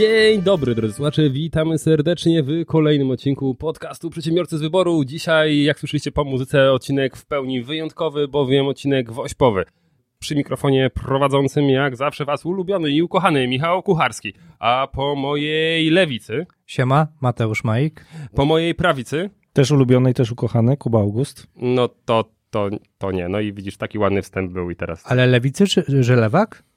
Dzień dobry, drodzy słuchacze, witamy serdecznie w kolejnym odcinku podcastu Przedsiębiorcy z Wyboru. Dzisiaj, jak słyszeliście po muzyce, odcinek w pełni wyjątkowy, bowiem odcinek wośpowy. Przy mikrofonie prowadzącym, jak zawsze, was ulubiony i ukochany Michał Kucharski, a po mojej lewicy, Siema, Mateusz Majk. po mojej prawicy, Też ulubiony i też ukochany, Kuba August. no to, to, to nie. No i widzisz, taki ładny wstęp był i teraz Ale lewicy czy że lewak?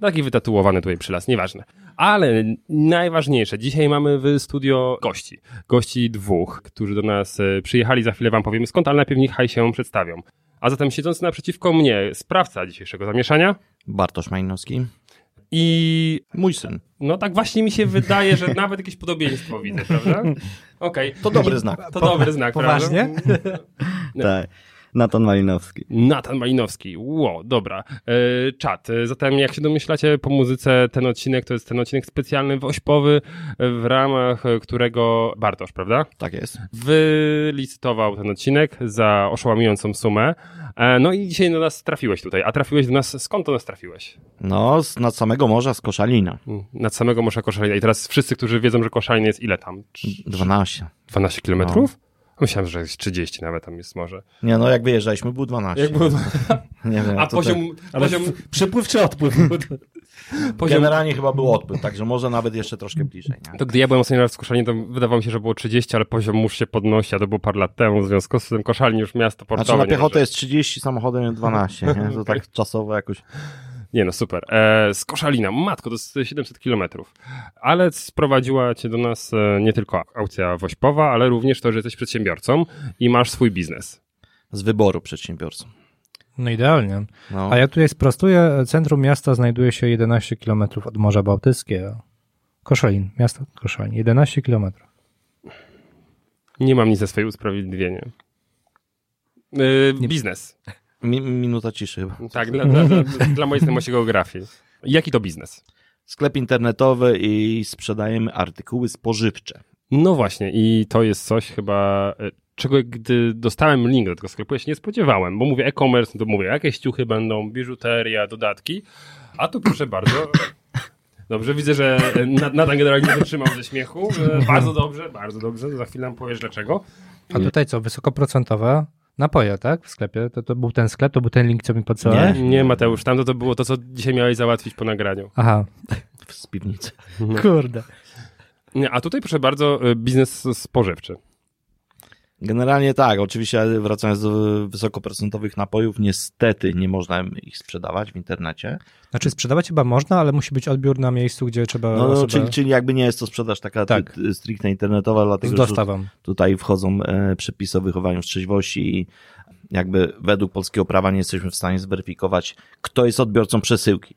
Taki wytatuowany tutaj przy las, nieważne. Ale najważniejsze, dzisiaj mamy w studio gości. Gości dwóch, którzy do nas e, przyjechali, za chwilę wam powiem skąd, ale najpierw niechaj się przedstawią. A zatem siedzący naprzeciwko mnie, sprawca dzisiejszego zamieszania Bartosz Majnowski. i Mój syn. no tak właśnie mi się wydaje, że nawet jakieś podobieństwo widzę, prawda? Okej. To dobry znak. To dobry znak, Poważnie? prawda? Tak. Natan Malinowski. Natan Malinowski. Ło, dobra. E, czat. Zatem jak się domyślacie po muzyce, ten odcinek to jest ten odcinek specjalny wośpowy, w ramach którego Bartosz, prawda? Tak jest. Wylicytował ten odcinek za oszałamiającą sumę. E, no i dzisiaj do nas trafiłeś tutaj. A trafiłeś do nas, skąd do nas trafiłeś? No, z nad samego morza z Koszalina. Mm, Nad samego Morza Koszalina. I teraz wszyscy, którzy wiedzą, że Koszalin jest ile tam? Trz- 12. 12 kilometrów? Myślałem, że jest 30 nawet tam jest może. Nie no, jak wyjeżdżaliśmy, było 12. Jak było... Nie wiem, A poziom, Ale poziom, przypływ czy odpływ? tak, poziom Generalnie chyba był odpływ, także może nawet jeszcze troszkę bliżej. Nie? To gdy ja byłem ostatni raz w Koszalinie, to wydawało mi się, że było 30, ale poziom mórz się podnosi, a to było parę lat temu, w związku z tym Koszalin już miasto portowe. Znaczy na piechotę jest 30, samochodem jest 12, nie? To tak czasowo jakoś... Nie no, super. E, z Koszalina, matko, to jest 700 kilometrów. Ale sprowadziła cię do nas e, nie tylko aukcja wośpowa, ale również to, że jesteś przedsiębiorcą i masz swój biznes. Z wyboru przedsiębiorcą. No idealnie. No. A ja tutaj sprostuję, centrum miasta znajduje się 11 km od Morza Bałtyckiego. Koszalin, miasto Koszalin, 11 km. Nie mam nic za swoje usprawiedliwienie. E, Nie- biznes. Mi, minuta ciszy chyba. Tak, dla, dla, dla, dla mojej znajomości geografii. Jaki to biznes? Sklep internetowy i sprzedajemy artykuły spożywcze. No właśnie, i to jest coś chyba, e, czego gdy dostałem link do tego sklepu, ja się nie spodziewałem, bo mówię e-commerce, no to mówię, jakieś ciuchy będą, biżuteria, dodatki, a tu proszę bardzo. Dobrze, widzę, że e, Na- Natan generalnie nie wytrzymał ze śmiechu. E, Bardzo dobrze, bardzo dobrze, za chwilę nam powiesz dlaczego. A tutaj co, wysokoprocentowe napoje, tak? W sklepie. To, to był ten sklep, to był ten link, co mi podsyłałeś? Nie, Mateusz, tamto to było to, co dzisiaj miałeś załatwić po nagraniu. Aha, Z piwnicy. kurde. Nie, a tutaj proszę bardzo, e, biznes spożywczy. Generalnie tak, oczywiście wracając do wysokoprocentowych napojów, niestety nie można ich sprzedawać w internecie. Znaczy sprzedawać chyba można, ale musi być odbiór na miejscu, gdzie trzeba No, no osobę... czyli, czyli jakby nie jest to sprzedaż taka Tak. ty, stricte internetowa, z dlatego że dostawą. tutaj wchodzą e, przepisy o wychowaniu w trzeźwości i jakby według polskiego prawa nie jesteśmy w stanie zweryfikować, kto jest odbiorcą przesyłki.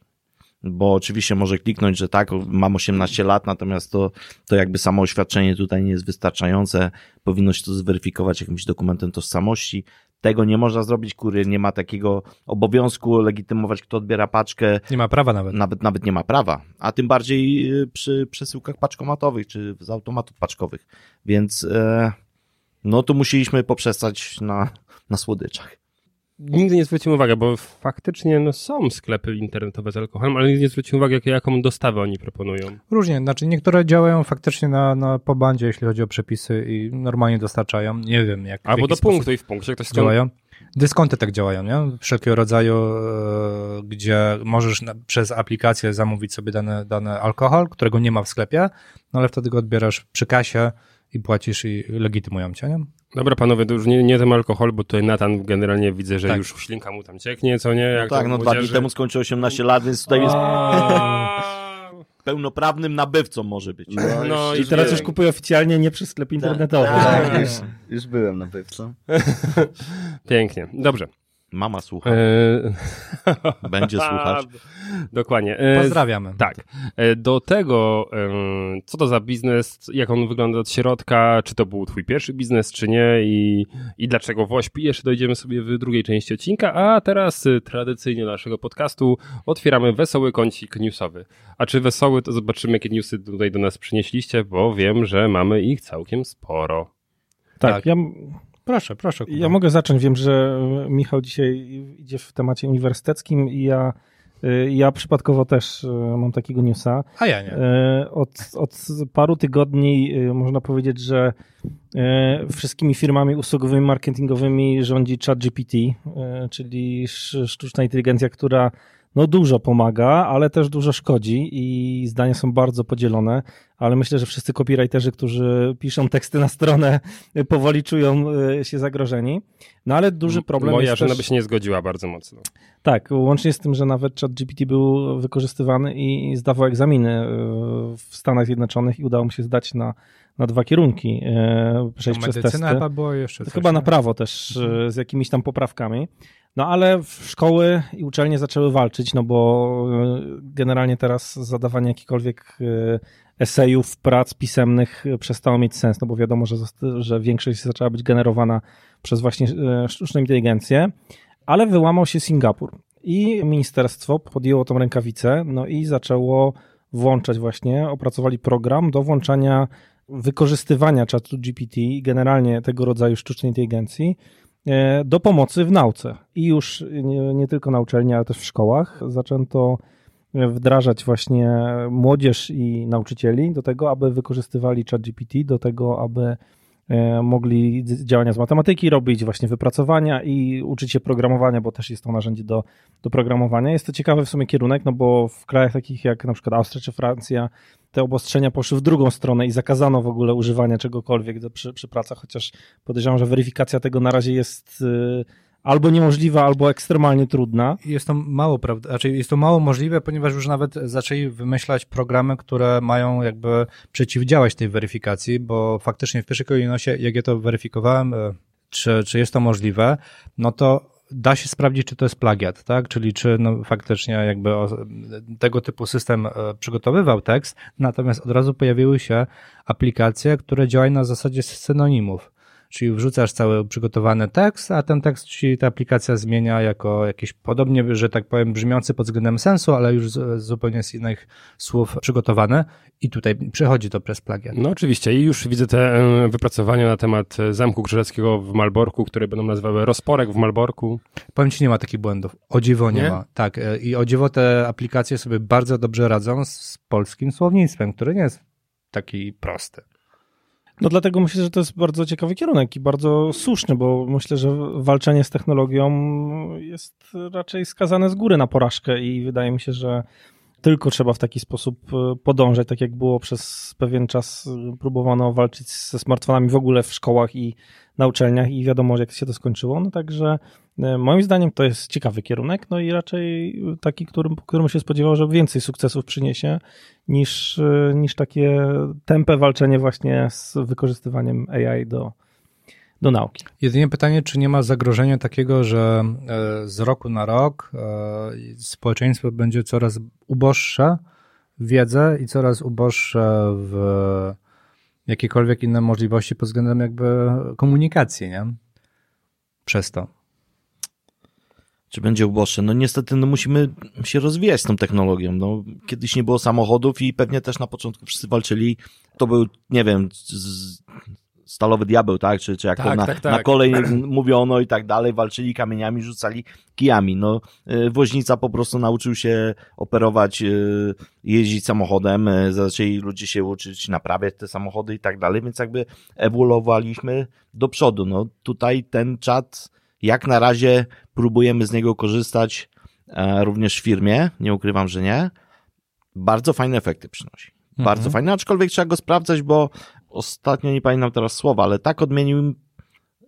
Bo oczywiście może kliknąć, że tak, mam 18 lat, natomiast to, to jakby samo oświadczenie tutaj nie jest wystarczające. Powinno się to zweryfikować jakimś dokumentem tożsamości. Tego nie można zrobić, kurier nie ma takiego obowiązku legitymować, kto odbiera paczkę, Nie ma prawa nawet. nawet, nawet nie ma prawa, a tym bardziej y, przy przesyłkach paczkomatowych czy z automatów paczkowych. Więc e, no tu musieliśmy poprzestać na, na słodyczach. Nigdy nie zwróciłem uwagi, bo faktycznie no, są sklepy internetowe z alkoholem, ale nigdy nie zwróciłem uwagi, jak, jaką dostawę oni proponują. Różnie, znaczy niektóre działają faktycznie na, na po bandzie, jeśli chodzi o przepisy i normalnie dostarczają. Nie wiem, jak w Albo do punktu i w punkcie ktoś działają. Dyskonty tak działają, nie? Wszelkiego rodzaju, e, gdzie możesz na, przez aplikację zamówić sobie dany, dany alkohol, którego nie ma w sklepie, no ale wtedy go odbierasz przy kasie i płacisz i legitymują cię, nie? Dobra, panowie, to już nie, nie ten alkohol, bo tutaj Natan generalnie widzę, że Tak. już ślinka mu tam cieknie, co nie? No Jak tak, to no dwa dni temu skończył 18 lat, więc tutaj jest pełnoprawnym nabywcą może być. No I teraz już kupuję oficjalnie nie przez sklep internetowy. tak. Tak, już, już byłem nabywcą. Pięknie, dobrze. Mama słucha, E... będzie słuchać. Dokładnie. E, Pozdrawiamy. Tak. E, Do tego, e, co to za biznes, jak on wygląda od środka, czy to był twój pierwszy biznes, czy nie i, i dlaczego WOŚP, jeszcze dojdziemy sobie w drugiej części odcinka, a teraz e, tradycyjnie naszego podcastu otwieramy wesoły kącik newsowy. A czy wesoły, to zobaczymy, jakie newsy tutaj do nas przynieśliście, bo wiem, że mamy ich całkiem sporo. Tak, Tak. ja, Proszę, proszę. Kuba. ja mogę zacząć. Wiem, że Michał dzisiaj idzie w temacie uniwersyteckim i ja Y, Ja przypadkowo też y, mam takiego newsa. A ja nie. E, Od, od paru tygodni można powiedzieć, że e, wszystkimi firmami usługowymi, marketingowymi rządzi ChatGPT, e, czyli sz- sztuczna inteligencja, która no dużo pomaga, ale też dużo szkodzi i zdania są bardzo podzielone, ale myślę, że wszyscy copywriterzy, którzy piszą teksty na stronę, powoli czują y, się zagrożeni. No ale duży problem Moja jest żona też... by się nie zgodziła bardzo mocno. Tak, łącznie z tym, że nawet ChatGPT był wykorzystywany i zdawał egzaminy e, w Stanach Zjednoczonych i udało mu się zdać na, na dwa kierunki, e, przejść przez testy. Medycyna chyba było jeszcze coś. Chyba na prawo też e, z jakimiś tam poprawkami. No ale szkoły i uczelnie zaczęły walczyć, no bo e, generalnie teraz zadawanie jakichkolwiek e, esejów, prac pisemnych e, przestało mieć sens, no bo wiadomo, że, że większość zaczęła być generowana przez właśnie sztuczną inteligencję, ale wyłamał się Singapur i ministerstwo podjęło tą rękawicę, no i zaczęło włączać właśnie, opracowali program do włączania wykorzystywania czatu GPT i generalnie tego rodzaju sztucznej inteligencji do pomocy w nauce. I już nie, nie tylko na uczelni, ale też w szkołach zaczęto wdrażać właśnie młodzież i nauczycieli do tego, aby wykorzystywali ChatGPT, do tego, aby e, mogli d- działania z matematyki robić, właśnie wypracowania i uczyć się programowania, bo też jest to narzędzie do, do programowania. Jest to ciekawy w sumie kierunek, no bo w krajach takich jak na przykład Austria czy Francja te obostrzenia poszły w drugą stronę i zakazano w ogóle używania czegokolwiek przy, przy pracach, chociaż podejrzewam, że weryfikacja tego na razie jest y, albo niemożliwa, albo ekstremalnie trudna. Jest to mało, prawda? Znaczy jest to mało możliwe, ponieważ już nawet zaczęli wymyślać programy, które mają jakby przeciwdziałać tej weryfikacji, bo faktycznie w pierwszej kolejności, jak ja to weryfikowałem, e, czy, czy jest to możliwe, no to da się sprawdzić, czy to jest plagiat, tak? Czyli czy no, faktycznie jakby tego typu system e, przygotowywał tekst, natomiast od razu pojawiły się aplikacje, które działają na zasadzie synonimów. Czyli wrzucasz cały przygotowany tekst, a ten tekst ci ta aplikacja zmienia jako jakiś podobnie, że tak powiem, brzmiący pod względem sensu, ale już z, zupełnie z innych słów przygotowany i tutaj przechodzi to przez plagiat. No oczywiście i już widzę te e, wypracowania na temat e, Zamku Krzyżackiego w Malborku, które będą nazywały Rozporek w Malborku. Powiem ci, nie ma takich błędów. O dziwo nie, Nie? ma. Tak, e, i o dziwo te aplikacje sobie bardzo dobrze radzą z, polskim słownictwem, który nie jest taki prosty. No dlatego myślę, że to jest bardzo ciekawy kierunek i bardzo słuszny, bo myślę, że walczenie z technologią jest raczej skazane z góry na porażkę i wydaje mi się, że tylko trzeba w taki sposób e, podążać, tak jak było przez pewien czas e, próbowano walczyć ze smartfonami w ogóle w szkołach i na uczelniach i wiadomo, jak się to skończyło. No także moim zdaniem to jest ciekawy kierunek, no i raczej taki, którym, którym się spodziewał, że więcej sukcesów przyniesie niż, e, niż takie tempe walczenie właśnie z wykorzystywaniem AI do, do nauki. Jedynie pytanie, czy nie ma zagrożenia takiego, że e, z roku na rok e, społeczeństwo będzie coraz uboższe w wiedzę i coraz uboższe w jakiekolwiek inne możliwości pod względem jakby komunikacji, nie? Przez to. Czy będzie uboższe? No niestety no musimy się rozwijać z tą technologią. No, kiedyś nie było samochodów i pewnie też na początku wszyscy walczyli. To był, nie wiem, z, stalowy diabeł, tak? Czy, czy jak to Tak, na, tak, tak. na kolej mówiono i tak dalej. Walczyli kamieniami, rzucali kijami. No, y, woźnica po prostu nauczył się operować, y, jeździć samochodem. y, Zaczęli ludzie się uczyć naprawiać te samochody i tak dalej, więc jakby ewoluowaliśmy do przodu. No, tutaj ten czat jak na razie próbujemy z niego korzystać e, również w firmie, nie ukrywam, że nie. Bardzo fajne efekty przynosi. Bardzo Mhm. fajne, aczkolwiek trzeba go sprawdzać, bo ostatnio nie pamiętam teraz słowa, ale tak odmienił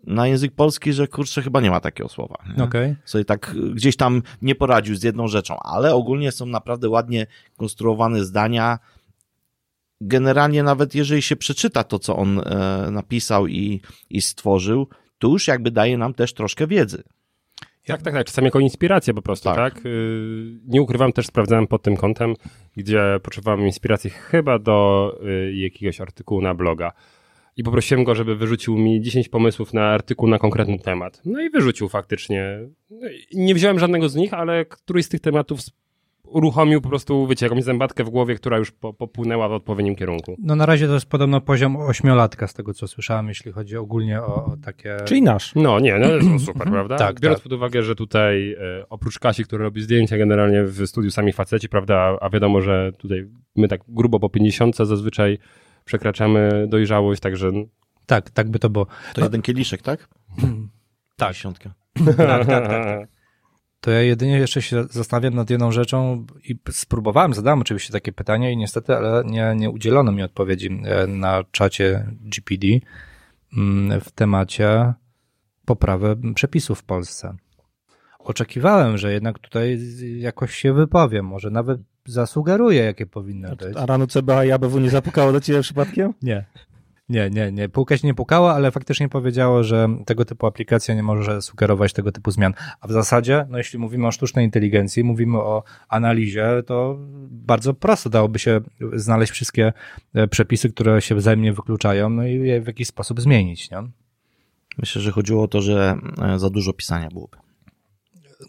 na język polski, że kurczę, chyba nie ma takiego słowa. Okej. Sobie tak y, gdzieś tam nie poradził z jedną rzeczą, ale ogólnie są naprawdę ładnie konstruowane zdania. Generalnie nawet jeżeli się przeczyta to, co on e, napisał i, i stworzył, to już jakby daje nam też troszkę wiedzy. Tak, tak, tak. Czasami jako inspirację po prostu, Tak. tak? Y, Nie ukrywam, też sprawdzałem pod tym kątem, gdzie potrzebowałem inspiracji chyba do y, jakiegoś artykułu na bloga. I poprosiłem go, żeby wyrzucił mi 10 pomysłów na artykuł na konkretny temat. No i wyrzucił faktycznie. No Nie wziąłem żadnego z nich, ale któryś z tych tematów uruchomił po prostu, wiecie, jakąś zębatkę w głowie, która już po, popłynęła w odpowiednim kierunku. No na razie to jest podobno poziom ośmiolatka z tego, co słyszałem, jeśli chodzi ogólnie o, o takie... Czyli nasz. No nie, no to super, prawda? Tak, Biorąc tak. pod uwagę, że tutaj e, oprócz Kasi, która robi zdjęcia generalnie w studiu sami faceci, prawda, a wiadomo, że tutaj my tak grubo po 50 zazwyczaj przekraczamy dojrzałość, także Tak, tak by to było. To jeden kieliszek, tak? Tak. Dziesiątka. tak, tak, tak. To ja jedynie jeszcze się zastanawiam nad jedną rzeczą i spróbowałem, zadałem oczywiście takie pytanie i niestety, ale nie, nie udzielono mi odpowiedzi e, na czacie GPD mm, w temacie poprawy przepisów w Polsce. Oczekiwałem, że jednak tutaj jakoś się wypowiem, może nawet zasugeruję, jakie powinny być. A rano CBA i ABW nie zapukało do ciebie przypadkiem? Nie. Nie, nie, nie. Pukać nie pukała, ale faktycznie powiedziało, że tego typu aplikacja nie może sugerować tego typu zmian. A w zasadzie, no jeśli mówimy o sztucznej inteligencji, mówimy o analizie, to bardzo prosto dałoby się znaleźć wszystkie e, przepisy, które się wzajemnie wykluczają, no i je w jakiś sposób zmienić, nie? Myślę, że chodziło o to, że e, za dużo pisania byłoby.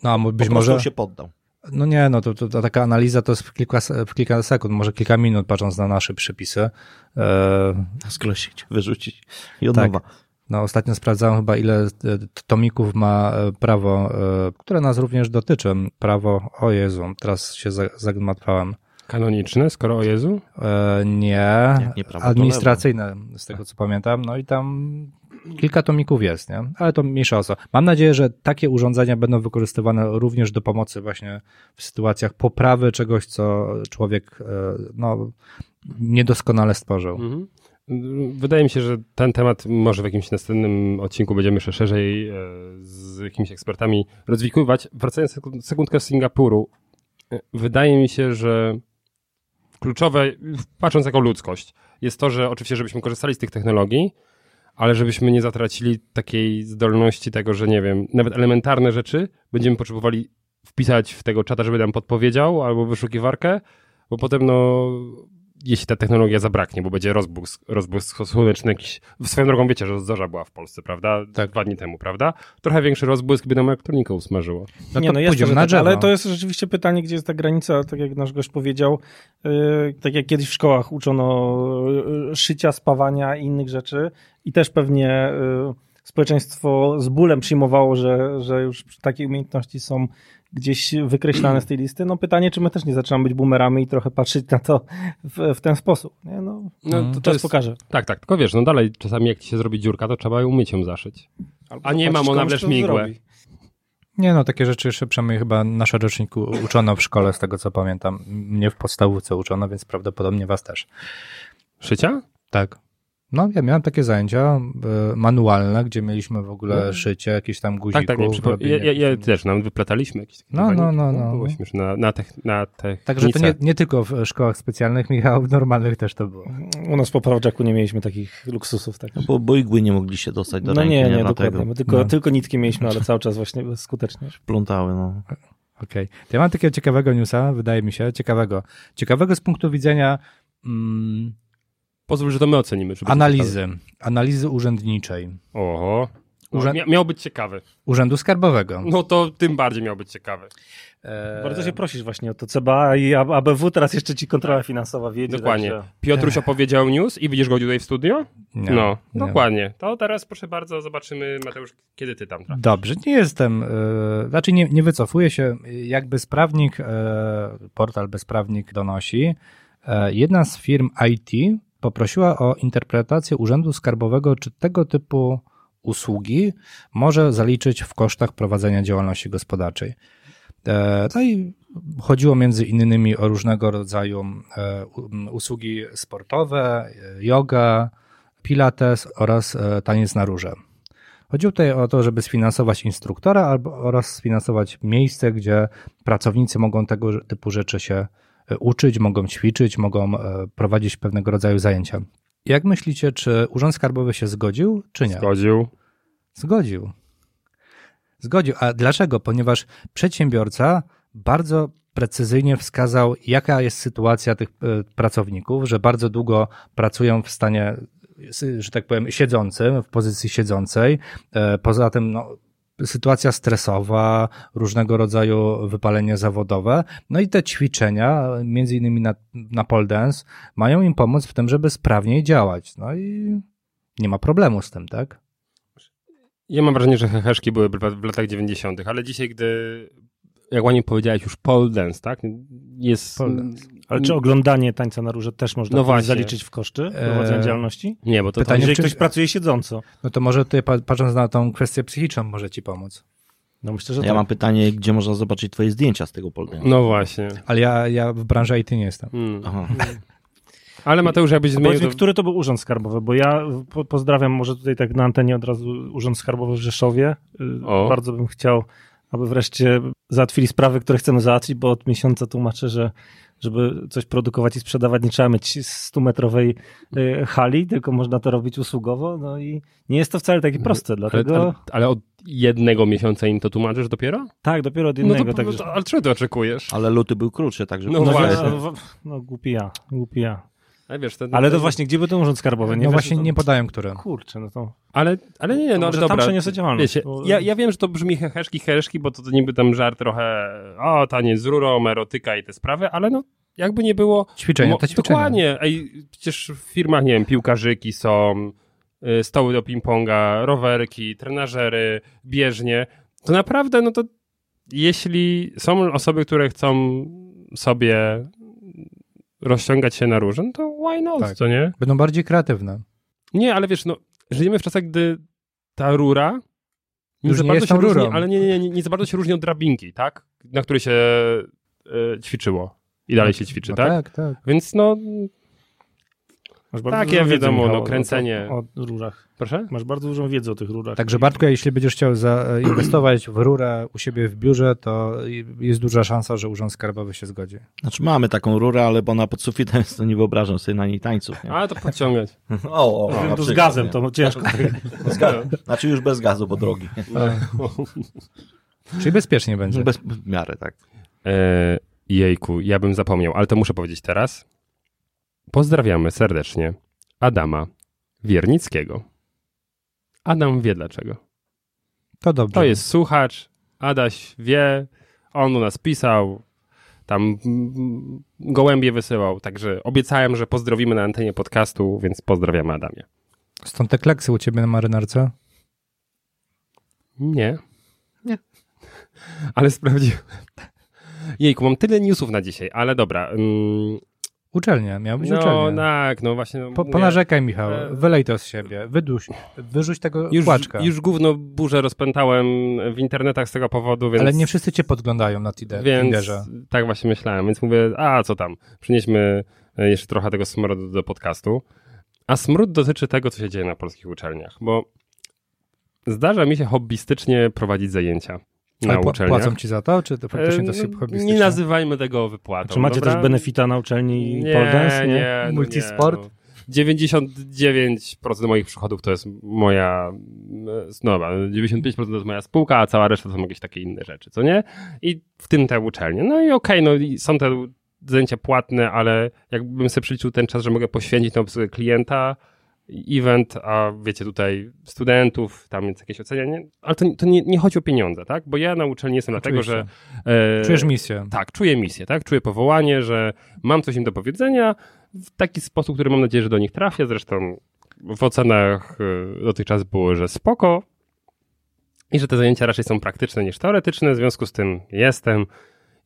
No, Po być prostu może... się poddał. No nie, no to, to, taka analiza to jest w kilka, w kilka sekund, może kilka minut, patrząc na nasze przepisy. E, Sklosić, wyrzucić i od Tak. nowa. No, ostatnio sprawdzałem chyba, ile e, tomików ma e, prawo, które nas również dotyczy. Prawo, o Jezu, teraz się za- zagmatwałem. Kanoniczne, skoro o Jezu? E, nie, nie administracyjne, z tego co pamiętam. No i tam kilka tomików jest, nie? Ale to mniejsza o co. Mam nadzieję, że takie urządzenia będą wykorzystywane również do pomocy właśnie w sytuacjach poprawy czegoś, co człowiek e, no, niedoskonale stworzył. Mhm. Wydaje mi się, że ten temat może w jakimś następnym odcinku będziemy jeszcze szerzej e, z jakimiś ekspertami rozwikływać. Wracając sekund- sekundkę z Singapuru, e, wydaje mi się, że kluczowe, patrząc jako ludzkość, jest to, że oczywiście, żebyśmy korzystali z tych technologii, ale żebyśmy nie zatracili takiej zdolności tego, że nie wiem, nawet elementarne rzeczy będziemy potrzebowali wpisać w tego czata, żeby nam podpowiedział, albo wyszukiwarkę, bo potem no, jeśli ta technologia zabraknie, bo będzie rozbłysk, rozbłysk słoneczny jakiś, swoją drogą wiecie, że zorza była w Polsce, prawda? Tak. Dwa dni temu, prawda? Trochę większy rozbłysk by nam elektronikę usmażyło. No nie, to no jest pójdziemy to, że na tak, ale to jest rzeczywiście pytanie, gdzie jest ta granica, tak jak nasz gość powiedział, yy, tak jak kiedyś w szkołach uczono yy, szycia, spawania i innych rzeczy i też pewnie yy, społeczeństwo z bólem przyjmowało, że, że już takie umiejętności są gdzieś wykreślane z tej listy. No pytanie, czy my też nie zaczynamy być boomerami i trochę patrzeć na to w, w ten sposób. Nie? No, No, to, to czas jest, pokaże. tak, tak, tylko wiesz, no dalej czasami jak ci się zrobi dziurka, to trzeba ją umyciem zaszyć. Albo A nie mam, ona kto migłę. Nie no, takie rzeczy jeszcze przynajmniej chyba nasze roczniku uczono w szkole, z tego co pamiętam. Mnie w podstawówce uczono, więc prawdopodobnie was też. Szycia? Tak. No, ja miałem takie zajęcia e, manualne, gdzie mieliśmy w ogóle No. szycie, jakieś tam guzików. Tak, tak, nie, robienie ja, ja, ja też, nam wyplataliśmy jakieś takie No, no, dywaniki. no, no. Było śmieszne, na, na, tech, na technice. Także to nie, nie tylko w szkołach specjalnych, Michał, w normalnych też to było. U nas po Prawdżaku nie mieliśmy takich luksusów. Tak. No bo, bo igły nie mogli się dostać do No ręki, nie, nie, dlatego dokładnie. My tylko, No. tylko nitki mieliśmy, ale cały czas właśnie skutecznie. plątały, no. Okej. To ja mam takiego ciekawego newsa, wydaje mi się, ciekawego. Ciekawego z punktu widzenia mm, Pozwól, że to my ocenimy. analizy, analizy urzędniczej. Oho. No, Urząd- mia, miał być ciekawy. Urzędu Skarbowego. No to tym bardziej miał być ciekawy. E, Bardzo się prosisz właśnie o to CBA i ABW, teraz jeszcze ci kontrola finansowa wiedzie. Dokładnie. Także... Piotruś opowiedział news i widzisz go tutaj w studio? nie, no, nie. dokładnie. To teraz proszę bardzo, zobaczymy, Mateusz, kiedy ty tam trafisz. Dobrze, nie jestem, e, znaczy nie, nie wycofuję się, jak bezprawnik, e, portal bezprawnik donosi, e, jedna z firm IT poprosiła o interpretację Urzędu Skarbowego, czy tego typu usługi może zaliczyć w kosztach prowadzenia działalności gospodarczej. E, No i chodziło między innymi o różnego rodzaju e, usługi sportowe, e, yoga, pilates oraz taniec na róże. Chodziło tutaj o to, żeby sfinansować instruktora albo oraz sfinansować miejsce, gdzie pracownicy mogą tego typu rzeczy się uczyć, mogą ćwiczyć, mogą e, prowadzić pewnego rodzaju zajęcia. Jak myślicie, czy Urząd Skarbowy się zgodził, czy nie? Zgodził. Zgodził. Zgodził. A dlaczego? Ponieważ przedsiębiorca bardzo precyzyjnie wskazał, jaka jest sytuacja tych e, pracowników, że bardzo długo pracują w stanie, że tak powiem, siedzącym, w pozycji siedzącej. E, Poza tym, no, sytuacja stresowa, różnego rodzaju wypalenie zawodowe. No i te ćwiczenia, między innymi na, na pole dance, mają im pomóc w tym, żeby sprawniej działać. No i nie ma problemu z tym, tak? Ja mam wrażenie, że heheszki były w latach 90., ale dzisiaj, gdy, jak ładnie powiedziałeś, już pole dance, tak? Jest. Pole dance. Ale czy oglądanie tańca na róże też można No zaliczyć w koszty prowadzenia Eee, działalności? Nie, bo to, Pytanie, Jeżeli czy- ktoś pracuje siedząco. No to może tutaj pa- patrząc na tą kwestię psychiczną może ci pomóc. No myślę, że Ja tak. mam pytanie, gdzie można zobaczyć twoje zdjęcia z tego pole No właśnie. Ale ja, ja w branży IT nie jestem. Mm. Aha. Ale Mateusz, jakbyś zmienił Powiedz mi, który to był urząd skarbowy, bo ja po, pozdrawiam może tutaj tak na antenie od razu Urząd Skarbowy w Rzeszowie. Y, O. Bardzo bym chciał, aby wreszcie załatwili sprawy, które chcemy załatwić, bo od miesiąca tłumaczę, że żeby coś produkować i sprzedawać, nie trzeba mieć 100-metrowej y, hali, tylko można to robić usługowo, no i nie jest to wcale takie proste, Ale, dlatego ale, ale od jednego miesiąca im to tłumaczysz dopiero? tak, dopiero od No innego. to, także... to, ale czego ty oczekujesz? Ale luty był krótszy, także No no, właśnie. właśnie. No, no głupi ja, głupi ja. Ale wiesz, to, Ale to właśnie, gdzie był ten urząd skarbowy? Nie No wiesz, właśnie to... nie podają, które. Kurczę, no to... Ale, ale nie, nie, To no ale tam dobra. przeniosę działalność, Wiecie, bo- ja, ja wiem, że to brzmi heheszki, hereszki, bo to, to niby tam żart trochę, o, taniec z rurą, erotyka i te sprawy, ale no, jakby nie było... Ćwiczenia, te ćwiczenia. Dokładnie. Ej, przecież w firmach, nie wiem, piłkarzyki są, y, stoły do ping-ponga, rowerki, trenażery, bieżnie. To naprawdę, no to jeśli są osoby, które chcą sobie rozciągać się na róże, no to why not, Tak. co nie? Będą bardziej kreatywne. Nie, ale wiesz, no, żyjemy w czasach, gdy ta rura nie Już za nie bardzo się różni, ale nie, nie, nie, nie za bardzo się różni od drabinki, tak? Na której się e, ćwiczyło i dalej się ćwiczy, No tak? tak, tak. Więc no, Masz bardzo Tak, dużą ja wiedzę, wiadomo, Michał, no, o- kręcenie. O, o rurach. proszę? Masz bardzo dużą wiedzę o tych rurach. Także Bartku, jeśli będziesz chciał zainwestować w rurę u siebie w biurze, to jest duża szansa, że Urząd Skarbowy się zgodzi. Znaczy mamy taką rurę, ale bo ona pod sufitem jest, to nie wyobrażam sobie na niej tańców. Nie? Ale to podciągać. O, o, na tu z gazem, nie? to ciężko. Z ga- Znaczy już bez gazu, bo drogi. Czyli bezpiecznie będzie. Bez, w miarę, tak. E, jejku, ja bym zapomniał, ale to muszę powiedzieć teraz. Pozdrawiamy serdecznie Adama Wiernickiego. Adam wie dlaczego. To dobrze. To jest słuchacz, Adaś wie, on u nas pisał, tam mm, gołębie wysyłał, także obiecałem, że pozdrowimy na antenie podcastu, więc pozdrawiamy Adamie. Stąd te kleksy u ciebie na marynarce? Nie. Nie. Ale sprawdziłem. Jejku, mam tyle newsów na dzisiaj, ale dobra. Uczelnia, miała być no uczelnia. tak, no właśnie. No, Po, ponarzekaj, Michał. E, Wylej to z siebie. Wyduś, wyrzuć tego już, płaczka. już gówno burzę rozpętałem w internetach z tego powodu, więc... Ale nie wszyscy cię podglądają na Tide- Więc Tinderze. tak właśnie myślałem, więc mówię, a co tam, przynieśmy e, jeszcze trochę tego smrodu do podcastu. A smród dotyczy tego, co się dzieje na polskich uczelniach, bo zdarza mi się hobbystycznie prowadzić zajęcia na Ale płacą ci za to, czy to faktycznie to E, się no, hobbystycznie? Nie nazywajmy tego wypłatą. Czy macie dobra? też benefita na uczelni Nie, pole dance? Nie, nie, no Multisport? Nie, no. 99% moich przychodów to jest moja, no dobra, 95% to jest moja spółka, a cała reszta to są jakieś takie inne rzeczy, co nie? I w tym te uczelnie. No i okej, no i są te zajęcia płatne, ale jakbym sobie przeliczył ten czas, że mogę poświęcić na obsługę klienta, event, a wiecie, tutaj studentów, tam jest jakieś ocenianie, ale to, to nie, nie chodzi o pieniądze, tak? Bo ja na uczelni jestem dlatego, że... Oczywiście. e, Czujesz misję. tak, czuję misję, tak? Czuję powołanie, że mam coś im do powiedzenia w taki sposób, który mam nadzieję, że do nich trafia. Zresztą w ocenach y, dotychczas było, że spoko i że te zajęcia raczej są praktyczne niż teoretyczne. W związku z tym jestem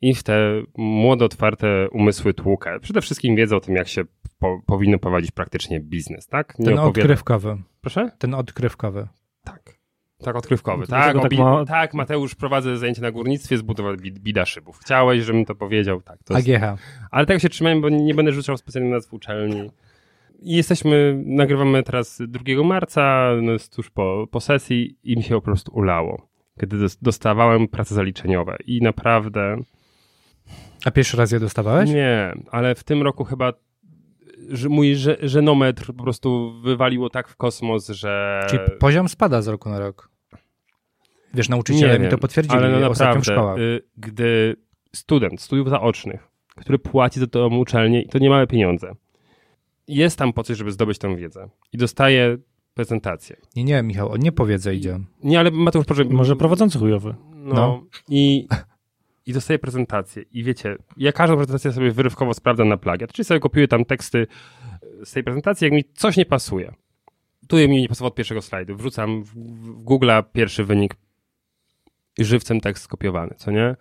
i w te młode, otwarte umysły tłukę. Przede wszystkim wiedzą o tym, jak się po, powinno prowadzić praktycznie biznes, tak? Nie Ten opowiada- odkrywkowy. Proszę? Ten odkrywkowy. Tak. Tak, odkrywkowy. Tak, tak tak, ma- tak, Mateusz prowadzę zajęcie na górnictwie, zbudował bid- bida szybów. Chciałeś, żebym to powiedział? Tak. To jest, AGH. ale tego się trzymałem, bo nie będę rzucał specjalnie nazw uczelni. I jesteśmy, nagrywamy teraz 2 marca, no jest tuż po, po sesji i mi się po prostu ulało. Kiedy dos- dostawałem prace zaliczeniowe i naprawdę, A pierwszy raz je dostawałeś? nie, ale w tym roku chyba że mój że, żenometr po prostu wywaliło tak w kosmos, że... Czyli poziom spada z roku na rok. Wiesz, nauczyciele Nie mi to potwierdzili ale no naprawdę, szkołach. y, gdy student studiów zaocznych, który płaci za tą uczelnię i to nie małe pieniądze, jest tam po coś, żeby zdobyć tą wiedzę i dostaje prezentację. Nie, nie, Michał, on nie powiedzę idzie. Nie, ale Mateusz, proszę. Może prowadzący chujowy. No, No. I, i dostaję prezentację. I wiecie, ja każdą prezentację sobie wyrywkowo sprawdzam na plagiat, czyli sobie kopiuję tam teksty z tej prezentacji, jak mi coś nie pasuje. Tu mi nie pasowało od pierwszego slajdu. Wrzucam w, w Google'a pierwszy wynik i żywcem tekst skopiowany, co nie?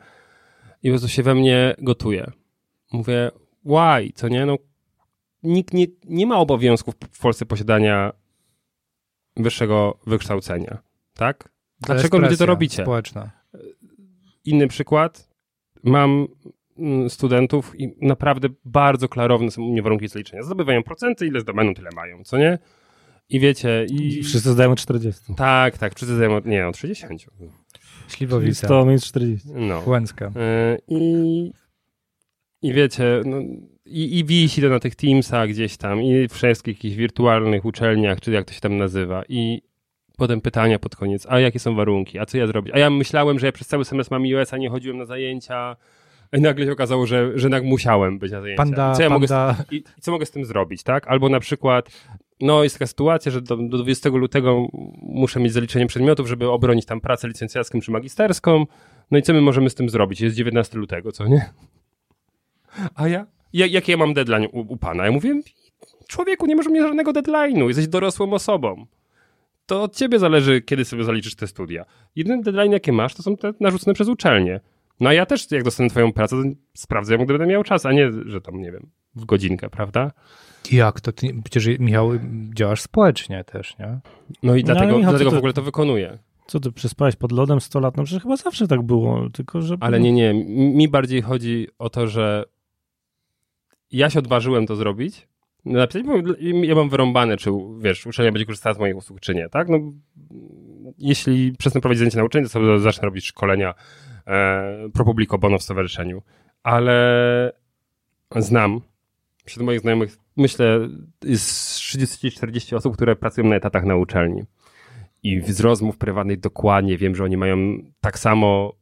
I po prostu się we mnie gotuje. Mówię, why, co nie? No, nikt nie, nie ma obowiązku w Polsce posiadania wyższego wykształcenia, tak? Dlaczego ludzie to robicie? Społeczna. Inny przykład. Mam mm, studentów i naprawdę bardzo klarowne są u mnie warunki zliczenia. Zdobywają procenty, ile zdobędą, tyle mają, co nie? I wiecie, i... Wszyscy zdają 40. Tak, tak, wszyscy zdają, od- nie, od 60. Śliwowice, 100 minus 40. No. Łęcka. E, I, I wiecie, no, i, i wisi to na tych Teamsach gdzieś tam, i w wszystkich jakichś wirtualnych uczelniach, czy jak to się tam nazywa. I potem pytania pod koniec, a jakie są warunki, a co ja zrobię? A ja myślałem, że ja przez cały semestr mam iOS, a nie chodziłem na zajęcia. I nagle się okazało, że, że jednak musiałem być na zajęciach. Panda, I co ja mogę z, panda, i, I co mogę z tym zrobić, tak? Albo na przykład, no jest taka sytuacja, że do, do 20 lutego muszę mieć zaliczenie przedmiotów, żeby obronić tam pracę licencjacką czy magisterską. No i co my możemy z tym zrobić? Jest 19 lutego, co nie? A ja? ja jakie ja mam deadline u, u pana? Ja mówię, człowieku, nie możesz mieć żadnego deadline'u, jesteś dorosłą osobą. To od ciebie zależy, kiedy sobie zaliczysz te studia. Jedyny deadline, jakie masz, to są te narzucone przez uczelnię. No a ja też, jak dostanę twoją pracę, to sprawdzę, ją, gdy będę miał czas, a nie, że tam, nie wiem, w godzinkę, prawda? Jak to? Ty, przecież Michał, działasz społecznie też, nie? No i No, dlatego, Michał, co dlatego to- w ogóle to wykonuję. Co ty przespałeś pod lodem 100 lat? No przecież chyba zawsze tak było, tylko że... Ale nie, nie. Mi bardziej chodzi o to, że ja się odważyłem to zrobić. Napisać, bo ja mam wyrąbane, czy wiesz, uczelnia będzie korzystała z moich usług, czy nie, tak? No, jeśli przestanę prowadzić zajęcia na uczelni, to sobie zacznę robić szkolenia e, pro publico bono w stowarzyszeniu. Ale znam wśród moich znajomych, myślę, jest 30-40 osób, które pracują na etatach na uczelni. I z rozmów prywatnych dokładnie wiem, że oni mają tak samo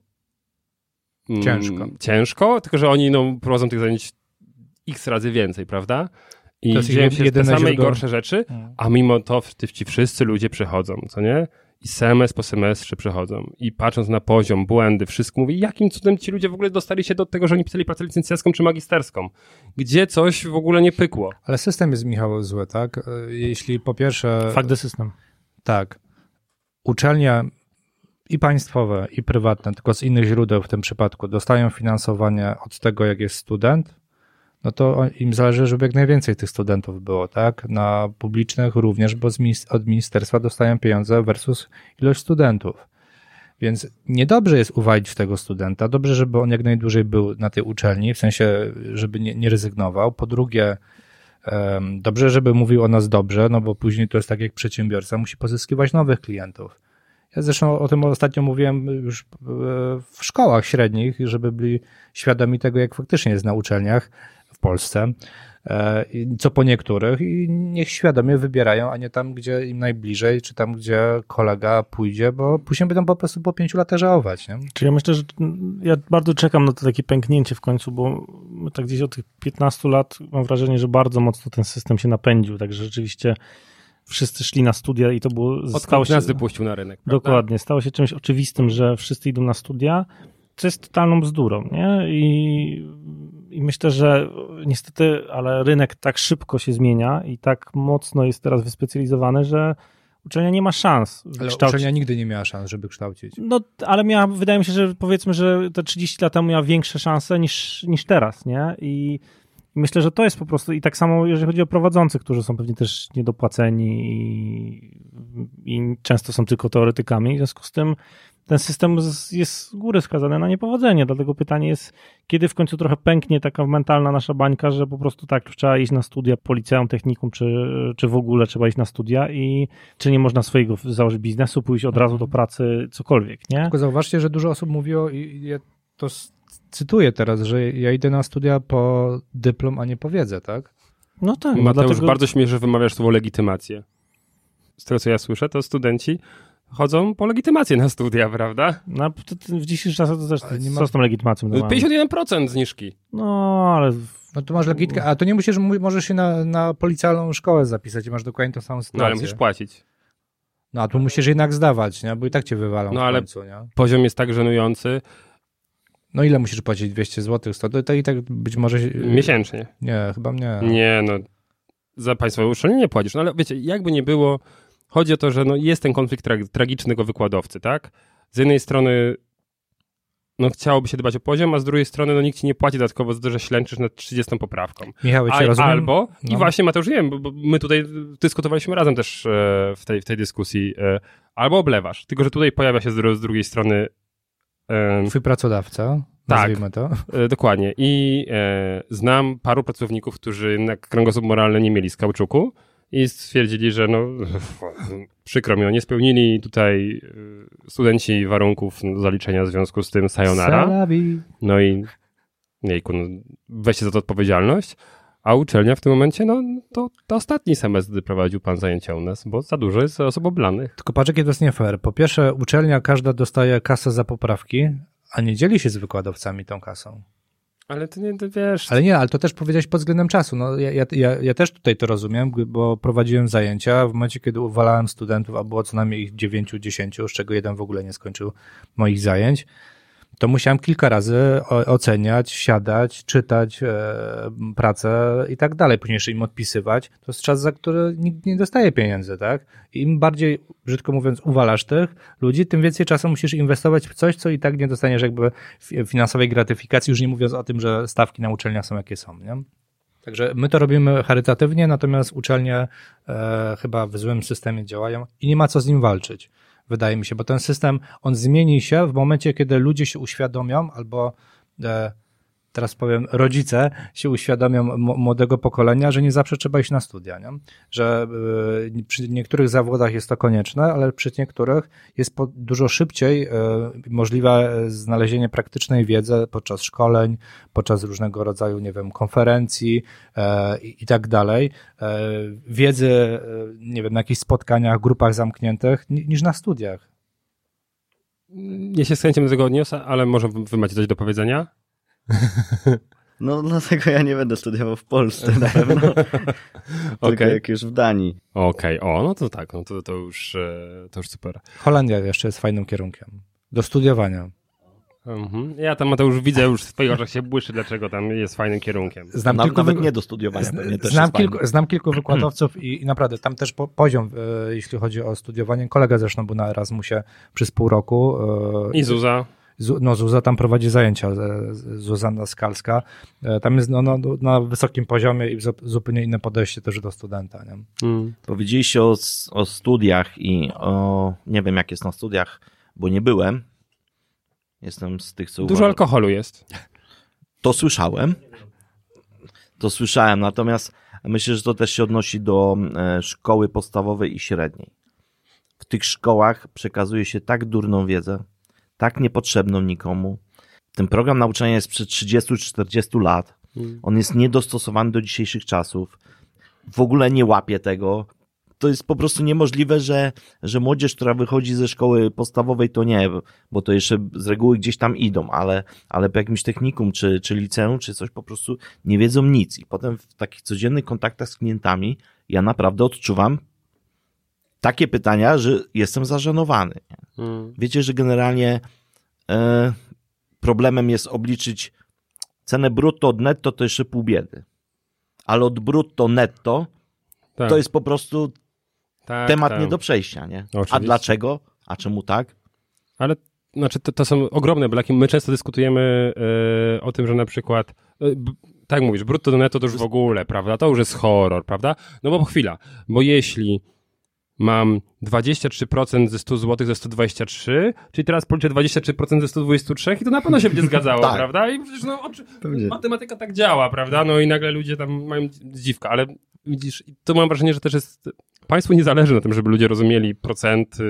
mm, Ciężko. ciężko, tylko że oni no, prowadzą tych zajęć x razy więcej, prawda? I To jest dzieją się te jedyne same i źródło- gorsze rzeczy, a mimo to ci wszyscy ludzie przychodzą, co nie? I semestr po semestrze przychodzą. I patrząc na poziom, błędy, wszystko mówi, jakim cudem ci ludzie w ogóle dostali się do tego, że oni pisali pracę licencjacką czy magisterską? Gdzie coś w ogóle nie pykło? Ale system jest, Michał, zły, tak? E, Jeśli po pierwsze... Fakt the system. Tak. Uczelnie i państwowe, i prywatne, tylko z innych źródeł w tym przypadku, dostają finansowanie od tego, jak jest student, no to im zależy, żeby jak najwięcej tych studentów było, tak? Na publicznych również, bo od ministerstwa dostają pieniądze versus ilość studentów. Więc niedobrze jest uwalić tego studenta, dobrze, żeby on jak najdłużej był na tej uczelni, w sensie, żeby nie, nie rezygnował. Po drugie, em, dobrze, żeby mówił o nas dobrze, no bo później to jest tak jak przedsiębiorca, musi pozyskiwać nowych klientów. Ja zresztą o tym ostatnio mówiłem już e, w szkołach średnich, żeby byli świadomi tego, jak faktycznie jest na uczelniach Polsce, e, co po niektórych i niech świadomie wybierają, a nie tam, gdzie im najbliżej, czy tam, gdzie kolega pójdzie, bo później będą po prostu po pięciu latach żałować, nie? Czyli ja myślę, że ja bardzo czekam na to takie pęknięcie w końcu, bo my tak gdzieś od tych 15 lat mam wrażenie, że bardzo mocno ten system się napędził, także rzeczywiście wszyscy szli na studia i to było... stało Odkąd się, nas wypuścił na rynek. prawda? Dokładnie, stało się czymś oczywistym, że wszyscy idą na studia, co jest totalną bzdurą, nie? I, I myślę, że niestety, ale rynek tak szybko się zmienia i tak mocno jest teraz wyspecjalizowany, że uczelnia nie ma szans Ale kształcić uczelnia nigdy nie miała szans, żeby kształcić. no, ale miała, wydaje mi się, że powiedzmy, że te 30 lat temu miała większe szanse niż, niż teraz, nie? I myślę, że to jest po prostu, i tak samo jeżeli chodzi o prowadzących, którzy są pewnie też niedopłaceni i, i często są tylko teoretykami, w związku z tym ten system jest z góry skazany na niepowodzenie, dlatego pytanie jest, kiedy w końcu trochę pęknie taka mentalna nasza bańka, że po prostu tak, trzeba iść na studia po liceum, technikum, czy, czy w ogóle trzeba iść na studia i czy nie można swojego założyć biznesu, pójść od razu do pracy, cokolwiek, nie? Tylko zauważcie, że dużo osób mówiło i ja to cytuję teraz, że ja idę na studia po dyplom, a nie po wiedzę, tak? No tak, no Mateusz, dlatego... bardzo śmieszy, że wymawiasz słowo legitymację. Z tego, co ja słyszę, to studenci chodzą po legitymację na studia, prawda? No, to, to w dzisiejszych czasach to też nie co ma- z tą legitymacją normalnie? 51% zniżki. No, ale No to masz legitkę, a to nie musisz, mu- możesz się na, na policjalną szkołę zapisać i masz dokładnie tą samą No sytuację. ale musisz płacić. No a tu musisz jednak zdawać, nie? Bo i tak cię wywalą No, w ale- końcu, nie? Poziom jest tak żenujący No ile musisz płacić? 200 zł? 100? To, to i tak być może... miesięcznie. Nie, chyba nie. Nie, no za państwowe uczelnie nie płacisz. No ale wiecie, jakby nie było, chodzi o to, że no, jest ten konflikt tra- tragicznego wykładowcy, tak? Z jednej strony no chciałoby się dbać o poziom, a z drugiej strony no nikt ci nie płaci dodatkowo za to, że ślęczysz nad 30 poprawką. Michał, cię A, rozumiem. albo, i No. właśnie Mateusz, wiem, bo, bo my tutaj dyskutowaliśmy razem też e, w, tej, w tej dyskusji, e, albo oblewasz, tylko że tutaj pojawia się z, z drugiej strony e, Twój pracodawca, Tak. nazwijmy to. E, Dokładnie. I e, znam paru pracowników, którzy jednak kręgosłup moralny nie mieli z kauczuku i stwierdzili, że no przykro mi, nie spełnili tutaj e, studenci warunków zaliczenia w związku z tym sayonara. No i jejku, no, weźcie za to odpowiedzialność. A uczelnia w tym momencie, no to, to ostatni semestr, gdy prowadził pan zajęcia u nas, bo za dużo jest osób oblanych. Tylko patrz, jakie to jest nie fair. Po pierwsze, uczelnia każda dostaje kasę za poprawki, a nie dzieli się z wykładowcami tą kasą. Ale ty nie, ty wiesz... Ale nie, ale to też powiedziałeś pod względem czasu. No, ja, ja, ja, ja też tutaj to rozumiem, bo prowadziłem zajęcia w momencie, kiedy uwalałem studentów, a było co najmniej ich 9-10, z czego jeden w ogóle nie skończył moich zajęć, to musiałem kilka razy oceniać, siadać, czytać e, pracę i tak dalej, później jeszcze im odpisywać. To jest czas, za który nikt nie dostaje pieniędzy, tak? Im bardziej, brzydko mówiąc, uwalasz tych ludzi, tym więcej czasu musisz inwestować w coś, co i tak nie dostaniesz jakby fi- finansowej gratyfikacji, już nie mówiąc o tym, że stawki na uczelniach są jakie są, nie? Także my to robimy charytatywnie, natomiast uczelnie e, chyba w złym systemie działają i nie ma co z nim walczyć, wydaje mi się, bo ten system, on zmieni się w momencie, kiedy ludzie się uświadomią albo e, teraz powiem, rodzice się uświadomią m- młodego pokolenia, że nie zawsze trzeba iść na studia, nie? że y, przy niektórych zawodach jest to konieczne, ale przy niektórych jest dużo szybciej y, możliwe znalezienie praktycznej wiedzy podczas szkoleń, podczas różnego rodzaju, nie wiem, konferencji e, i, tak dalej, e, wiedzy, e, nie wiem, na jakichś spotkaniach, grupach zamkniętych, ni- niż na studiach. Ja się z chęcią do tego odniosę, ale może wy macie coś do powiedzenia? No dlatego ja nie będę studiował w Polsce na pewno, tylko Okej. jak już w Danii. Okej, o, no to tak, no to, to, już, e, to już super. Holandia jeszcze jest fajnym kierunkiem do studiowania. Mhm. Ja tam Mateusz widzę już w swoich oczach się błyszy, dlaczego tam jest fajnym kierunkiem. Znam Na, kilku nawet wy- nie do studiowania, też Znam kilku, znam kilku wykładowców i, i naprawdę tam też po, poziom, e, jeśli chodzi o studiowanie. Kolega zresztą był na Erasmusie przez pół roku. e, I Zuza. No, Zuza tam prowadzi zajęcia, e, z- Zuzanna Skalska. E, Tam jest no, no, na wysokim poziomie i zu- zupełnie inne podejście też do studenta. Nie? Mm. Powiedzieliście o, o studiach i o, nie wiem jak jest na studiach, bo nie byłem. Jestem z tych, co Dużo uważa- alkoholu jest. To słyszałem. To słyszałem, natomiast myślę, że to też się odnosi do e, szkoły podstawowej i średniej. W tych szkołach przekazuje się tak durną wiedzę, tak niepotrzebną nikomu. Ten program nauczania jest przed 30-40 lat. On jest niedostosowany do dzisiejszych czasów. W ogóle nie łapie tego. To jest po prostu niemożliwe, że, że młodzież, która wychodzi ze szkoły podstawowej, to nie, bo to jeszcze z reguły gdzieś tam idą, ale, ale po jakimś technikum, czy, czy liceum, czy coś po prostu nie wiedzą nic. I potem w takich codziennych kontaktach z klientami ja naprawdę odczuwam takie pytania, że jestem zażenowany. Mm. Wiecie, że generalnie e, problemem jest obliczyć cenę brutto od netto, to jeszcze pół biedy. Ale od brutto netto Tak, to jest po prostu tak, temat tak. nie do przejścia, nie? A dlaczego? A czemu tak? Ale znaczy, to, to są ogromne braki. My często dyskutujemy e, o tym, że na przykład, b, tak mówisz, brutto do netto to już w ogóle, prawda? To już jest horror, prawda? No bo chwila, bo jeśli mam 23% ze 100 zł ze 123, czyli teraz policzę 23% ze 123 i to na pewno się będzie zgadzało, Tak. prawda? I przecież no, oczy, matematyka tak działa, prawda? No i nagle ludzie tam mają dziwkę, ale widzisz, to mam wrażenie, że też jest, państwu nie zależy na tym, żeby ludzie rozumieli procenty,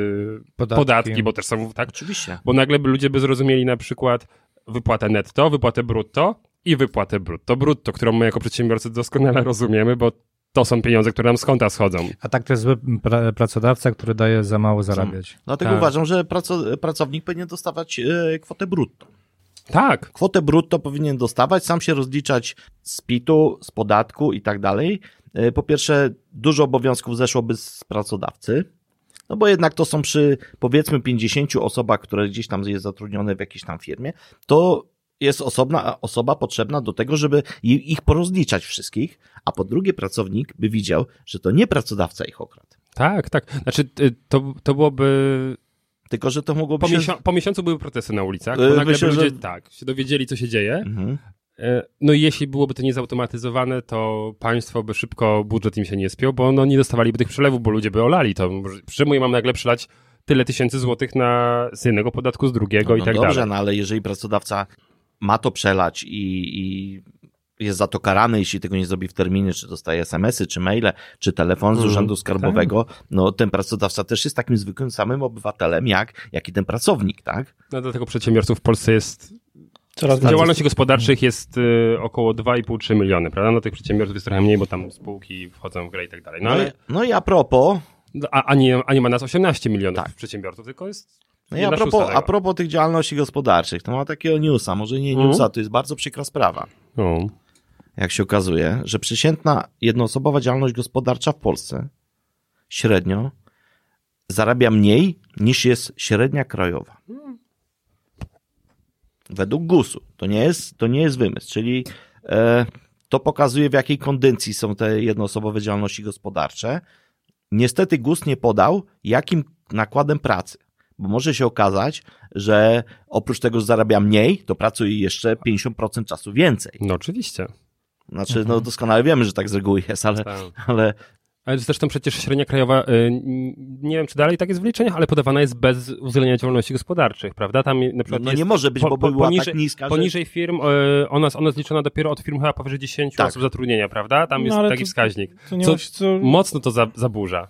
Podatki. podatki bo też są, tak, Oczywiście. bo nagle by ludzie by zrozumieli na przykład wypłatę netto, wypłatę brutto i wypłatę brutto brutto, którą my jako przedsiębiorcy doskonale rozumiemy, bo to są pieniądze, które nam z konta schodzą. A tak to jest zły pra- pracodawca, który daje za mało zarabiać. Dlatego Tak. uważam, że praco, pracownik powinien dostawać e, kwotę brutto. Tak, Kwotę brutto powinien dostawać, sam się rozliczać z PIT-u, z podatku i tak dalej. E, Po pierwsze, dużo obowiązków zeszłoby z pracodawcy, No bo jednak to są przy powiedzmy 50 osobach, które gdzieś tam jest zatrudnione w jakiejś tam firmie, to jest osobna osoba potrzebna do tego, żeby ich porozliczać wszystkich, a po drugie pracownik by widział, że to nie pracodawca ich okradł. Tak, tak. Znaczy, y, to, to byłoby. Tylko, że to mogłoby Po, się... miesią- po miesiącu były protesty na ulicach, Y, bo nagle myślę, ludzie że- tak, się dowiedzieli, co się dzieje. Mhm. E, No i jeśli byłoby to niezautomatyzowane, to państwo by szybko, budżet im się nie spiął, bo no nie dostawaliby tych przelewów, bo ludzie by olali to. Ja mam nagle przelać tyle tysięcy złotych na, z jednego podatku, z drugiego i no tak dobrze, dalej. no ale jeżeli pracodawca ma to przelać i, i jest za to karany, jeśli tego nie zrobi w terminie, czy dostaje SMS-y, czy maile, czy telefon z Mhm, urzędu skarbowego, no ten pracodawca też jest takim zwykłym samym obywatelem, jak, jak i ten pracownik, tak? No dlatego przedsiębiorców w Polsce jest, Coraz w działalności gospodarczych jest y, około 2,5-3 miliony, prawda? No tych przedsiębiorców jest trochę mniej, bo tam spółki wchodzą w grę i tak dalej. No No, ale, i, no i a propos, a, a, nie, a nie ma nas 18 milionów Tak. przedsiębiorców, tylko jest no i a propos, a propos tych działalności gospodarczych, to ma takiego newsa, może nie Mhm. newsa, to jest bardzo przykra sprawa. No. jak się okazuje, że przeciętna jednoosobowa działalność gospodarcza w Polsce średnio zarabia mniej niż jest średnia krajowa. Według GUS-u. To nie jest, to nie jest wymysł, czyli e, to pokazuje w jakiej kondycji są te jednoosobowe działalności gospodarcze. Niestety GUS nie podał, jakim nakładem pracy. Bo może się okazać, że oprócz tego, że zarabia mniej, to pracuje jeszcze 50% czasu więcej. no oczywiście. Znaczy, no doskonale wiemy, że tak z reguły jest, ale, Tak. ale Ale zresztą przecież średnia krajowa, y, nie wiem czy dalej tak jest w wyliczeniach, ale podawana jest bez uwzględnienia działalności gospodarczych, prawda? Tam na no, przykład no jest nie może być, po- bo po- była poniżej- tak niska, że... Poniżej firm, y, ona, ona jest liczona dopiero od firm chyba powyżej 10 Tak. osób zatrudnienia, prawda? Tam No, jest taki to- wskaźnik. To nie Co- ma co... Mocno to za, zaburza.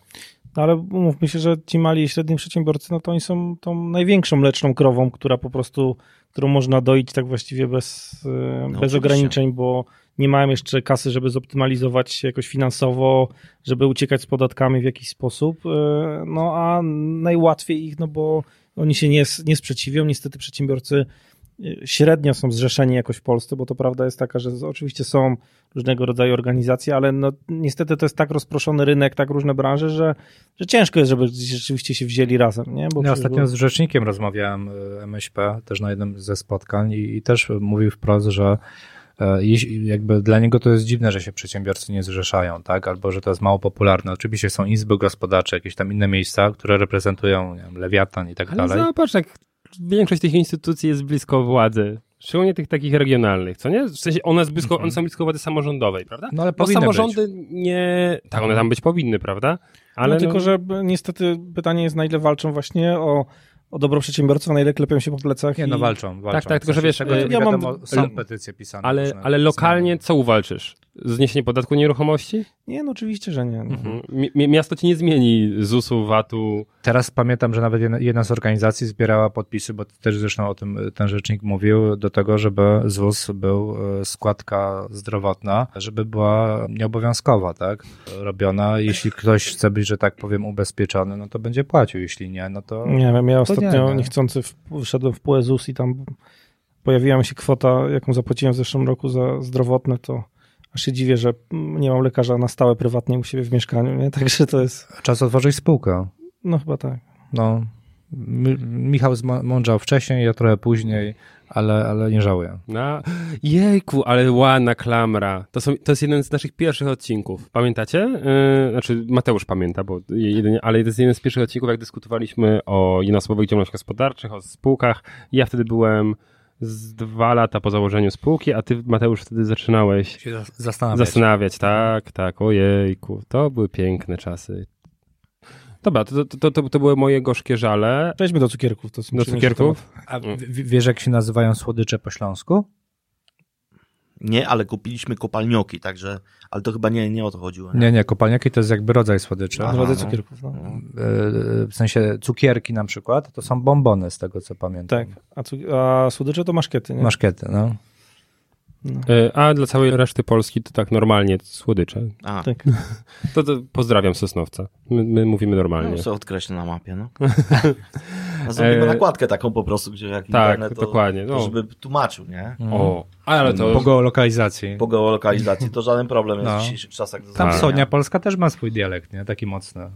No, ale umówmy się, że ci mali i średni przedsiębiorcy, no to oni są tą największą mleczną krową, która po prostu, którą można doić tak właściwie bez, e, bez oczywiście. ograniczeń, bo nie mają jeszcze kasy, żeby zoptymalizować się jakoś finansowo, żeby uciekać z podatkami w jakiś sposób. e, No a najłatwiej ich, no bo oni się nie, nie sprzeciwią. Niestety przedsiębiorcy średnio są zrzeszeni jakoś w Polsce, bo to prawda jest taka, że oczywiście są różnego rodzaju organizacje, ale no, niestety to jest tak rozproszony rynek, tak różne branże, że, że ciężko jest, żeby rzeczywiście się wzięli razem, nie? Bo Ja ostatnio było- z rzecznikiem rozmawiałem y, MŚP, też na jednym ze spotkań i, i też mówił wprost, że e, jakby dla niego to jest dziwne, że się przedsiębiorcy nie zrzeszają, tak? Albo że to jest mało popularne. Oczywiście są izby gospodarcze, jakieś tam inne miejsca, które reprezentują nie wiem, lewiatan i tak Ale dalej. zobacz, jak większość tych instytucji jest blisko władzy. Szczególnie tych takich regionalnych, co nie? W sensie one, jest blisko, one są blisko władzy samorządowej, prawda? No ale Bo powinny samorządy nie... Tak, one tam być powinny, prawda? Ale no, tylko, że b- niestety pytanie jest, na ile walczą właśnie o, o dobro przedsiębiorców, na ile klepią się po plecach. Nie, no i- walczą, walczą. tak, tylko że wiesz, tego, ja mam- wiadomo, są ale- petycje pisane. Ale, ale lokalnie co uwalczysz? Zniesienie podatku nieruchomości? Nie, no oczywiście, że nie. No. Mhm. Mi- miasto ci nie zmieni ZUS-u, VAT-u. Teraz pamiętam, że nawet jedna, z organizacji zbierała podpisy, bo też zresztą o tym ten rzecznik mówił, do tego, żeby ZUS był e, składka zdrowotna, żeby była nieobowiązkowa, tak? Robiona. Jeśli ktoś chce być, że tak powiem, ubezpieczony, no to będzie płacił. Jeśli nie, no to. Nie wiem, ja ostatnio nie, niechcący w, wszedłem w PUEZUS i tam pojawiła mi się kwota, jaką zapłaciłem w zeszłym roku za zdrowotne, to aż się dziwię, że nie mam lekarza na stałe prywatnie u siebie w mieszkaniu, nie? Także to jest, Czas otworzyć spółkę. no chyba tak. No. Mi- Michał zmądrzał wcześniej, ja trochę później, ale, ale nie żałuję. No, jejku, ale ładna klamra. To, są, to jest jeden z naszych pierwszych odcinków. Pamiętacie? Yy, znaczy, Mateusz pamięta, bo jedynie, ale to jest jeden z pierwszych odcinków, jak dyskutowaliśmy o jednoosobowych działalnościach gospodarczych, o spółkach. Ja wtedy byłem z dwa lata po założeniu spółki, a ty, Mateusz, wtedy zaczynałeś Się zas- zastanawiać. zastanawiać. Tak, tak, ojejku, to były piękne czasy. Dobra, to, to, to, to były moje gorzkie żale. Przejdźmy do cukierków. To są Do cukierków? A w- w- wiesz, jak się nazywają słodycze po śląsku? Nie, ale kupiliśmy kopalnioki, także, ale to chyba nie, nie o to chodziło. Nie, nie, kopalniaki to jest jakby rodzaj słodycza. tematy. Aha, Rodzaj no. cukierków, no. E, W sensie cukierki na przykład, to są bombony z tego co pamiętam. Tak, a, cu- a słodycze to maszkiety, nie? Maszkiety, no. Yy, a dla całej reszty Polski to tak normalnie, słodycze. A, Tak. To, to pozdrawiam Sosnowca. My, my mówimy normalnie. no, sobie odkreślę na mapie, no. A zrobimy E, nakładkę taką po prostu, gdzie jak tak, internet, to, dokładnie, to no. żeby tłumaczył, nie? O, ale to... Po geolokalizacji. Po geolokalizacji to żaden problem jest No. w dzisiejszych czasach. Tam zrobienia. wschodnia Polska też ma swój dialekt, nie? Taki mocny.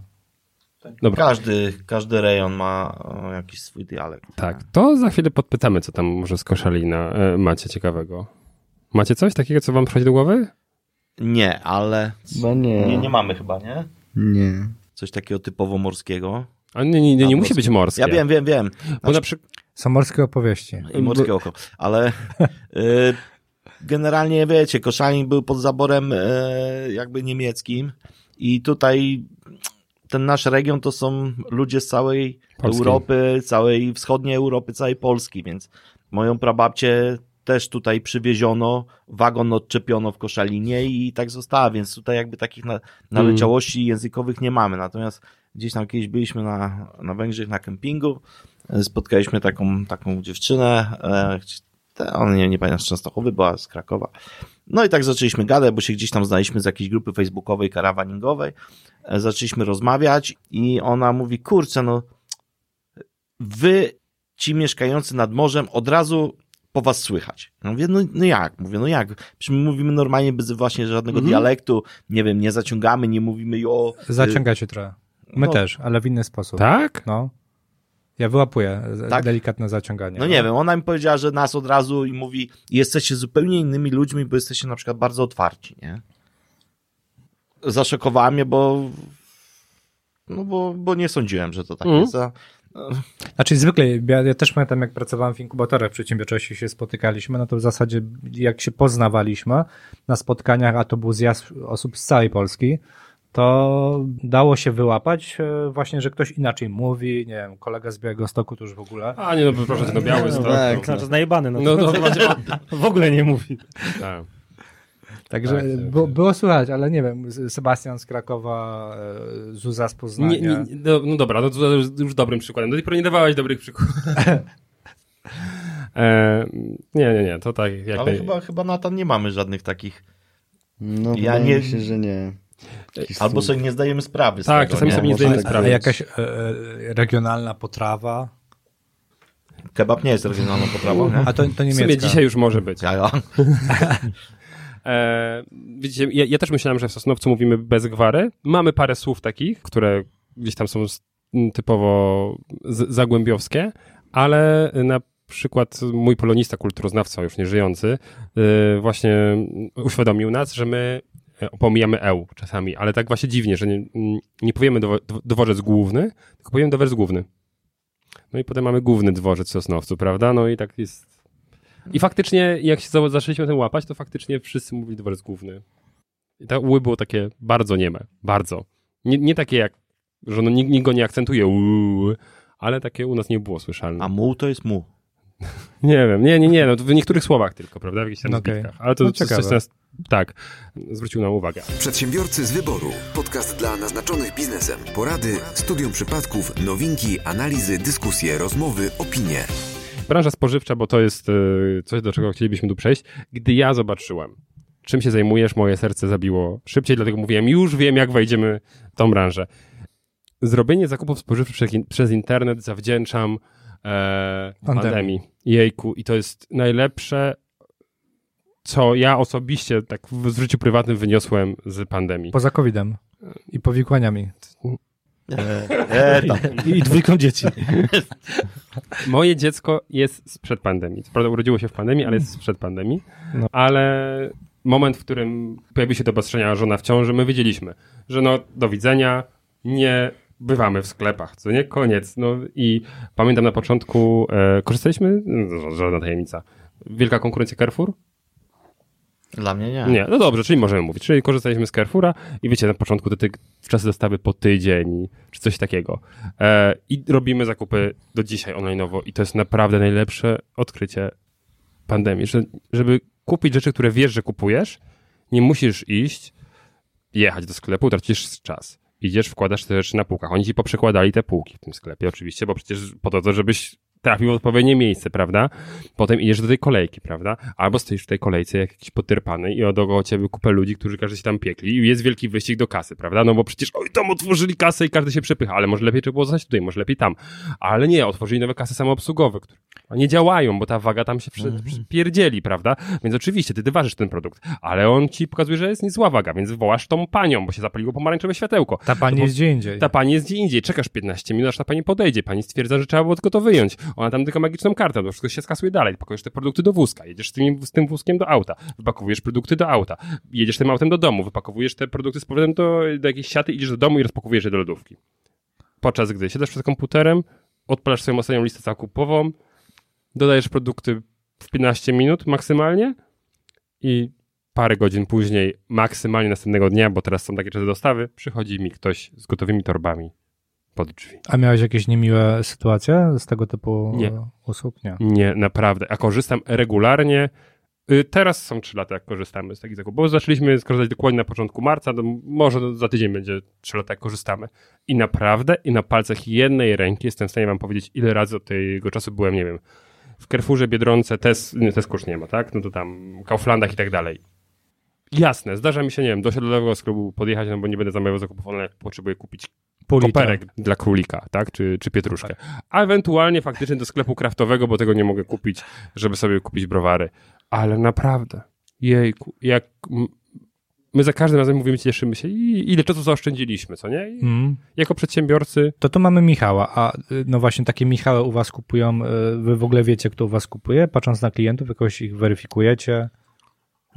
Dobra, Każdy, każdy rejon ma e, jakiś swój dialekt. tak. To za chwilę podpytamy, co tam może z Koszalina e, macie ciekawego. Macie coś takiego, co wam przychodzi do głowy? Nie, ale Chyba nie. nie, nie mamy chyba, nie? Nie. Coś takiego typowo morskiego. A nie, nie, nie, nie musi być morskie. Ja wiem, wiem, wiem. Bo na przykład... Są morskie opowieści. I morskie oko. Ale y, generalnie wiecie, Koszalin był pod zaborem e, jakby niemieckim i tutaj ten nasz region to są ludzie z całej Polski. Europy, całej wschodniej Europy, całej Polski, więc moją prababcię też tutaj przywieziono, wagon odczepiono w Koszalinie i tak została, więc tutaj jakby takich na, naleciałości językowych nie mamy. Natomiast gdzieś tam kiedyś byliśmy na, na Węgrzech na kempingu, spotkaliśmy taką, taką dziewczynę, e, ona nie, nie pamiętam z Częstochowy, była z Krakowa. No i tak zaczęliśmy gadać, bo się gdzieś tam znaliśmy z jakiejś grupy facebookowej, karawaningowej. E, Zaczęliśmy rozmawiać i ona mówi, kurczę, no wy, ci mieszkający nad morzem, od razu po was słychać. Ja mówię, no, no jak? Mówię, no jak? Przecież my mówimy normalnie bez właśnie żadnego Mhm. dialektu, nie wiem, nie zaciągamy, nie mówimy jo. y, Zaciągacie trochę. My no. też, ale w inny sposób. Tak? No. Ja wyłapuję Tak? delikatne zaciąganie. No nie wiem, ona mi powiedziała, że nas od razu i mówi, jesteście zupełnie innymi ludźmi, bo jesteście na przykład bardzo otwarci, nie? Zaszokowała mnie, bo no bo, bo nie sądziłem, że to tak Mhm. jest. A, Znaczy zwykle, ja, ja też pamiętam jak pracowałem w inkubatorach przedsiębiorczości się spotykaliśmy, no to w zasadzie jak się poznawaliśmy na spotkaniach, a to był zjazd osób z całej Polski, to dało się wyłapać e, właśnie, że ktoś inaczej mówi, nie wiem, kolega z Białego Stoku to już w ogóle. A nie, no proszę no biały No, stok. tak, no. Znaczy najebany. No, No to, to w ogóle nie mówi. Tak. Także Tak, tak, było, było słychać, ale nie wiem, Sebastian z Krakowa, e, Zuza z Poznania. Nie, nie, no, no dobra, no to już, już dobrym przykładem. Do tej pory nie dawałeś dobrych przykładów. e, nie, nie, nie, to tak jak ale naj... chyba, chyba Natan nie mamy żadnych takich, No, Ja nie- się, że nie. Takich albo sobie nie zdajemy sprawy z Tak, tego, czasami nie? sobie nie zdajemy tak sprawy. A jakaś e, e, regionalna potrawa, Kebab nie jest regionalną potrawą, nie? a to, to W niemiecka. sumie dzisiaj już może być. Ja, ja. E, widzicie, ja, ja też myślałem, że w Sosnowcu mówimy bez gwary. Mamy parę słów takich, które gdzieś tam są typowo zagłębiowskie, ale na przykład mój polonista, kulturoznawca, już nie żyjący, y, właśnie uświadomił nas, że my e, pomijamy eł czasami, ale tak właśnie dziwnie, że nie, nie powiemy dwo- dworzec główny, tylko powiemy dworzec główny. No i potem mamy główny dworzec w Sosnowcu, prawda? No i tak jest i faktycznie, jak się za- zaczęliśmy ten łapać, to faktycznie wszyscy mówili dworzec główny. I te ły było takie bardzo nieme, bardzo. Nie, nie takie jak, że no, nikt, nikt go nie akcentuje, uuu, ale takie u nas nie było słyszalne. A muł to jest muł. Nie wiem, nie, nie, nie, no to w niektórych słowach tylko, prawda, w jakichś tam Okej. zbitkach. Ale to No coś ciekawe. nas, tak, zwrócił nam uwagę. Przedsiębiorcy z wyboru. Podcast dla naznaczonych biznesem. Porady, studium przypadków, nowinki, analizy, dyskusje, rozmowy, opinie. Branża spożywcza, bo to jest y, coś, do czego chcielibyśmy tu przejść. Gdy ja zobaczyłem, czym się zajmujesz, moje serce zabiło szybciej, dlatego mówiłem, już wiem, jak wejdziemy w tą branżę. Zrobienie zakupów spożywczych przez, in- przez internet zawdzięczam e, Pandemii. pandemii. Jejku, i to jest najlepsze, co ja osobiście tak w, życiu prywatnym wyniosłem z pandemii. Poza COVID-em i powikłaniami. E, tam. I dwójką dzieci. Moje dziecko jest sprzed pandemii. Co prawda urodziło się w pandemii, ale jest sprzed pandemii. No. Ale moment, w którym pojawiły się te obostrzenia, żona w ciąży, my wiedzieliśmy, że no do widzenia, nie bywamy w sklepach, co nie? Koniec. No i pamiętam na początku, e, korzystaliśmy, no, żadna tajemnica, wielka konkurencja Carrefour? Dla mnie nie. Nie, no dobrze, czyli możemy mówić. Czyli korzystaliśmy z Carrefoura i wiecie, na początku te, te czasy dostawy po tydzień, czy coś takiego. E, I robimy zakupy do dzisiaj online'owo i to jest naprawdę najlepsze odkrycie pandemii, że, żeby kupić rzeczy, które wiesz, że kupujesz, nie musisz iść, jechać do sklepu, tracisz czas. Idziesz, wkładasz te rzeczy na półkach. Oni ci poprzekładali te półki w tym sklepie oczywiście, bo przecież po to, żebyś trafił w odpowiednie miejsce, prawda? Potem idziesz do tej kolejki, prawda? Albo stoisz w tej kolejce jak jakiś potyrpany i dookoła ciebie kupę ludzi, którzy każdy się tam piekli i jest wielki wyścig do kasy, prawda? No bo przecież oj, tam otworzyli kasę i każdy się przepycha, ale może lepiej trzeba było zostać tutaj, może lepiej tam. Ale nie, otworzyli nowe kasy samoobsługowe, które nie działają, bo ta waga tam się przy, przy, pierdzieli, prawda? Więc oczywiście ty, ty ważysz ten produkt, ale on ci pokazuje, że jest niezła waga, więc wołasz tą panią, bo się zapaliło pomarańczowe światełko. Ta pani To jest gdzie indziej. ta pani jest gdzie indziej, czekasz 15 minut, aż ta pani podejdzie. Pani stwierdza, że trzeba było tylko to wyjąć. Ona tam tylko magiczną kartę, to wszystko się skasuje dalej. Pakujesz te produkty do wózka, jedziesz z tym, z tym wózkiem do auta, wypakowujesz produkty do auta, jedziesz tym autem do domu, wypakowujesz te produkty z powrotem do, do jakiejś siaty, idziesz do domu i rozpakowujesz je do lodówki. Podczas gdy siadasz przed komputerem, odpalasz swoją ostatnią listę zakupową, dodajesz produkty w 15 minut maksymalnie i parę godzin później, maksymalnie następnego dnia, bo teraz są takie czasy dostawy, przychodzi mi ktoś z gotowymi torbami pod drzwi. A miałeś jakieś niemiłe sytuacje z tego typu Nie. usług? Nie. Nie, naprawdę. A korzystam regularnie. Y, Teraz są trzy lata, jak korzystamy z takich zakupów, bo zaczęliśmy skorzystać dokładnie na początku marca, to może za tydzień będzie trzy lata, jak korzystamy. I naprawdę, i na palcach jednej ręki jestem w stanie wam powiedzieć, ile razy od tego czasu byłem, nie wiem, w Carrefourze, Biedronce, Tesco już nie ma, tak? No to tam Kauflandach i tak dalej. Jasne, zdarza mi się, nie wiem, do osiedlowego sklepu podjechać, no bo nie będę zamawiał zakupów online, potrzebuję kupić litra. koperek dla królika, tak? Czy, czy pietruszkę. A ewentualnie faktycznie do sklepu kraftowego, bo tego nie mogę kupić, żeby sobie kupić browary. Ale naprawdę, jejku, jak my za każdym razem mówimy, cieszymy się i ile czasu zaoszczędziliśmy, co nie? Mm. jako przedsiębiorcy To tu mamy Michała, a y, no właśnie takie Michały u was kupują, y, wy w ogóle wiecie, kto u was kupuje? Patrząc na klientów, jakoś ich weryfikujecie?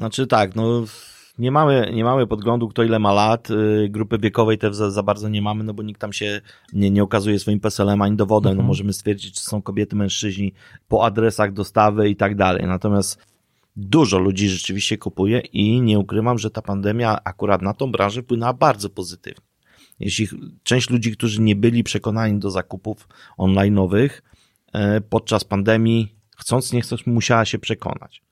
Znaczy tak, no nie mamy, nie mamy podglądu, kto ile ma lat, y, grupy wiekowej też za, za bardzo nie mamy, no bo nikt tam się nie, nie okazuje swoim PESEL-em ani dowodem, no możemy stwierdzić, czy są kobiety, mężczyźni po adresach dostawy i tak dalej, natomiast dużo ludzi rzeczywiście kupuje i nie ukrywam, że ta pandemia akurat na tą branżę wpłynęła bardzo pozytywnie. Jeśli część ludzi, którzy nie byli przekonani do zakupów online'owych e, podczas pandemii, chcąc nie chcąc, musiała się przekonać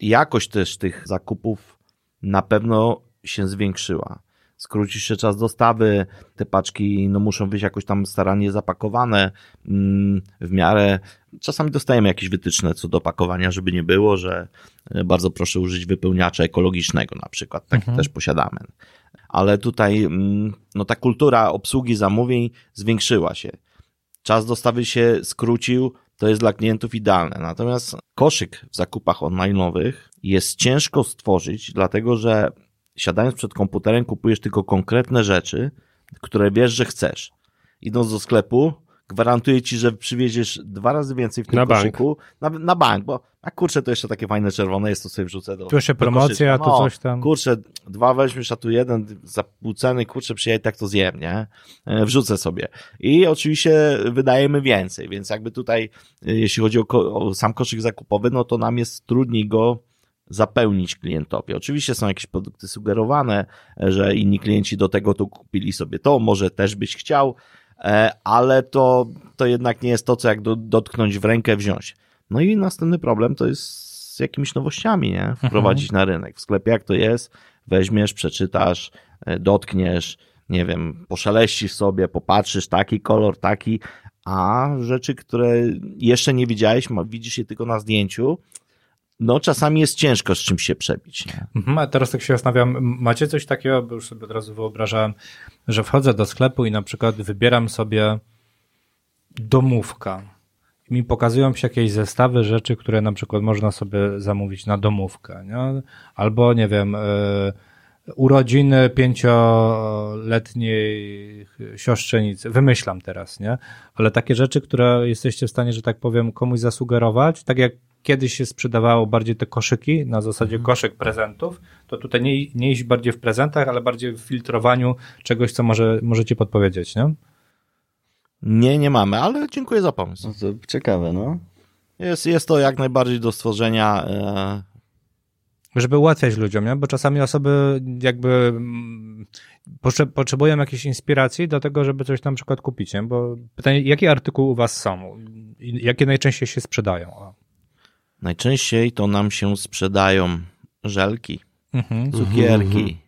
jakość też tych zakupów na pewno się zwiększyła. Skróci się czas dostawy, te paczki no, muszą być jakoś tam starannie zapakowane mm, w miarę. Czasami dostajemy jakieś wytyczne co do pakowania, żeby nie było, że e, bardzo proszę użyć wypełniacza ekologicznego na przykład, taki Mhm. też posiadamy. Ale tutaj mm, no, ta kultura obsługi zamówień zwiększyła się czas dostawy się skrócił, to jest dla klientów idealne. Natomiast koszyk w zakupach online'owych jest ciężko stworzyć, dlatego że siadając przed komputerem kupujesz tylko konkretne rzeczy, które wiesz, że chcesz. Idąc do sklepu, gwarantuję ci, że przywieziesz dwa razy więcej w tym Na bank. koszyku. Na, na bank, bo a kurczę, to jeszcze takie fajne czerwone jest, to sobie wrzucę do Tu do promocja, No, coś tam. Kurczę, dwa weźmiesz, a tu jeden za pół ceny, kurczę, przyjedź, tak to zjem, nie? E, Wrzucę sobie. I oczywiście wydajemy więcej, więc jakby tutaj, e, jeśli chodzi o, o sam koszyk zakupowy, no to nam jest trudniej go zapełnić klientowi. Oczywiście są jakieś produkty sugerowane, e, że inni klienci do tego tu kupili sobie to, może też byś chciał, ale to, to jednak nie jest to, co jak do, dotknąć w rękę, wziąć. No i następny problem to jest z jakimiś nowościami, nie? Wprowadzić na rynek. W sklepie jak to jest, weźmiesz, przeczytasz, e, dotkniesz, nie wiem, poszeleścisz sobie, popatrzysz, taki kolor, taki, a rzeczy, które jeszcze nie widziałeś, widzisz je tylko na zdjęciu, no czasami jest ciężko z czymś się przebić. Mhm, a teraz tak się zastanawiam, macie coś takiego, bo już sobie od razu wyobrażałem, że wchodzę do sklepu i na przykład wybieram sobie domówka. Mi pokazują się jakieś zestawy rzeczy, które na przykład można sobie zamówić na domówkę, nie? Albo, nie wiem, e, urodziny pięcioletniej siostrzenicy. Wymyślam teraz, nie? Ale takie rzeczy, które jesteście w stanie, że tak powiem, komuś zasugerować, tak jak kiedyś się sprzedawało bardziej te koszyki, na zasadzie koszyk prezentów, to tutaj nie, nie iść bardziej w prezentach, ale bardziej w filtrowaniu czegoś, co może, możecie podpowiedzieć, nie? nie, nie mamy, ale dziękuję za pomysł. No to ciekawe, no. Jest, jest to jak najbardziej do stworzenia. Żeby ułatwiać ludziom, nie? Bo czasami osoby jakby mm, potrze- potrzebują jakiejś inspiracji do tego, żeby coś na przykład kupić, nie? Bo pytanie, jakie artykuły u was są? Jakie najczęściej się sprzedają? Najczęściej to nam się sprzedają żelki, Mhm. cukierki,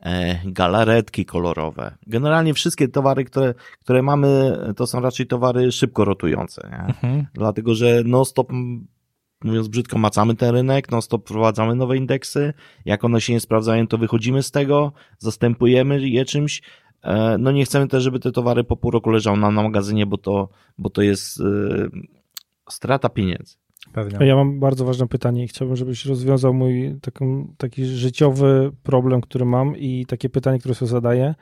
e, galaretki kolorowe. Generalnie wszystkie towary, które, które mamy, to są raczej towary szybko rotujące. Nie? Mhm. Dlatego, że non-stop, mówiąc brzydko, macamy ten rynek, non-stop wprowadzamy nowe indeksy. Jak one się nie sprawdzają, to wychodzimy z tego, zastępujemy je czymś. E, No nie chcemy też, żeby te towary po pół roku leżały nam na magazynie, bo to, bo to jest e, strata pieniędzy. Pewnie. Ja mam bardzo ważne pytanie i chciałbym, żebyś rozwiązał mój taką, taki życiowy problem, który mam i takie pytanie, które sobie zadaję.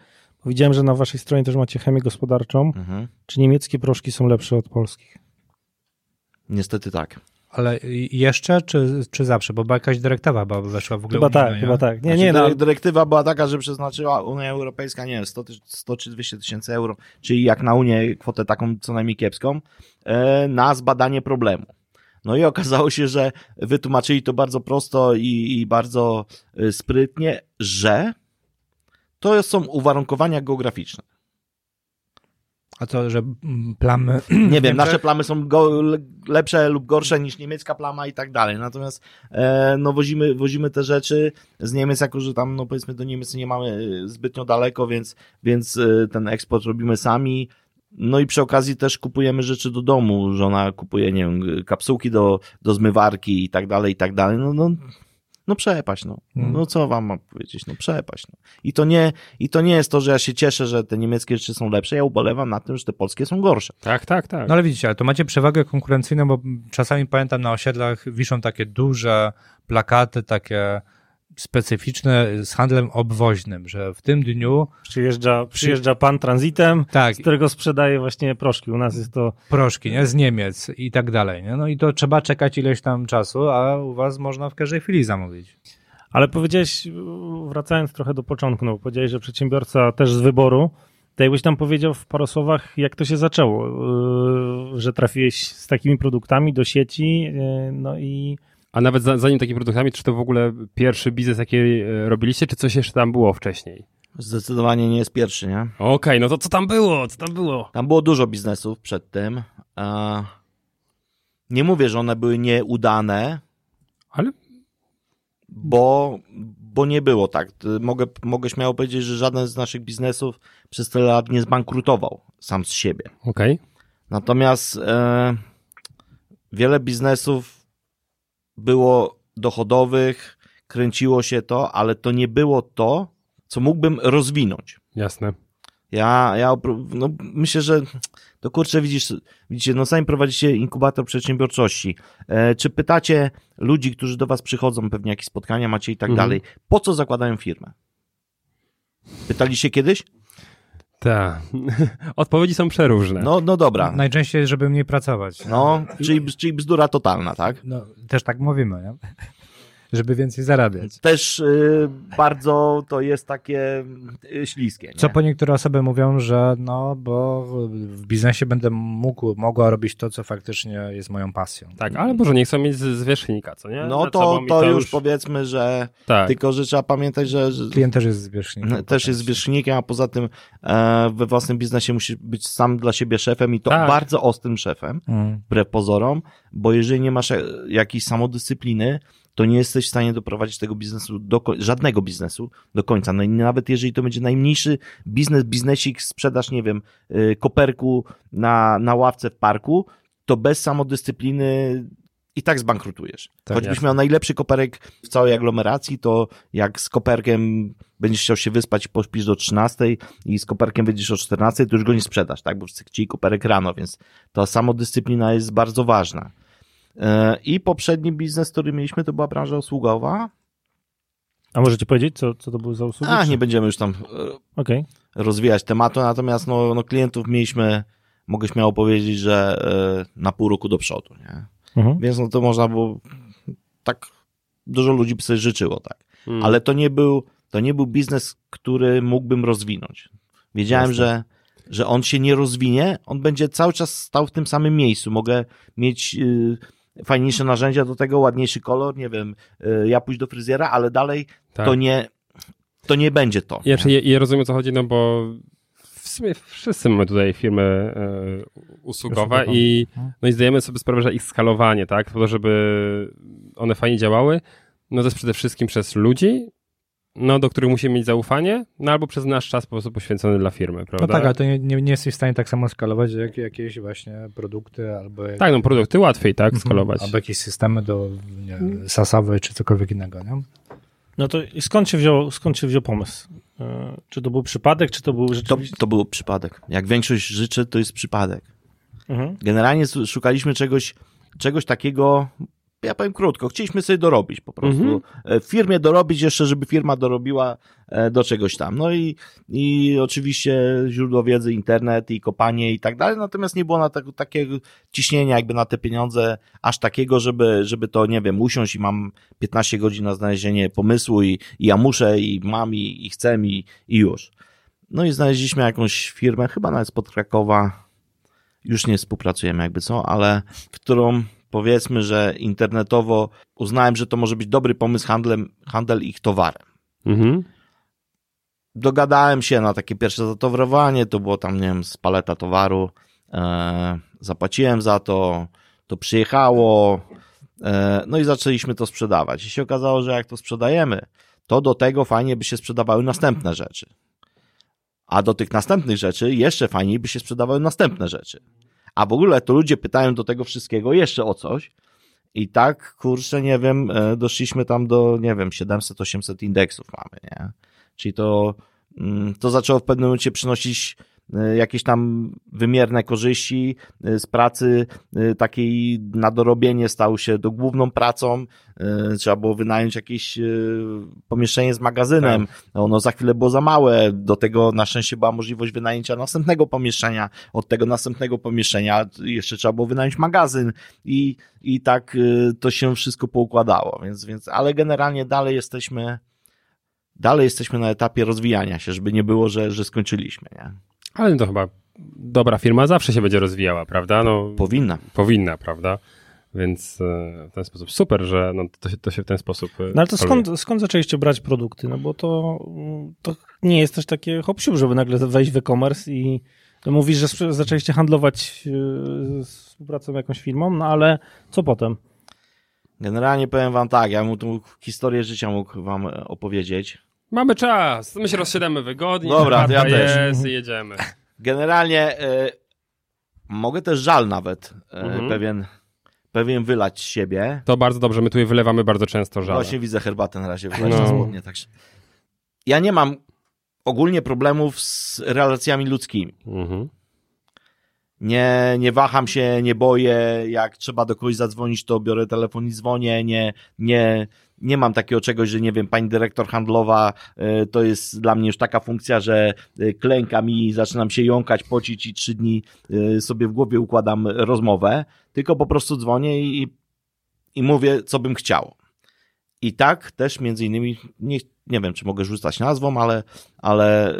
Widziałem, że na waszej stronie też macie chemię gospodarczą. Mhm. Czy niemieckie proszki są lepsze od polskich? Niestety tak. Ale jeszcze, czy, czy zawsze? Bo była jakaś dyrektywa bo weszła w ogóle Chyba unijna, tak, chyba tak. Nie, Znaczy, nie, no, dyre- Dyrektywa była taka, że przeznaczyła Unia Europejska, nie wiem, 100, ty- 100 czy 200 tysięcy euro, czyli jak na Unię kwotę taką co najmniej kiepską, e, na zbadanie problemu. No i okazało się, że wytłumaczyli to bardzo prosto i, i bardzo e, sprytnie, że to są uwarunkowania geograficzne. A to, że mm, plamy... Nie wiem, nasze plamy są go, le- lepsze lub gorsze niż niemiecka plama i tak dalej. Natomiast e, no wozimy, wozimy te rzeczy z Niemiec, jako że tam no powiedzmy do Niemiec nie mamy e, zbytnio daleko, więc, więc e, ten eksport robimy sami. No i przy okazji też kupujemy rzeczy do domu. Żona kupuje, nie wiem, kapsułki do, do zmywarki i tak dalej, i tak dalej. No, no, no przepaść, no. Hmm. No co wam mam powiedzieć? No przepaść. No. I, to nie, I to nie jest to, że ja się cieszę, że te niemieckie rzeczy są lepsze. Ja ubolewam na tym, że te polskie są gorsze. Tak, tak, tak. No ale widzicie, ale to macie przewagę konkurencyjną, bo czasami pamiętam na osiedlach wiszą takie duże plakaty, takie specyficzne z handlem obwoźnym, że w tym dniu przyjeżdża, przyjeżdża pan tranzytem, tak, z którego sprzedaje właśnie proszki. U nas jest to proszki, nie, z Niemiec i tak dalej, nie? No i to trzeba czekać ileś tam czasu, a u was można w każdej chwili zamówić. Ale powiedziałeś, wracając trochę do początku, no powiedziałeś, że przedsiębiorca też z wyboru, to jakbyś tam powiedział w paru słowach, jak to się zaczęło, yy, że trafiłeś z takimi produktami do sieci, yy, no i A nawet za, zanim takimi produktami, czy to w ogóle pierwszy biznes, jaki e, robiliście, czy coś jeszcze tam było wcześniej? Zdecydowanie nie jest pierwszy, nie? Okej, no to co tam było? Co tam było? Tam było dużo biznesów przed tym. Nie mówię, że one były nieudane, Ale bo, bo nie było tak. Mogę, mogę śmiało powiedzieć, że żaden z naszych biznesów przez tyle lat nie zbankrutował sam z siebie. okej. Natomiast e, wiele biznesów było dochodowych, kręciło się to, ale to nie było to, co mógłbym rozwinąć. Jasne. Ja, ja no, myślę, że to kurczę, widzisz, widzicie, no sami prowadzicie inkubator przedsiębiorczości. E, czy pytacie ludzi, którzy do was przychodzą, pewnie jakieś spotkania macie i tak Mhm. dalej, po co zakładają firmę? Pytaliście kiedyś? Tak. Odpowiedzi są przeróżne. No, no dobra. Najczęściej, żeby mniej pracować. No, czyli, czyli bzdura totalna, tak? No, też tak mówimy, nie? Żeby więcej zarabiać. Też y, bardzo to jest takie y, śliskie. Nie? Co po niektóre osoby mówią, że no, bo w biznesie będę mógł, mogła robić to, co faktycznie jest moją pasją. Tak, ale może nie chcą mieć z- zwierzchnika, co nie? No to, i to już powiedzmy, że Tak. tylko, że trzeba pamiętać, że, że Klient też jest zwierzchnikiem. też jest zwierzchnikiem, a poza tym e, we własnym biznesie musisz być sam dla siebie szefem i to Tak. bardzo ostrym szefem, Mm. wbrew pozorom, bo jeżeli nie masz e, jakiejś samodyscypliny, to nie jesteś w stanie doprowadzić tego biznesu, do, żadnego biznesu do końca. No i nawet jeżeli to będzie najmniejszy biznes, biznesik, sprzedaż, nie wiem, y, koperku na, na ławce w parku, to bez samodyscypliny i tak zbankrutujesz. Tak, Choćbyś jasne. miał najlepszy koperek w całej aglomeracji, to jak z koperkiem będziesz chciał się wyspać pośpisz do 13 i z koperkiem wyjdziesz o 14, to już go nie sprzedasz, tak? Bo wszyscy chcieli koperek rano, więc ta samodyscyplina jest bardzo ważna. E, I poprzedni biznes, który mieliśmy, to była branża usługowa. A możecie powiedzieć, co, co to były za usługi? A, czy- nie będziemy już tam e, Okej. rozwijać tematu, natomiast no, no klientów mieliśmy, mogę śmiało powiedzieć, że e, na pół roku do przodu, nie? Mhm. Więc no to można było, tak dużo ludzi by sobie życzyło, tak. Mm. Ale to nie był, to nie był biznes, który mógłbym rozwinąć. Wiedziałem, Jasne. że, że on się nie rozwinie, on będzie cały czas stał w tym samym miejscu. Mogę mieć y, fajniejsze narzędzia do tego, ładniejszy kolor, nie wiem, y, ja pójść do fryzjera, ale dalej tak. to nie, to nie będzie to. Ja, nie? ja, rozumiem o co chodzi, no bo w sumie wszyscy mamy tutaj firmy e, usługowe Usługowe. i, Mhm. no i zdajemy sobie sprawę, że ich skalowanie, tak, po to, żeby one fajnie działały, no to jest przede wszystkim przez ludzi no, do których musimy mieć zaufanie, no albo przez nasz czas po prostu poświęcony dla firmy, prawda? No tak, ale to nie, nie, nie jesteś w stanie tak samo skalować jak jakieś właśnie produkty albo... Jak, Tak, no produkty łatwiej, tak, Mhm. skalować. Albo jakieś systemy do nie, wiem, sasowe czy cokolwiek innego, nie? No to i skąd się wziął, skąd się wziął pomysł? E, Czy to był przypadek, czy to był To, rzeczywiście... to był przypadek. Jak większość rzeczy, to jest przypadek. Mhm. Generalnie szukaliśmy czegoś, czegoś takiego, ja powiem krótko, chcieliśmy sobie dorobić po prostu. Mhm. E, W firmie dorobić jeszcze, żeby firma dorobiła e, do czegoś tam. No i, i oczywiście źródło wiedzy, internet i kopanie i tak dalej, natomiast nie było na tak, takiego ciśnienia jakby na te pieniądze aż takiego, żeby, żeby to, nie wiem, usiąść i mam 15 godzin na znalezienie pomysłu i, i ja muszę i mam i, i chcę i, i już. No i znaleźliśmy jakąś firmę, chyba nawet spod Krakowa, już nie współpracujemy jakby co, ale w którą powiedzmy, że internetowo uznałem, że to może być dobry pomysł handlem, handel ich towarem. Mhm. Dogadałem się na takie pierwsze zatowarowanie, to było tam, nie wiem, z paleta towaru, e, zapłaciłem za to, to przyjechało, e, no i zaczęliśmy to sprzedawać. I się okazało, że jak to sprzedajemy, to do tego fajnie by się sprzedawały następne rzeczy. A do tych następnych rzeczy jeszcze fajniej by się sprzedawały następne rzeczy. A w ogóle to ludzie pytają do tego wszystkiego jeszcze o coś. I tak, kurczę, nie wiem, e, doszliśmy tam do, nie wiem, 700-800 indeksów mamy, nie? Czyli to, mm, to zaczęło w pewnym momencie przynosić jakieś tam wymierne korzyści e, z pracy e, takiej na dorobienie stał się do główną pracą. E, Trzeba było wynająć jakieś e, pomieszczenie z magazynem. Ono za chwilę było za małe. Do tego na szczęście była możliwość wynajęcia następnego pomieszczenia. Od tego następnego pomieszczenia jeszcze trzeba było wynająć magazyn i, i tak e, to się wszystko poukładało. Więc, więc, ale generalnie dalej jesteśmy, dalej jesteśmy na etapie rozwijania się, żeby nie było, że, że skończyliśmy, nie? Ale to chyba dobra firma zawsze się będzie rozwijała, prawda? No, Powinna. powinna, prawda? Więc e, w ten sposób super, że no, to, się, to się w ten sposób. e, No ale to skąd, skąd zaczęliście brać produkty? No bo to, to nie jest też takie hop żeby nagle wejść w e-commerce i no mówisz, że zaczęliście handlować yy, z współpracą jakąś firmą, no ale co potem? Generalnie powiem wam tak, ja bym tu historię życia mógł wam e, opowiedzieć. Mamy czas, my się rozsiadamy wygodnie. Dobra, ja też. Jest, jedziemy. Generalnie e, mogę też żal nawet e, Mhm. pewien, pewien wylać z siebie. To bardzo dobrze, my tu je wylewamy bardzo często żal. Właśnie widzę herbatę na razie wylać No. na spodnie, także. Ja nie mam ogólnie problemów z relacjami ludzkimi. Mhm. Nie, nie waham się, nie boję. Jak trzeba do kogoś zadzwonić, to biorę telefon i dzwonię. Nie, nie, nie mam takiego czegoś, że nie wiem, pani dyrektor handlowa y, to jest dla mnie już taka funkcja, że y, klękam i zaczynam się jąkać, pocić i trzy dni y, sobie w głowie układam rozmowę. Tylko po prostu dzwonię i, i mówię, co bym chciał. I tak też między innymi, nie, nie wiem, czy mogę rzucać nazwą, ale, ale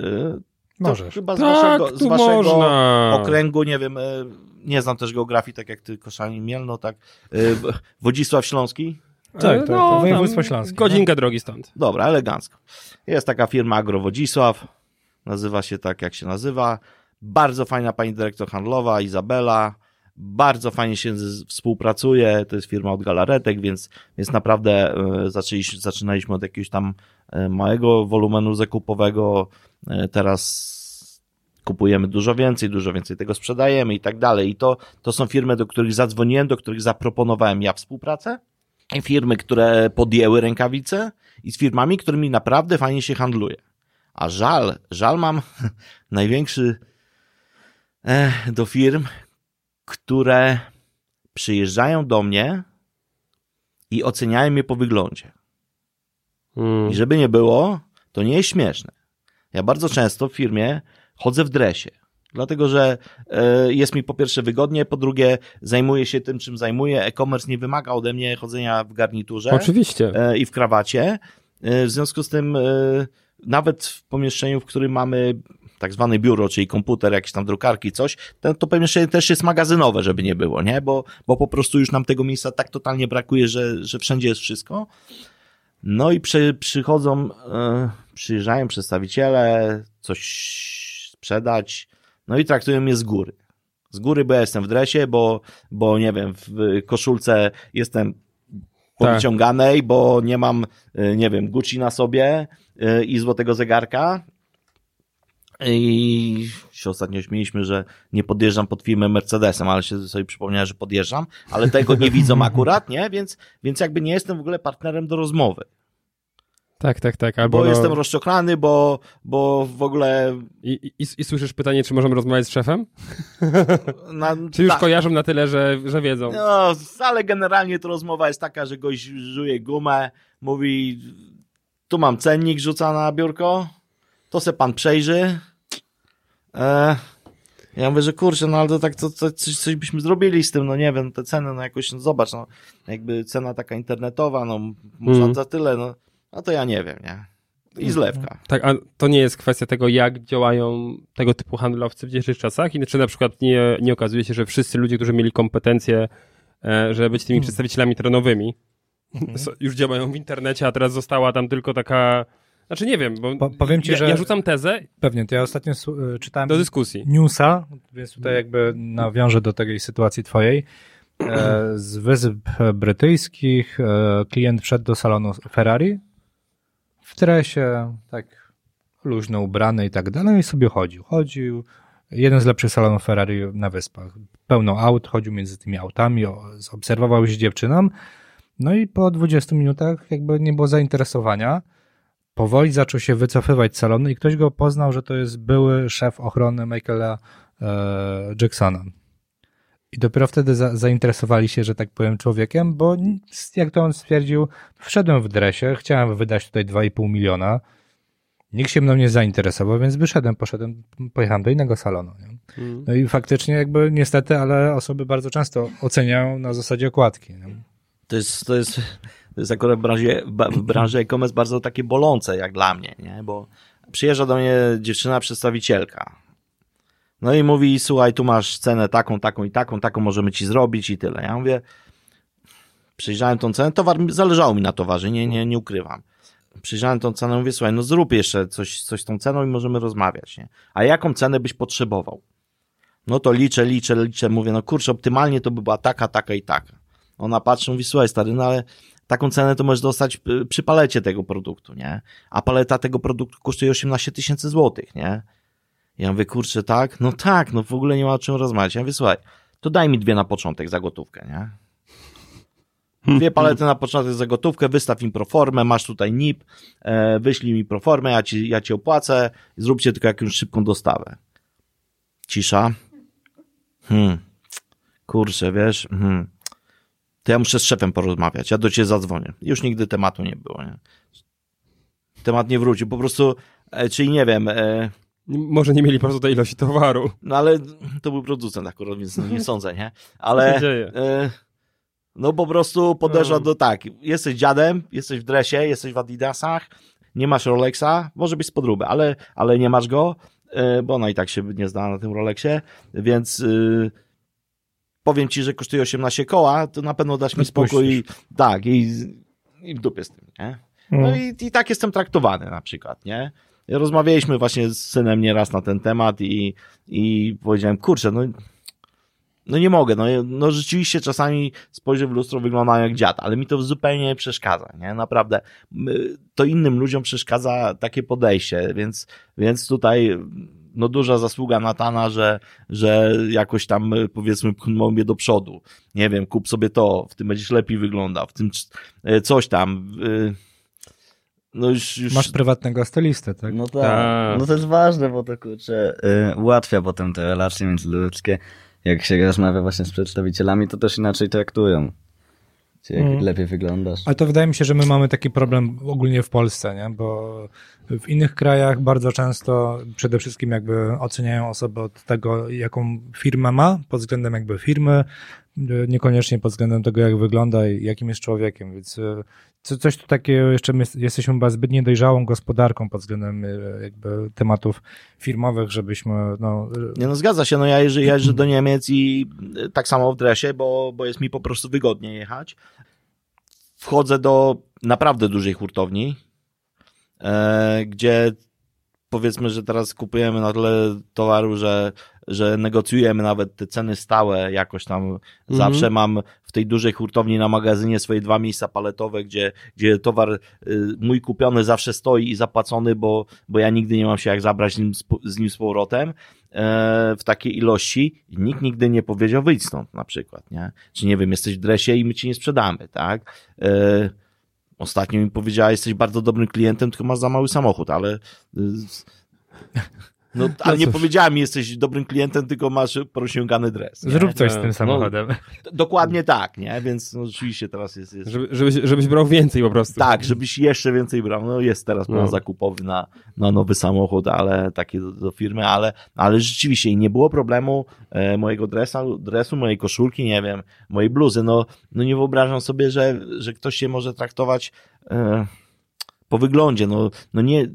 Możesz. chyba z Tak, waszego, z tu waszego można. okręgu, nie wiem, e, nie znam też geografii, tak jak ty, Koszalin Mielno, tak. E, Wodzisław Śląski? Tak, tak, tak. Województwo śląskie, Godzinkę drogi stąd. Dobra, elegancko. Jest taka firma Agro Wodzisław, nazywa się tak, jak się nazywa. Bardzo fajna pani dyrektor handlowa, Izabela. Bardzo fajnie się współpracuje. To jest firma od galaretek, więc, więc naprawdę e, zaczęliśmy, zaczynaliśmy od jakiegoś tam e, małego wolumenu zakupowego. E, teraz kupujemy dużo więcej, dużo więcej tego sprzedajemy i tak dalej. I to, to są firmy, do których zadzwoniłem, do których zaproponowałem ja współpracę. I firmy, które podjęły rękawice i z firmami, którymi naprawdę fajnie się handluje. A żal, żal mam największy eh, do firm, które przyjeżdżają do mnie i oceniają mnie po wyglądzie. Mm. I żeby nie było, to nie jest śmieszne. Ja bardzo często w firmie chodzę w dresie. Dlatego, że e, jest mi po pierwsze wygodnie, po drugie zajmuję się tym, czym zajmuję. E-commerce nie wymaga ode mnie chodzenia w garniturze Oczywiście. e, i w krawacie. E, W związku z tym, nawet w pomieszczeniu, w którym mamy tak zwane biuro, czyli komputer, jakieś tam drukarki, coś, to, to pomieszczenie też jest magazynowe, żeby nie było, nie? Bo, bo po prostu już nam tego miejsca tak totalnie brakuje, że, że wszędzie jest wszystko. No i przy, przychodzą, przyjeżdżają przedstawiciele, coś sprzedać, no i traktują mnie z góry. Z góry, bo ja jestem w dresie, bo, bo nie wiem, w koszulce jestem powyciąganej, bo nie mam, y, nie wiem, Gucci na sobie y, i złotego zegarka. I się ostatnio śmieliśmy, że nie podjeżdżam pod firmę Mercedesem, ale się sobie przypomniałem, że podjeżdżam, ale tego nie widzą akurat, nie? Więc, więc jakby nie jestem w ogóle partnerem do rozmowy. Tak, tak, tak. Albo Bo no, jestem rozczochrany, bo, bo w ogóle i, i, I słyszysz pytanie, czy możemy rozmawiać z szefem? na, Czy już tak. kojarzą na tyle, że, że wiedzą? No, ale generalnie to rozmowa jest taka, że gość żuje gumę, mówi, tu mam cennik rzuca na biurko, to se pan przejrzy. E, ja mówię, że kurczę, no ale to tak, to, to coś, coś byśmy zrobili z tym, no nie wiem, te ceny, no jakoś, no zobacz, no jakby cena taka internetowa, no można Mhm. za tyle, no, no to ja nie wiem, nie. I zlewka. Tak, a to nie jest kwestia tego, jak działają tego typu handlowcy w dzisiejszych czasach? I czy na przykład nie, nie okazuje się, że wszyscy ludzie, którzy mieli kompetencje, e, żeby być tymi przedstawicielami terenowymi, so- już działają w internecie, a teraz została tam tylko taka... Znaczy nie wiem, bo Po- powiem ci, ja, że- ja rzucam tezę Pewnie, to ja ostatnio su- czytałem do dyskusji. newsa, więc tutaj jakby nawiążę do tej sytuacji twojej. E, z Wysp Brytyjskich e, klient wszedł do salonu Ferrari w dresie, tak luźno ubrany i tak dalej i sobie chodził. Chodził, jeden z lepszych salonów Ferrari na Wyspach. Pełno aut, chodził między tymi autami, obserwował się dziewczyną, no i po 20 minutach jakby nie było zainteresowania. Powoli zaczął się wycofywać z salonu i ktoś go poznał, że to jest były szef ochrony Michaela e, Jacksona. I dopiero wtedy za, zainteresowali się, że tak powiem, człowiekiem, bo jak to on stwierdził, wszedłem w dresie, chciałem wydać tutaj 2,5 miliona. Nikt się mną nie zainteresował, więc wyszedłem, poszedłem, pojechałem do innego salonu. Mm. No i faktycznie jakby niestety, ale osoby bardzo często oceniają na zasadzie okładki. Nie? To jest, to jest, to jest akurat w branży, w branży e-commerce bardzo takie bolące jak dla mnie, nie? Bo przyjeżdża do mnie dziewczyna przedstawicielka. No i mówi, słuchaj, tu masz cenę taką, taką i taką, taką możemy ci zrobić i tyle. Ja mówię, przyjrzałem tą cenę, towar, zależało mi na towarze, nie, nie, nie ukrywam. Przyjrzałem tą cenę, mówię, słuchaj, no zrób jeszcze coś, coś z tą ceną i możemy rozmawiać, nie? A jaką cenę byś potrzebował? No to liczę, liczę, liczę, mówię, no kurczę, optymalnie to by była taka, taka i taka. Ona patrzy, mówi, słuchaj stary, no ale taką cenę to możesz dostać przy palecie tego produktu, nie? A paleta tego produktu kosztuje 18 tysięcy złotych, nie? Ja mówię, kurczę, tak? No tak, no w ogóle nie ma o czym rozmawiać. Ja mówię, słuchaj, to daj mi dwie na początek za gotówkę, nie? Dwie palety na początek za gotówkę, wystaw im proformę, masz tutaj NIP, e, wyślij mi proformę, ja ci, ja ci opłacę, zróbcie tylko jakąś szybką dostawę. Cisza. Hmm. Kurczę, wiesz, hmm. To ja muszę z szefem porozmawiać, ja do ciebie zadzwonię. Już nigdy tematu nie było, nie? Temat nie wrócił, po prostu, e, czyli nie wiem, e, Może nie mieli po prostu tej ilości towaru. no ale to był producent akurat, więc no nie sądzę, nie? Ale e, no po prostu podeszła No. do tak, jesteś dziadem, jesteś w dresie, jesteś w adidasach, nie masz Rolexa, może być z podróby, ale, ale nie masz go, e, bo ona i tak się nie zna na tym Rolexie, więc e, powiem ci, że kosztuje 18 koła, to na pewno dasz mi spokój i tak, i, i w dupie z tym, nie? No Mm. i, i tak jestem traktowany na przykład, nie? Rozmawialiśmy właśnie z synem nieraz na ten temat i, i powiedziałem, kurczę, no, no nie mogę, no, no rzeczywiście czasami spojrzę w lustro, wyglądam jak dziad, ale mi to zupełnie nie przeszkadza, nie? Naprawdę, to innym ludziom przeszkadza takie podejście, więc, więc tutaj no duża zasługa Natana, że, że jakoś tam powiedzmy pchnął mnie do przodu. Nie wiem, kup sobie to, w tym będziesz lepiej wyglądał, w tym e, coś tam. y, No już, już Masz prywatnego stylistę, tak? No tak. Tak. No to jest ważne, bo to kurczę, y, ułatwia potem te relacje międzyludzkie. Jak się rozmawia właśnie z przedstawicielami, to też inaczej traktują. Czy jak Mm. lepiej wyglądasz. Ale to wydaje mi się, że my mamy taki problem ogólnie w Polsce, nie? bo w innych krajach bardzo często przede wszystkim jakby oceniają osobę od tego, jaką firmę ma, pod względem jakby firmy, niekoniecznie pod względem tego, jak wygląda i jakim jest człowiekiem, więc e, co, coś tu takiego jeszcze my jesteśmy chyba zbyt niedojrzałą gospodarką pod względem e, jakby tematów firmowych, żebyśmy no, Nie no, zgadza się, no ja jeżdżę, jeżdżę do Niemiec i tak samo w dresie, bo, bo jest mi po prostu wygodnie jechać. Wchodzę do naprawdę dużej hurtowni, e, gdzie powiedzmy, że teraz kupujemy na tyle towaru, że, że negocjujemy nawet te ceny stałe jakoś tam. Zawsze mam w tej dużej hurtowni na magazynie swoje dwa miejsca paletowe, gdzie, gdzie towar y, mój kupiony zawsze stoi i zapłacony, bo, bo ja nigdy nie mam się jak zabrać z nim, z, nim z powrotem e, w takiej ilości i nikt nigdy nie powiedział wyjdź stąd na przykład, nie? Czy nie wiem, jesteś w dresie i my ci nie sprzedamy, tak? Ostatnio mi powiedziała, jesteś bardzo dobrym klientem, tylko masz za mały samochód, ale. Y, No, ale nie powiedziała mi, jesteś dobrym klientem, tylko masz porozciągany dres. Nie? Zrób coś z No, tym no. samochodem. Dokładnie tak, nie? Więc no, rzeczywiście teraz jest. jest... Żeby, żebyś, żebyś brał więcej po prostu. Tak, żebyś jeszcze więcej brał. No jest teraz plan No. zakupowy na, na nowy samochód, ale taki do, do firmy, ale, ale rzeczywiście i nie było problemu e, mojego dresa, dresu, mojej koszulki, nie wiem, mojej bluzy. No, no nie wyobrażam sobie, że, że ktoś się może traktować e, po wyglądzie. No, no nie.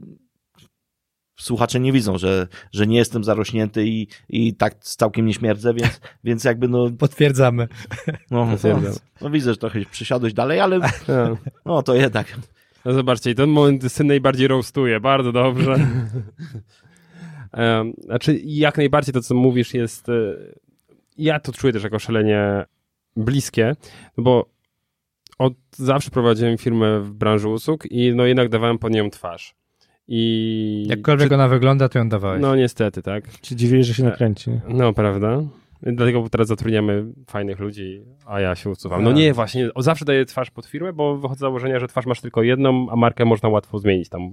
Słuchacze nie widzą, że, że nie jestem zarośnięty i, i tak całkiem nie śmierdzę, więc, więc jakby no, Potwierdzamy. no, no, Potwierdzam. no widzę, że trochę przysiadłeś dalej, ale Ja. no to jednak No zobaczcie, ten moment syn najbardziej roastuje, bardzo dobrze. Znaczy, jak najbardziej to, co mówisz, jest. e, Ja to czuję też jako szalenie bliskie, no bo od zawsze prowadziłem firmę w branży usług i no jednak dawałem pod nią twarz. I. Jakkolwiek ona wygląda, to ją dawałeś. No niestety, tak. Ci dziwisz, że się nakręci. nie? No, prawda? Dlatego teraz zatrudniamy fajnych ludzi, a ja się usuwam. No A. nie, właśnie, o, zawsze daję twarz pod firmę, bo wychodzę z założenia, że twarz masz tylko jedną, a markę można łatwo zmienić tam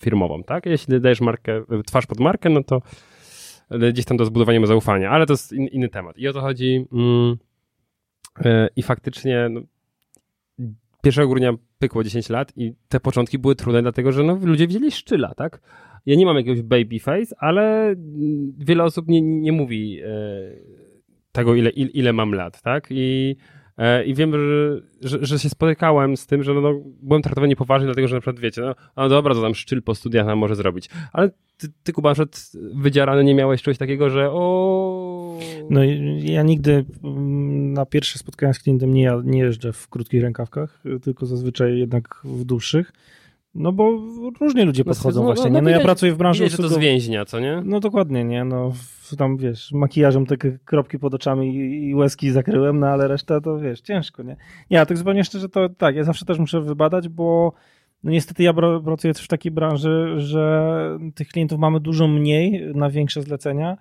firmową, tak? Jeśli dajesz markę, twarz pod markę, no to gdzieś tam do zbudowania zaufania, ale to jest in, inny temat. I o to chodzi mm, e, i faktycznie no, 1 grudnia pykło 10 lat i te początki były trudne, dlatego że no, ludzie widzieli szczyla, tak? Ja nie mam jakiegoś baby face, ale mm, wiele osób nie, nie mówi e, tego, ile, ile, ile mam lat, tak? I, i wiem, że, że, że się spotykałem z tym, że no, no, byłem traktowany poważnie, dlatego że na przykład wiecie, no, no dobra, to tam szczyl po studiach nam może zrobić. Ale ty, ty Kuba, wydzierany nie miałeś czegoś takiego, że o... No ja nigdy mm, na pierwsze spotkania z klientem nie, nie jeżdżę w krótkich rękawkach, tylko zazwyczaj jednak w dłuższych. No bo różnie ludzie No, podchodzą no, właśnie, no, nie? No ja pracuję w branży Widać, że to z więźnia, co nie? No dokładnie, nie? No tam wiesz, makijażem te kropki pod oczami i- łezki zakryłem, no ale reszta to wiesz, ciężko, nie? Nie, a tak zupełnie szczerze to tak, ja zawsze też muszę wybadać, bo no niestety ja pracuję też w takiej branży, że tych klientów mamy dużo mniej na większe zlecenia,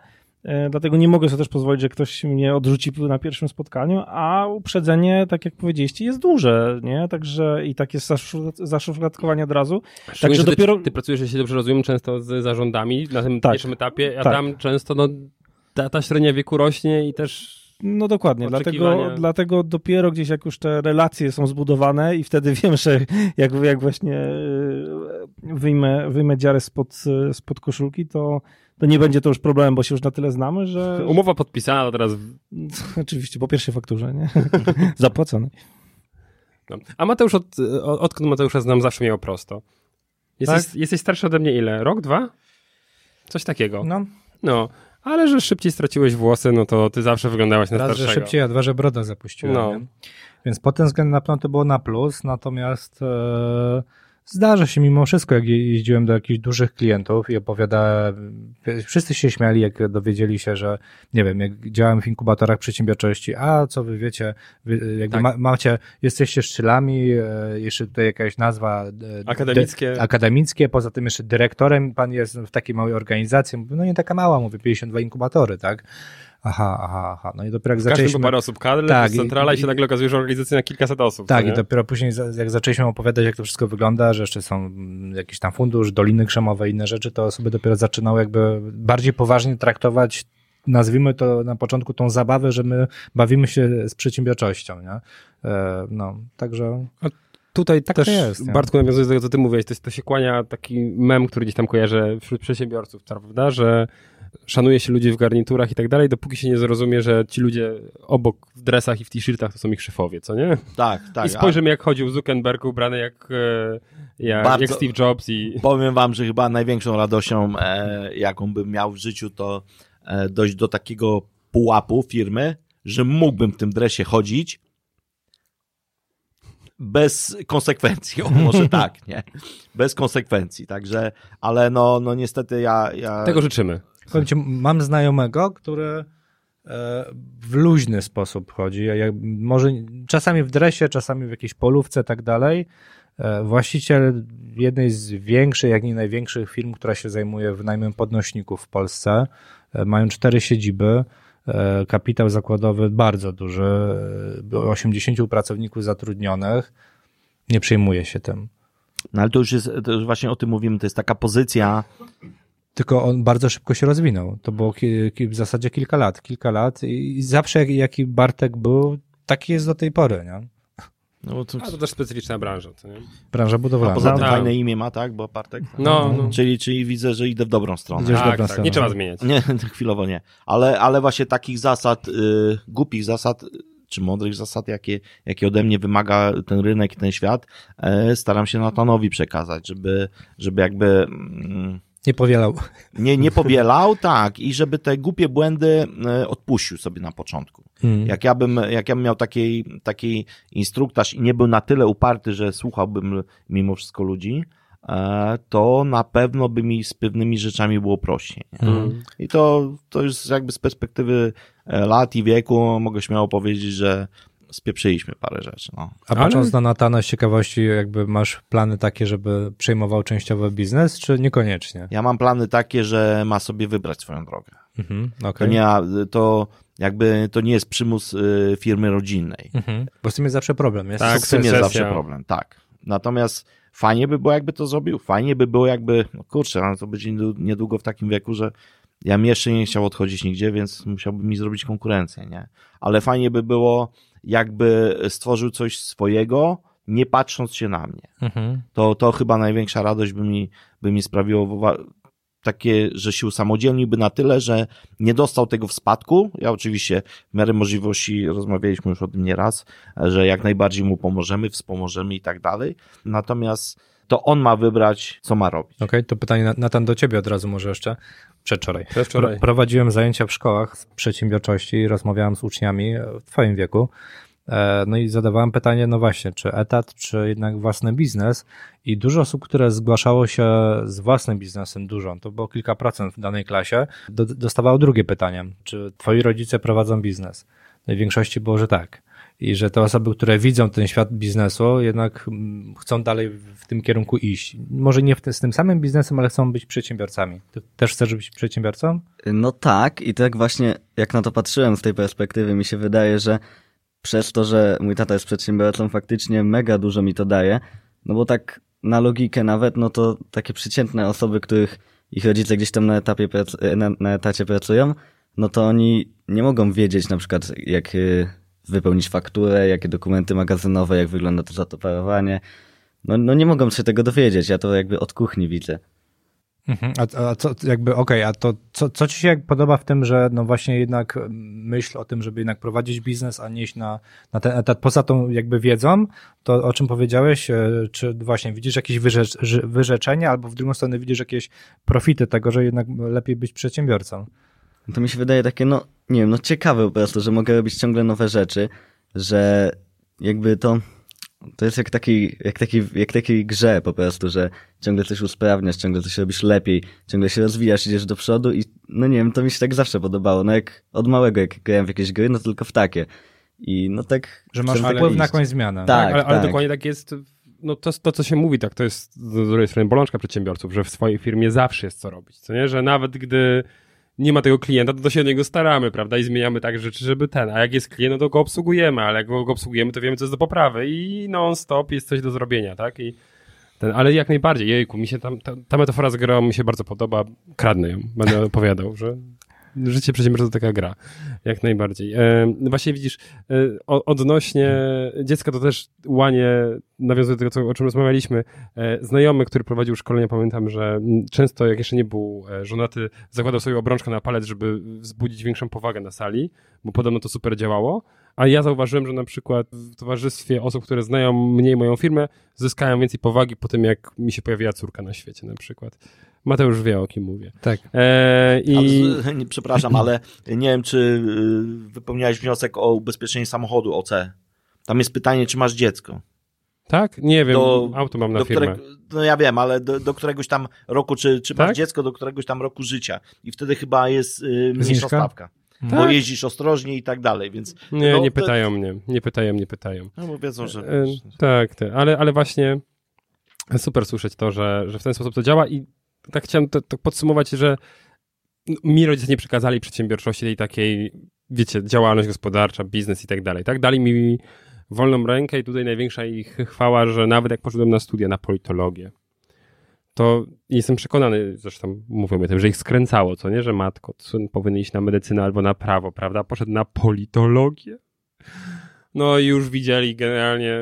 dlatego nie mogę sobie też pozwolić, że ktoś mnie odrzuci na pierwszym spotkaniu, a uprzedzenie, tak jak powiedzieliście, jest duże, nie? Także i tak jest zaszuf- zaszufladkowanie od razu. Szczególnie, że że ty, dopiero- ty pracujesz, jeśli dobrze rozumiem, często z zarządami na tym Tak. pierwszym etapie, a Tak. tam często no, ta, ta średnia wieku rośnie i też No dokładnie, dlatego, dlatego dopiero gdzieś jak już te relacje są zbudowane i wtedy wiem, że jak, jak właśnie e, wyjmę, wyjmę dziarę spod, e, spod koszulki, to, to nie będzie to już problemem, bo się już na tyle znamy, że umowa podpisana, to teraz oczywiście po pierwszej fakturze, nie? Zapłacone. No. A Mateusz, od, od, odkąd Mateusza znam, zawsze miał prosto. Jesteś, Tak? jesteś starszy ode mnie ile? Rok, dwa? Coś takiego. No. No, ale że szybciej straciłeś włosy, no to ty zawsze wyglądałeś na raz, że starszego. szybciej, a dwa, że brodę zapuściłem. No. nie? Więc pod tym względem na pewno to było na plus, natomiast e, zdarza się mimo wszystko, jak je- jeździłem do jakichś dużych klientów i opowiadałem, wszyscy się śmiali, jak dowiedzieli się, że nie wiem, jak działałem w inkubatorach przedsiębiorczości, a co wy wiecie, wy, jakby Tak. ma, macie, jesteście szczylami, e, jeszcze tutaj jakaś nazwa e, Akademickie. dy- akademickie, poza tym jeszcze dyrektorem pan jest w takiej małej organizacji, Mówię, no nie taka mała, mówię, 52 inkubatory, tak? Aha, aha, aha. No i dopiero jak zaczęliśmy... parę osób kadry, Tak, centrala i, i- się nagle okazuje, że organizacja na kilkaset osób. Tak, i dopiero później, jak zaczęliśmy opowiadać, jak to wszystko wygląda, że jeszcze są jakiś tam fundusz, doliny krzemowe i inne rzeczy, to osoby dopiero zaczynały jakby bardziej poważnie traktować, nazwijmy to na początku tą zabawę, że my bawimy się z przedsiębiorczością, nie? E, No, także Tutaj Tak to też, jest, nie? Bartku, nawiązując do tego, co ty mówiłeś, to, jest, to się kłania taki mem, który gdzieś tam kojarzę wśród przedsiębiorców, prawda, że szanuje się ludzi w garniturach i tak dalej, dopóki się nie zrozumie, że ci ludzie obok w dresach i w t-shirtach to są ich szefowie, co nie? tak, tak. I spojrzymy, jak chodził Zuckerberg ubrany jak, e, jak, Bardzo- jak Steve Jobs i... Powiem wam, że chyba największą radością, e, jaką bym miał w życiu, to e, dojść do takiego pułapu firmy, że mógłbym w tym dresie chodzić bez konsekwencji, o, może tak, nie? Bez konsekwencji, także, ale no, no niestety ja... ja... Tego życzymy. Mam znajomego, który e, w luźny sposób chodzi. Może czasami w dresie, czasami w jakiejś polówce, tak dalej. E, Właściciel jednej z większych, jak nie największych firm, która się zajmuje wynajmem podnośników w Polsce. E, Mają cztery siedziby. Kapitał zakładowy bardzo duży. e, 80 pracowników zatrudnionych. Nie przejmuje się tym. No ale to już jest, to już właśnie o tym mówimy, to jest taka pozycja, Tylko on bardzo szybko się rozwinął. To było ki, ki, w zasadzie kilka lat. Kilka lat i zawsze jak, jaki Bartek był, taki jest do tej pory, nie? no bo to, A to też specyficzna branża, co nie? Branża a budowlana. poza tym tak. fajne imię ma, tak, bo Bartek? No, no. Czyli, czyli widzę, że idę w dobrą stronę. Idziesz w Tak, dobrą tak, stronę. nie trzeba zmieniać. Nie, chwilowo nie. Ale, ale właśnie takich zasad, y, głupich zasad, czy mądrych zasad, jakie, jakie ode mnie wymaga ten rynek i ten świat, e, staram się Natanowi przekazać, żeby, żeby jakby mm, Nie powielał. nie, nie powielał, tak, i żeby te głupie błędy e, odpuścił sobie na początku. Mm. Jak ja bym, jak ja bym miał taki, taki instruktaż i nie był na tyle uparty, że słuchałbym mimo wszystko ludzi, e, to na pewno by mi z pewnymi rzeczami było prościej. nie? Mm. I to, to już jakby z perspektywy e, lat i wieku mogę śmiało powiedzieć, że spieprzyliśmy parę rzeczy. No. A patrząc na Natana z ciekawości, jakby masz plany takie, żeby przejmował częściowo biznes, czy niekoniecznie? Ja mam plany takie, że ma sobie wybrać swoją drogę. Mhm, To okej. nie, to jakby to nie jest przymus y, firmy rodzinnej. Mhm. Bo z tym jest zawsze problem. Jest Tak, Z tym jest zawsze problem, tak. Natomiast fajnie by było, jakby to zrobił. Fajnie by było, jakby, no kurczę, no to będzie niedłu- niedługo w takim wieku, że ja bym jeszcze nie chciał odchodzić nigdzie, więc musiałby mi zrobić konkurencję, nie? Ale fajnie by było, jakby stworzył coś swojego, nie patrząc się na mnie. Mhm. To, to chyba największa radość by mi, by mi sprawiło takie, że się usamodzielniłby na tyle, że nie dostał tego w spadku. Ja oczywiście w miarę możliwości rozmawialiśmy już o tym nieraz, że jak najbardziej mu pomożemy, wspomożemy i tak dalej. Natomiast to on ma wybrać, co ma robić. Okej, to pytanie na- Natan do ciebie od razu może jeszcze. Przedwczoraj. Pro- Prowadziłem zajęcia w szkołach z przedsiębiorczości i rozmawiałem z uczniami e, w twoim wieku. E, No i zadawałem pytanie, no właśnie, czy etat, czy jednak własny biznes? I dużo osób, które zgłaszało się z własnym biznesem, dużo, to było kilka procent w danej klasie, do, dostawało drugie pytanie, czy twoi rodzice prowadzą biznes? No i w większości było, że tak. I że te osoby, które widzą ten świat biznesu, jednak mm, chcą dalej w tym kierunku iść. Może nie z tym samym biznesem, ale chcą być przedsiębiorcami. Ty też chcesz być przedsiębiorcą? No tak, i tak właśnie jak na to patrzyłem z tej perspektywy, mi się wydaje, że przez to, że mój tata jest przedsiębiorcą, faktycznie mega dużo mi to daje. No bo tak na logikę nawet, no to takie przeciętne osoby, których ich rodzice gdzieś tam na, etapie na, na etacie pracują, no to oni nie mogą wiedzieć na przykład jak y, wypełnić fakturę, jakie dokumenty magazynowe, jak wygląda to zatowarowanie. No, no nie mogą się tego dowiedzieć, ja to jakby od kuchni widzę. Mhm. A, a co, jakby, okej, a to co, co ci się podoba w tym, że no właśnie jednak myśl o tym, żeby jednak prowadzić biznes, a nie iść na, na ten etat, poza tą jakby wiedzą, to o czym powiedziałeś, e, czy właśnie widzisz jakieś wyrzecz, wyrzeczenia, albo w drugą stronę widzisz jakieś profity tego, że jednak lepiej być przedsiębiorcą? To mi się wydaje takie, no nie wiem, no ciekawe po prostu, że mogę robić ciągle nowe rzeczy, że jakby to, to jest jak taki, jak taki, jak takiej grze po prostu, że ciągle coś usprawniasz, ciągle coś robisz lepiej, ciągle się rozwijasz, idziesz do przodu i no nie wiem, to mi się tak zawsze podobało, no jak od małego jak grałem w jakieś gry, no tylko w takie. I no tak... Że masz tak wpływ na jakąś zmianę. Tak. ale, ale tak. dokładnie tak jest. No to, to, co się mówi, tak, to jest z drugiej strony bolączka przedsiębiorców, że w swojej firmie zawsze jest co robić, co nie? Że nawet gdy nie ma tego klienta, to, się o niego staramy, prawda? I zmieniamy tak rzeczy, żeby ten. A jak jest klient, no to go obsługujemy, ale jak go obsługujemy, to wiemy, co jest do poprawy i non-stop jest coś do zrobienia, tak? I ten, ale jak najbardziej, jejku, mi się tam, ta, ta metafora z grą mi się bardzo podoba, kradnę ją, będę opowiadał, że życie przedsiębiorcy to taka gra, jak najbardziej. E, właśnie widzisz, e, odnośnie dziecka to też łanie, nawiązuje do tego, co, o czym rozmawialiśmy. E, znajomy, który prowadził szkolenia, pamiętam, że często, jak jeszcze nie był e, żonaty, zakładał sobie obrączkę na palec, żeby wzbudzić większą powagę na sali, bo podobno to super działało. A ja zauważyłem, że na przykład w towarzystwie osób, które znają mniej moją firmę, zyskałem więcej powagi po tym, jak mi się pojawiła córka na świecie na przykład. Mateusz wie, o kim mówię. Tak. E, I... Przepraszam, ale nie wiem, czy y, wypełniałeś wniosek o ubezpieczenie samochodu OC. Tam jest pytanie, czy masz dziecko. Tak? Nie wiem, Do- auto mam na firmę. którego, no ja wiem, ale do, do któregoś tam roku, czy, czy masz Tak? dziecko do któregoś tam roku życia i wtedy chyba jest y, mniejsza Zniżka? stawka. Bo Tak? jeździsz ostrożnie i tak dalej, więc Nie, No, nie to- pytają mnie, nie pytają, nie pytają. no bo wiedzą, że... E, Tak, tak, ale, ale właśnie super słyszeć to, że, że w ten sposób to działa i tak chciałem to, to podsumować, że mi rodzice nie przekazali przedsiębiorczości tej takiej, wiecie, działalność gospodarcza, biznes i tak dalej, tak? Dali mi wolną rękę i tutaj największa ich chwała, że nawet jak poszedłem na studia, na politologię, to jestem przekonany, zresztą mówią o tym, że ich skręcało, co nie, że matko, syn powinien iść na medycynę albo na prawo, prawda? Poszedł na politologię. No i już widzieli generalnie,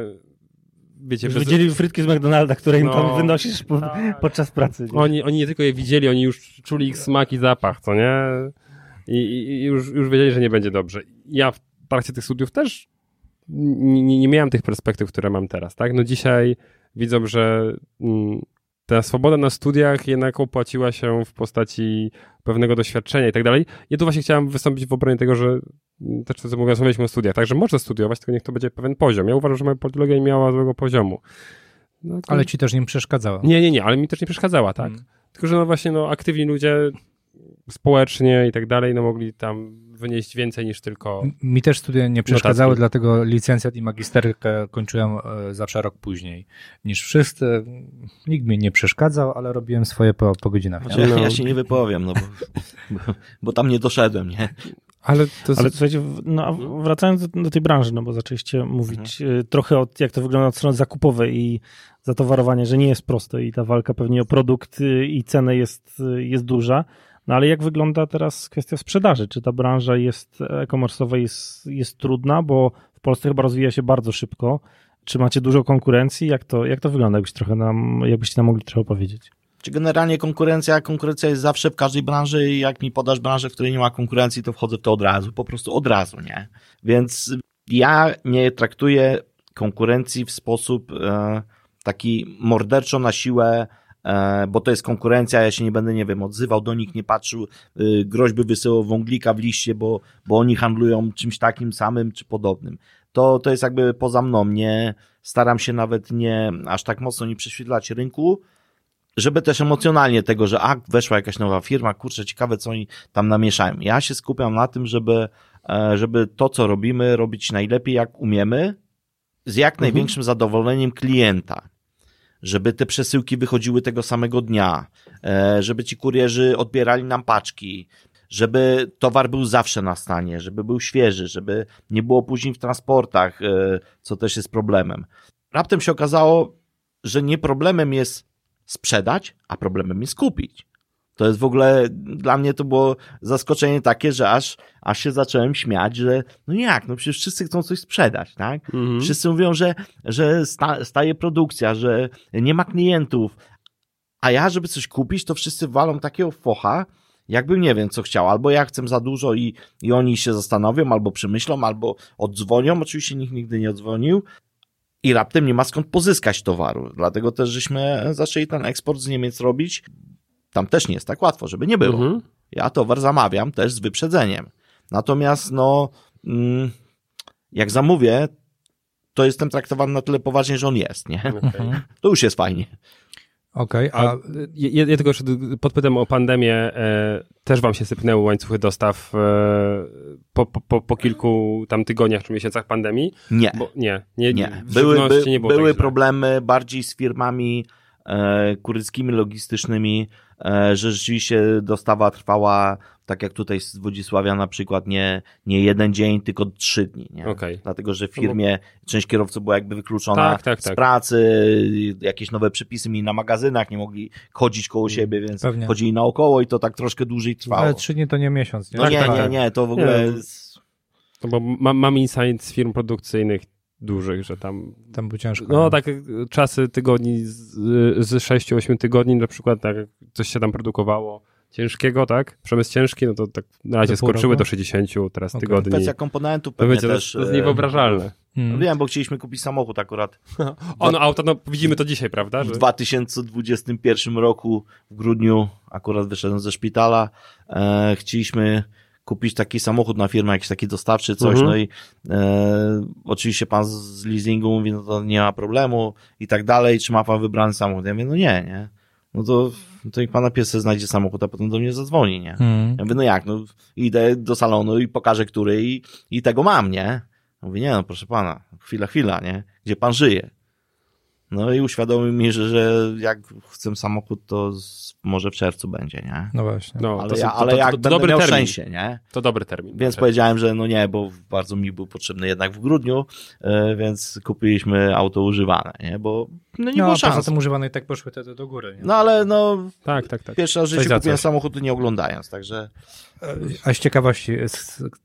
wiecie, Już bez- widzieli frytki z McDonalda, które im No. tam wynosisz po, Tak. podczas pracy. nie? Oni, oni nie tylko je widzieli, oni już czuli ich smak i zapach, co nie? I, i, i już, już wiedzieli, że nie będzie dobrze. Ja w trakcie tych studiów też nie, nie, nie miałem tych perspektyw, które mam teraz, tak? No dzisiaj widzą, że mm, ta swoboda na studiach jednak opłaciła się w postaci pewnego doświadczenia i tak dalej. Ja tu właśnie chciałem wystąpić w obronie tego, że mm, też co mówiąc, mówiliśmy o studiach, tak, że można studiować, tylko niech to będzie pewien poziom. Ja uważam, że moja politologia nie miała złego poziomu. No, to- Ale ci też nie przeszkadzało. nie, nie, nie, ale mi też nie przeszkadzała, tak. Mm. Tylko, że no właśnie, no aktywni ludzie społecznie i tak dalej, no mogli tam wynieść więcej niż tylko... Mi też studia nie przeszkadzały, Notatki. dlatego licencjat i magisterkę kończyłem e, zawsze rok później niż wszyscy. Nikt mi nie przeszkadzał, ale robiłem swoje po, po godzinach. Znaczy? No. Ja się nie wypowiem, no bo, bo, bo tam nie doszedłem, nie? Ale to jest... Ale słuchajcie, no, wracając do, do tej branży, no bo zaczęliście mówić y, trochę od jak to wygląda od strony zakupowej i zatowarowania, że nie jest proste i ta walka pewnie o produkt y, i cenę jest, jest duża. No ale jak wygląda teraz kwestia sprzedaży? Czy ta branża jest e-commerce'owa jest, jest trudna, bo w Polsce chyba rozwija się bardzo szybko. Czy macie dużo konkurencji? Jak to, jak to wygląda? Jakbyś trochę nam, jakbyście nam mogli trochę opowiedzieć? Czy generalnie konkurencja, konkurencja jest zawsze w każdej branży i jak mi podasz branżę, w której nie ma konkurencji, to wchodzę w to od razu, po prostu od razu, nie? Więc ja nie traktuję konkurencji w sposób e, taki morderczo na siłę, e, bo to jest konkurencja, ja się nie będę, nie wiem, odzywał do nich, nie patrzył, y, groźby wysyłał wąglika w liście, bo, bo oni handlują czymś takim samym czy podobnym. To, to jest jakby poza mną, nie staram się nawet nie aż tak mocno nie prześwietlać rynku, żeby też emocjonalnie tego, że a, weszła jakaś nowa firma, kurczę, ciekawe, co oni tam namieszają. Ja się skupiam na tym, żeby, e, żeby to, co robimy, robić najlepiej, jak umiemy, z jak największym zadowoleniem klienta. Żeby te przesyłki wychodziły tego samego dnia, e, żeby ci kurierzy odbierali nam paczki, żeby towar był zawsze na stanie, żeby był świeży, żeby nie było później w transportach, e, co też jest problemem. Raptem się okazało, że nie problemem jest sprzedać, a problemem jest kupić. To jest w ogóle, dla mnie to było zaskoczenie takie, że aż, aż się zacząłem śmiać, że no jak, no przecież wszyscy chcą coś sprzedać, tak? Mhm. Wszyscy mówią, że, że sta, staje produkcja, że nie ma klientów, a ja, żeby coś kupić, to wszyscy walą takiego focha, jakbym nie wiem, co chciał. Albo ja chcę za dużo i, i oni się zastanowią, albo przemyślą, albo oddzwonią. Oczywiście nikt nigdy nie odzwonił. I raptem nie ma skąd pozyskać towaru. Dlatego też żeśmy zaczęli ten eksport z Niemiec robić. Tam też nie jest tak łatwo, żeby nie było. Mhm. Ja towar zamawiam też z wyprzedzeniem. Natomiast, no, mm, jak zamówię, to jestem traktowany na tyle poważnie, że on jest, nie? Mhm. To już jest fajnie. Okej, A a ja, ja tylko jeszcze podpytam o pandemię. E, też wam się sypnęły łańcuchy dostaw e, po, po, po, kilku tam tygodniach czy miesiącach pandemii? Nie, Bo nie, nie, nie. Były, by, nie było były tak problemy bardziej z firmami e, kuryckimi, logistycznymi, że rzeczywiście dostawa trwała, tak jak tutaj z Wodzisławia na przykład, nie, nie jeden dzień, tylko trzy dni. Nie? Okej. Dlatego, że w firmie część kierowców była jakby wykluczona Tak, tak, z tak. pracy, jakieś nowe przepisy mieli na magazynach, nie mogli chodzić koło siebie, więc Pewnie. chodzili naokoło i to tak troszkę dłużej trwało. ale trzy dni to nie miesiąc, nie? No Tak, nie, tak, nie, tak. nie, to w ogóle... Nie. No bo mam, mam insight z firm produkcyjnych dużych, że tam Tam było ciężko. No tak y, czasy tygodni z, z 6-8 tygodni na przykład tak jak coś się tam produkowało ciężkiego, tak? Przemysł ciężki, no to tak na razie Do skoczyły roku? do 60 teraz Okej. tygodni. Kwestia komponentów No pewnie wiecie, to, też... jest- to jest e, niewyobrażalne. Mm. Wiem, bo chcieliśmy kupić samochód akurat O, no auto, no widzimy to dzisiaj, prawda? w Że... 2021 roku w grudniu, akurat wyszedłem ze szpitala, e, chcieliśmy kupić taki samochód na firmę, jakiś taki dostawczy, coś, Mhm. no i e, oczywiście pan z leasingu mówi, no to nie ma problemu i tak dalej, czy ma pan wybrany samochód? Ja mówię, no nie, nie. No to, to niech pana pies znajdzie samochód, a potem do mnie zadzwoni, nie? Mm. Ja mówię, no jak, no idę do salonu i pokażę, który i, i tego mam, nie? Mówię, nie no, proszę pana, chwila, chwila, nie? Gdzie pan żyje? No i uświadomił mi, że, że jak chcę samochód, to z, może w czerwcu będzie, nie? No właśnie. No, Ale, to, ja, to, ale to, jak to, to dobry miał termin. szczęście, nie? To dobry termin. Więc powiedziałem, że no nie, bo bardzo mi był potrzebny jednak w grudniu, e, więc kupiliśmy auto używane, nie? Bo no nie no, było a poza szans. tym używane i tak poszły te, te do góry. Nie? No ale no, Tak, tak, tak. pierwszy raz w Coś życiu za kupiłem samochód nie oglądając, także A z ciekawości,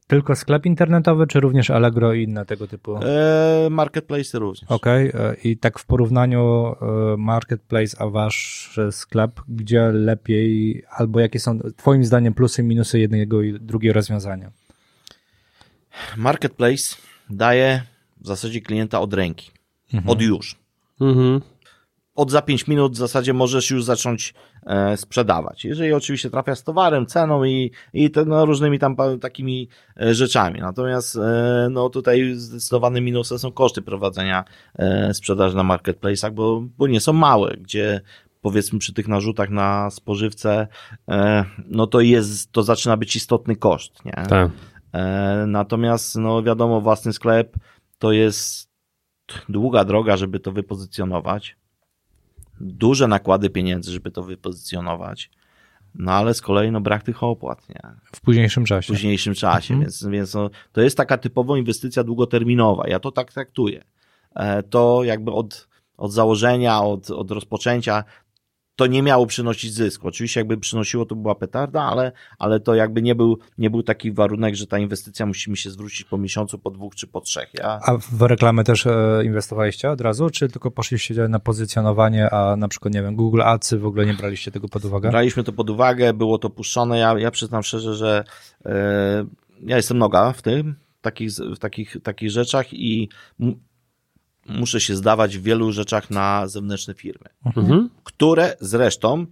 tylko sklep internetowy, czy również Allegro i inne tego typu? e, marketplace również. Okej, e, i tak w porównaniu e, marketplace a wasz sklep, gdzie lepiej, albo jakie są twoim zdaniem plusy i minusy jednego i drugiego rozwiązania? Marketplace daje w zasadzie klienta od ręki. Mhm. Od już. Mhm. Od za 5 minut w zasadzie możesz już zacząć e, sprzedawać. Jeżeli oczywiście trafia z towarem, ceną i, i te, no, różnymi tam takimi e, rzeczami. Natomiast e, no, tutaj zdecydowane minusy są koszty prowadzenia e, sprzedaży na marketplace'ach, bo, bo nie są małe, gdzie powiedzmy przy tych narzutach na spożywce, e, no to jest, to zaczyna być istotny koszt, nie? Tak. E, Natomiast, no wiadomo, własny sklep to jest długa droga, żeby to wypozycjonować. Duże nakłady pieniędzy, żeby to wypozycjonować. No ale z kolei no, brak tych opłat, nie? W późniejszym W czasie. późniejszym czasie, Mhm. więc, więc no, to jest taka typowo inwestycja długoterminowa. Ja to tak traktuję. E, To jakby od, od założenia, od, od rozpoczęcia to nie miało przynosić zysku. Oczywiście jakby przynosiło, to była petarda, ale, ale to jakby nie był, nie był taki warunek, że ta inwestycja musi mi się zwrócić po miesiącu, po dwóch czy po trzech. Ja, A w reklamę też e, inwestowaliście od razu, czy tylko poszliście na pozycjonowanie, a na przykład, nie wiem, Google Adsy w ogóle nie braliście tego pod uwagę? Braliśmy to pod uwagę, było to puszczone. Ja, ja przyznam szczerze, że e, ja jestem noga w tym, takich, w takich, takich rzeczach i muszę się zdawać w wielu rzeczach na zewnętrzne firmy, Mhm. które zresztą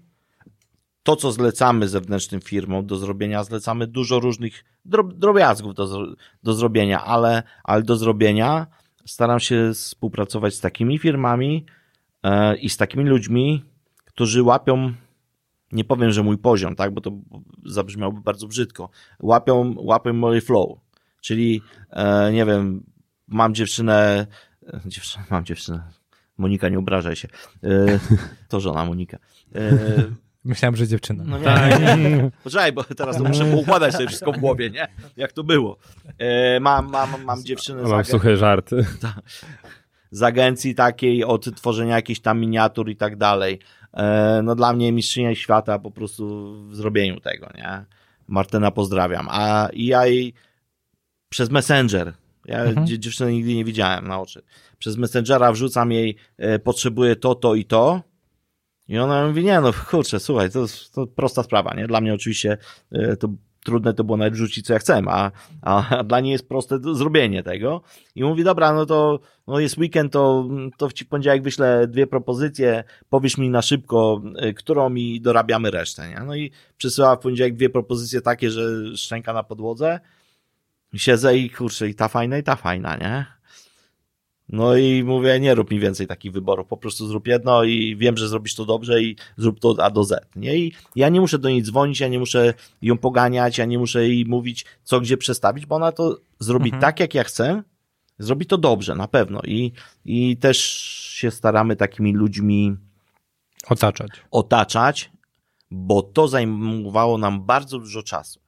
to, co zlecamy zewnętrznym firmom do zrobienia, zlecamy dużo różnych drob, drobiazgów do, do zrobienia, ale, ale do zrobienia staram się współpracować z takimi firmami e, i z takimi ludźmi, którzy łapią nie powiem, że mój poziom, tak, bo to zabrzmiałoby bardzo brzydko. Łapią, łapią mój flow. Czyli, e, nie wiem, mam dziewczynę, dziewczynę, mam dziewczynę, Monika, nie obrażaj się. E, to żona Monika. E, Myślałem, że dziewczyna. no nie, Poczekaj, bo teraz to muszę poukładać sobie wszystko w głowie, nie? Jak to było. E, mam, mam, mam dziewczynę z, Mam agen- suche żarty. z agencji takiej, od tworzenia jakichś tam miniatur i tak dalej. E, no dla mnie mistrzynia świata po prostu w zrobieniu tego, nie? Martyna pozdrawiam. A i ja jej przez Messenger, ja Mhm. dzie- dziewczyny nigdy nie widziałem na oczy, przez Messengera wrzucam jej, e, potrzebuję to, to i to i ona mówi, nie no kurczę, słuchaj, to, to prosta sprawa, nie? Dla mnie oczywiście e, to trudne to było nawet wrzucić co ja chcę, a, a, dla niej jest proste zrobienie tego i mówi, dobra, no to no jest weekend, to, to w ci poniedziałek wyślę dwie propozycje, powiesz mi na szybko, y, którą i dorabiamy resztę, nie? No i przysyła w poniedziałek dwie propozycje takie, że szczęka na podłodze, siedzę i kurczę, i ta fajna, i ta fajna, nie? No i mówię, nie rób mi więcej takich wyborów, po prostu zrób jedno i wiem, że zrobisz to dobrze i zrób to A do Z, nie? I ja nie muszę do niej dzwonić, ja nie muszę ją poganiać, ja nie muszę jej mówić, co gdzie przestawić, bo ona to zrobi Mhm. tak, jak ja chcę, zrobi to dobrze, na pewno. I, I też się staramy takimi ludźmi Otaczać. otaczać, bo to zajmowało nam bardzo dużo czasu.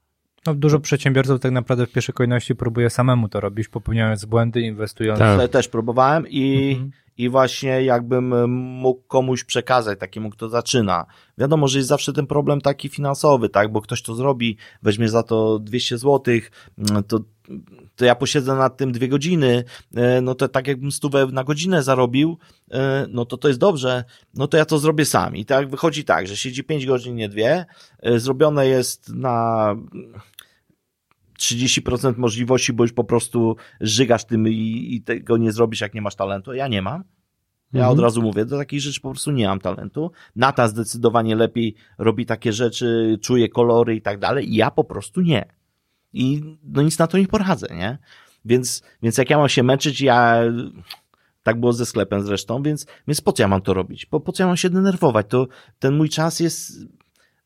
No, dużo przedsiębiorców tak naprawdę w pierwszej kolejności próbuje samemu to robić, popełniając błędy, inwestując. Tak. Też próbowałem i, Mhm. i właśnie jakbym mógł komuś przekazać, takiemu, kto zaczyna. Wiadomo, że jest zawsze ten problem taki finansowy, tak, bo ktoś to zrobi, weźmie za to 200 złotych, mm, to, to ja posiedzę nad tym dwie godziny, e, no to tak jakbym stówę na godzinę zarobił, e, no to to jest dobrze, no to ja to zrobię sam. I tak wychodzi tak, że siedzi 5 godzin, nie dwie, e, zrobione jest na 30% możliwości, bo już po prostu żygasz tym i, i tego nie zrobisz, jak nie masz talentu. Ja nie mam. Ja Mhm. od razu mówię, do takich rzeczy po prostu nie mam talentu. Nata zdecydowanie lepiej robi takie rzeczy, czuje kolory i tak dalej. Ja po prostu nie. i no nic na to nie poradzę, nie? Więc, więc jak ja mam się męczyć, ja tak było ze sklepem zresztą, więc, więc po co ja mam to robić? Po, po co ja mam się denerwować? To ten mój czas jest,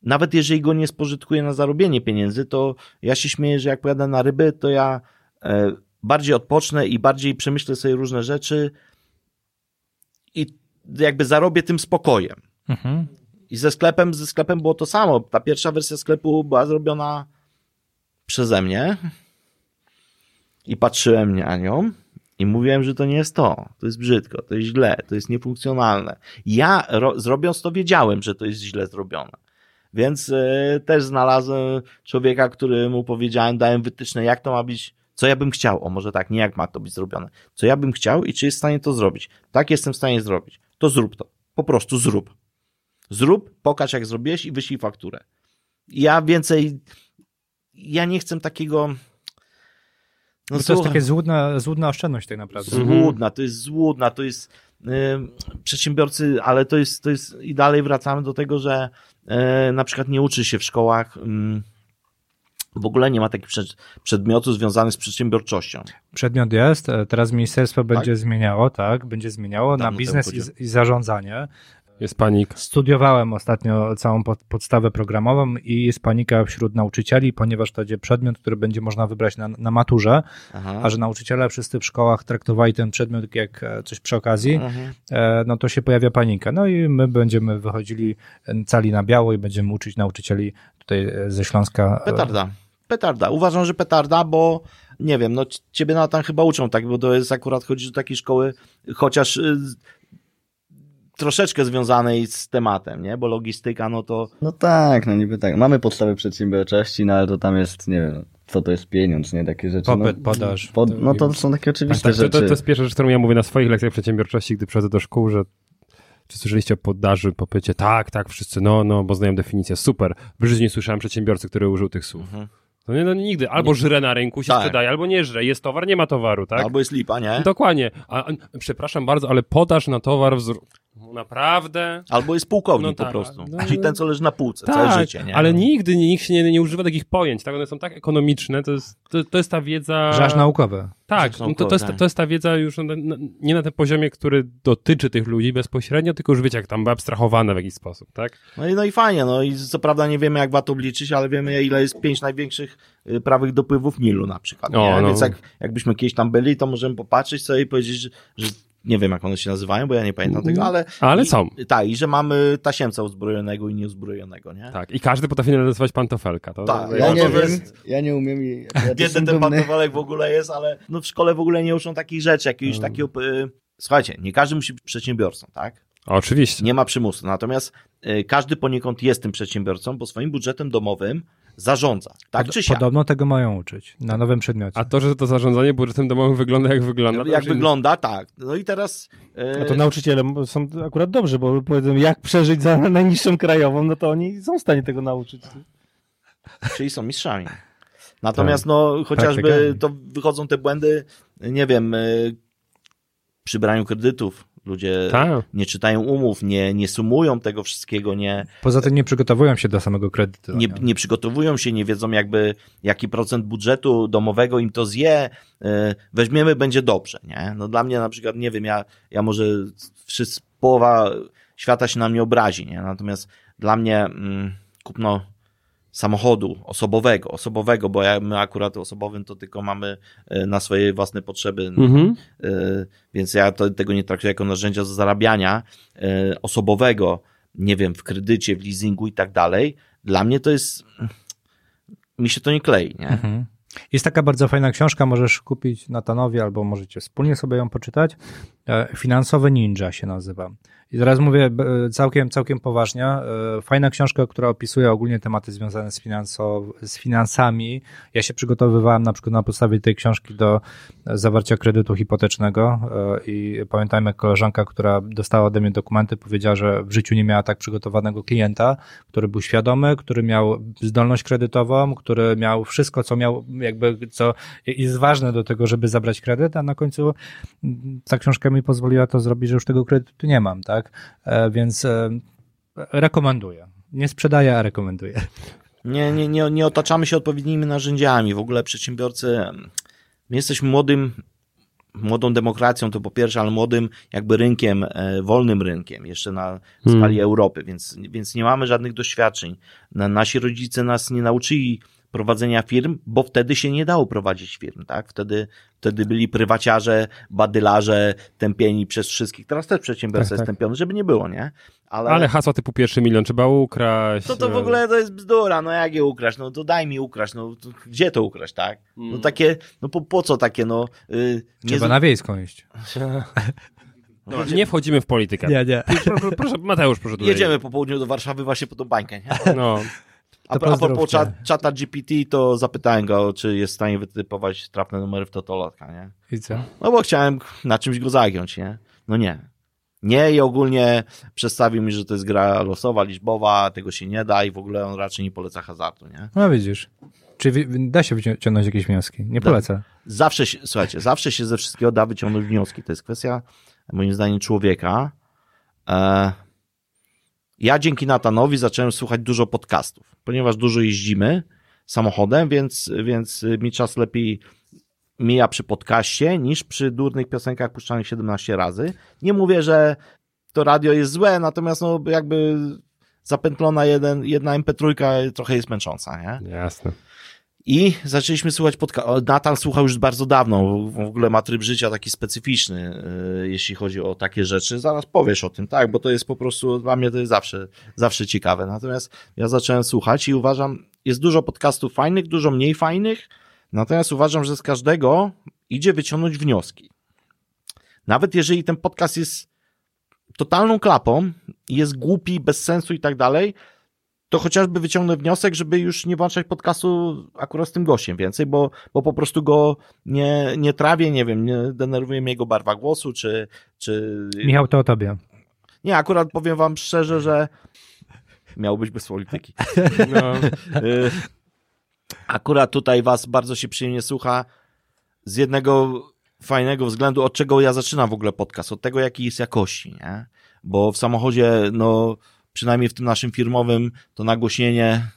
nawet jeżeli go nie spożytkuję na zarobienie pieniędzy, to ja się śmieję, że jak pojadę na ryby, to ja e, bardziej odpocznę i bardziej przemyślę sobie różne rzeczy i jakby zarobię tym spokojem. Mhm. I ze sklepem, ze sklepem było to samo. Ta pierwsza wersja sklepu była zrobiona przeze mnie i patrzyłem na nią i mówiłem, że to nie jest to. To jest brzydko, to jest źle, to jest niefunkcjonalne. Ja ro- zrobiąc to wiedziałem, że to jest źle zrobione. Więc e, też znalazłem człowieka, któremu powiedziałem, dałem wytyczne, jak to ma być, co ja bym chciał. O, może tak, nie jak ma to być zrobione. Co ja bym chciał i czy jest w stanie to zrobić. Tak jestem w stanie zrobić. To zrób to. Po prostu zrób. Zrób, pokaż jak zrobiłeś i wyślij fakturę. Ja więcej, ja nie chcę takiego... No to jest takie złudna, złudna oszczędność tak naprawdę. Złudna, to jest złudna, to jest y, przedsiębiorcy, ale to jest, to jest i dalej wracamy do tego, że na przykład nie uczy się w szkołach ym, w ogóle nie ma takich przed, przedmiotów związanych z przedsiębiorczością. Przedmiot jest, e, teraz ministerstwo będzie zmieniało, tak, będzie zmieniało na Dawno biznes i, chodziło. i zarządzanie. Jest panik. Studiowałem ostatnio całą pod, podstawę programową i jest panika wśród nauczycieli, ponieważ to będzie przedmiot, który będzie można wybrać na, na maturze, Aha. a że nauczyciele wszyscy w szkołach traktowali ten przedmiot jak e, coś przy okazji, e, no to się pojawia panika. No i my będziemy wychodzili cali na biało i będziemy uczyć nauczycieli tutaj e, ze Śląska. Petarda. Petarda. Uważam, że petarda, bo nie wiem, no ciebie na tam chyba uczą, tak, bo to jest akurat chodzi do takiej szkoły, chociaż y, troszeczkę związanej z tematem, nie? Bo logistyka, no to No tak, no niby tak. Mamy podstawy przedsiębiorczości, no ale to tam jest, nie wiem, co to jest pieniądz, nie? Takie rzeczy. Popyt, no, podaż. Pod, no to są takie oczywiste Tak, to, to, rzeczy. to jest pierwsza rzecz, którą ja mówię na swoich lekcjach przedsiębiorczości, gdy przychodzę do szkół, że czy słyszeliście o podaży, popycie? Tak, tak, wszyscy, no, no, bo znają definicję, super. W życiu nie słyszałem przedsiębiorcy, który użył tych słów. No nie, no nigdy. Albo żre na rynku, się Tak. sprzedaje, albo nie żre. Jest towar, nie ma towaru, tak? albo jest lipa, nie? Dokładnie. A, a, przepraszam bardzo, ale podaż na towar wzr... Naprawdę? Albo jest pułkownik No po tak, prostu. no. Czyli ten, co leży na półce całe Tak, życie, nie? ale nigdy nikt się nie, nie używa takich pojęć, tak? One są tak ekonomiczne, to jest, to, to jest ta wiedza... Aż naukowe. Tak, Rzecz no to, to, jest, to jest ta wiedza już na, na, nie na tym poziomie, który dotyczy tych ludzi bezpośrednio, tylko już wiecie, jak tam abstrahowane w jakiś sposób, tak? No i, no i fajnie, no i co prawda nie wiemy jak VAT obliczyć, ale wiemy ile jest pięć największych y, prawych dopływów Nilu na przykład, nie? O, no. Więc jak, jakbyśmy kiedyś tam byli, to możemy popatrzeć sobie i powiedzieć, że, że nie wiem jak one się nazywają, bo ja nie pamiętam tego, ale... Ale i, są. Tak, i że mamy tasiemca uzbrojonego i nieuzbrojonego, nie? Tak, i każdy potrafi narysować pantofelka. To, Tak, Ja No, nie wiem, jest- ja nie umiem i ja jestem ten dumny. pantofalek w ogóle jest, ale no w szkole w ogóle nie uczą takich rzeczy, jakiegoś Mm. takiego... Y, słuchajcie, nie każdy musi być przedsiębiorcą, tak? Oczywiście. Nie ma przymusu. Natomiast y, każdy poniekąd jest tym przedsiębiorcą, bo swoim budżetem domowym zarządza. Tak Pod- czy siak. Podobno tego mają uczyć na nowym przedmiocie. A to, że to zarządzanie budżetem domowym wygląda jak wygląda. Jak wygląda, tak. No i teraz. y, A to nauczyciele są akurat dobrzy, bo powiedzą, jak przeżyć za najniższą krajową, no to oni są w stanie tego nauczyć. Czyli są mistrzami. Natomiast, no, chociażby Praktykami. to wychodzą te błędy, nie wiem, y, przy braniu kredytów. Ludzie Tak. nie czytają umów, nie, nie sumują tego wszystkiego, nie, Poza tym nie przygotowują się do samego kredytu. nie, nie przygotowują się, nie wiedzą jakby jaki procent budżetu domowego im to zje, y, weźmiemy, będzie dobrze, nie? No dla mnie na przykład, nie wiem, ja, ja może wszyscy, połowa świata się na mnie obrazi, nie? Natomiast dla mnie mm, kupno samochodu osobowego, osobowego, bo ja, my akurat osobowym to tylko mamy y, na swoje własne potrzeby, Mhm. Y, więc ja to, tego nie traktuję jako narzędzia do zarabiania y, osobowego, nie wiem, w kredycie, w leasingu i tak dalej. Dla mnie to jest, mi się to nie klei, nie? Mhm. Jest taka bardzo fajna książka, możesz kupić Natanowi albo możecie wspólnie sobie ją poczytać. E, Finansowy Ninja się nazywa. I teraz mówię b- całkiem, całkiem poważnie. E, Fajna książka, która opisuje ogólnie tematy związane z, finansow- z finansami. Ja się przygotowywałem na przykład na podstawie tej książki do e, zawarcia kredytu hipotecznego e, i pamiętam jak koleżanka, która dostała ode mnie dokumenty, powiedziała, że w życiu nie miała tak przygotowanego klienta, który był świadomy, który miał zdolność kredytową, który miał wszystko, co miał, jakby, co jest ważne do tego, żeby zabrać kredyt, a na końcu ta książka mi pozwoliła to zrobić, że już tego kredytu nie mam, tak? E, Więc e, rekomenduję. Nie sprzedaję, a rekomenduję. Nie, nie, nie, nie otaczamy się odpowiednimi narzędziami. W ogóle przedsiębiorcy, my jesteśmy młodym, młodą demokracją, to po pierwsze, ale młodym jakby rynkiem, e, wolnym rynkiem, jeszcze na skali Hmm. Europy, więc, więc nie mamy żadnych doświadczeń. Na, nasi rodzice nas nie nauczyli prowadzenia firm, bo wtedy się nie dało prowadzić firm, tak? Wtedy, wtedy byli prywaciarze, badylarze, tępieni przez wszystkich. Teraz też przedsiębiorca Tak, jest tak. tępiony, żeby nie było, nie? Ale hasła typu pierwszy milion trzeba ukraść. To to w ogóle to jest bzdura, no jak je ukraść, no to daj mi ukraść, no to gdzie to ukraść, tak? No Mm. takie, no po, po co takie, no... Yy, Trzeba na wiejską iść. No, nie wchodzimy w politykę. Nie, nie. Proszę, proszę, Mateusz, proszę tutaj. Jedziemy po południu do Warszawy właśnie po tą bańkę, nie? No. A, a propos czat, czata GPT, to zapytałem go, czy jest w stanie wytypować trafne numery w totolotka, nie? I co? No bo chciałem na czymś go zagiąć, nie? No nie. Nie i ogólnie przedstawił mi, że to jest gra losowa, liczbowa, tego się nie da i w ogóle on raczej nie poleca hazardu, nie? No widzisz. Czy da się wyciągnąć jakieś wnioski? Nie Da. polecę. zawsze się, słuchajcie, zawsze się ze wszystkiego da wyciągnąć wnioski. To jest kwestia, moim zdaniem, człowieka. E, ja dzięki Natanowi zacząłem słuchać dużo podcastów, ponieważ dużo jeździmy samochodem, więc, więc mi czas lepiej mija przy podcaście niż przy durnych piosenkach puszczanych 17 razy. Nie mówię, że to radio jest złe, natomiast no jakby zapętlona jeden, jedna MP3 trochę jest męcząca, nie? Jasne. I zaczęliśmy słuchać podcast. Natan słuchał już bardzo dawno. W ogóle ma tryb życia taki specyficzny, yy, jeśli chodzi o takie rzeczy. Zaraz powiesz o tym, tak, bo to jest po prostu, dla mnie to jest zawsze, zawsze ciekawe. Natomiast ja zacząłem słuchać i uważam, jest dużo podcastów fajnych, dużo mniej fajnych. Natomiast uważam, że z każdego idzie wyciągnąć wnioski. Nawet jeżeli ten podcast jest totalną klapą, jest głupi, bez sensu i tak dalej, to chociażby wyciągnę wniosek, żeby już nie włączać podcastu akurat z tym gościem więcej, bo, bo po prostu go nie, nie trawię, nie wiem, nie denerwuje mnie jego barwa głosu, czy, czy... Michał, to o tobie. Nie, akurat powiem wam szczerze, że miał być bez polityki. No. Y, Akurat tutaj was bardzo się przyjemnie słucha z jednego fajnego względu, od czego ja zaczynam w ogóle podcast, od tego, jaki jest jakości, nie? Bo w samochodzie, no, przynajmniej w tym naszym firmowym, to nagłośnienie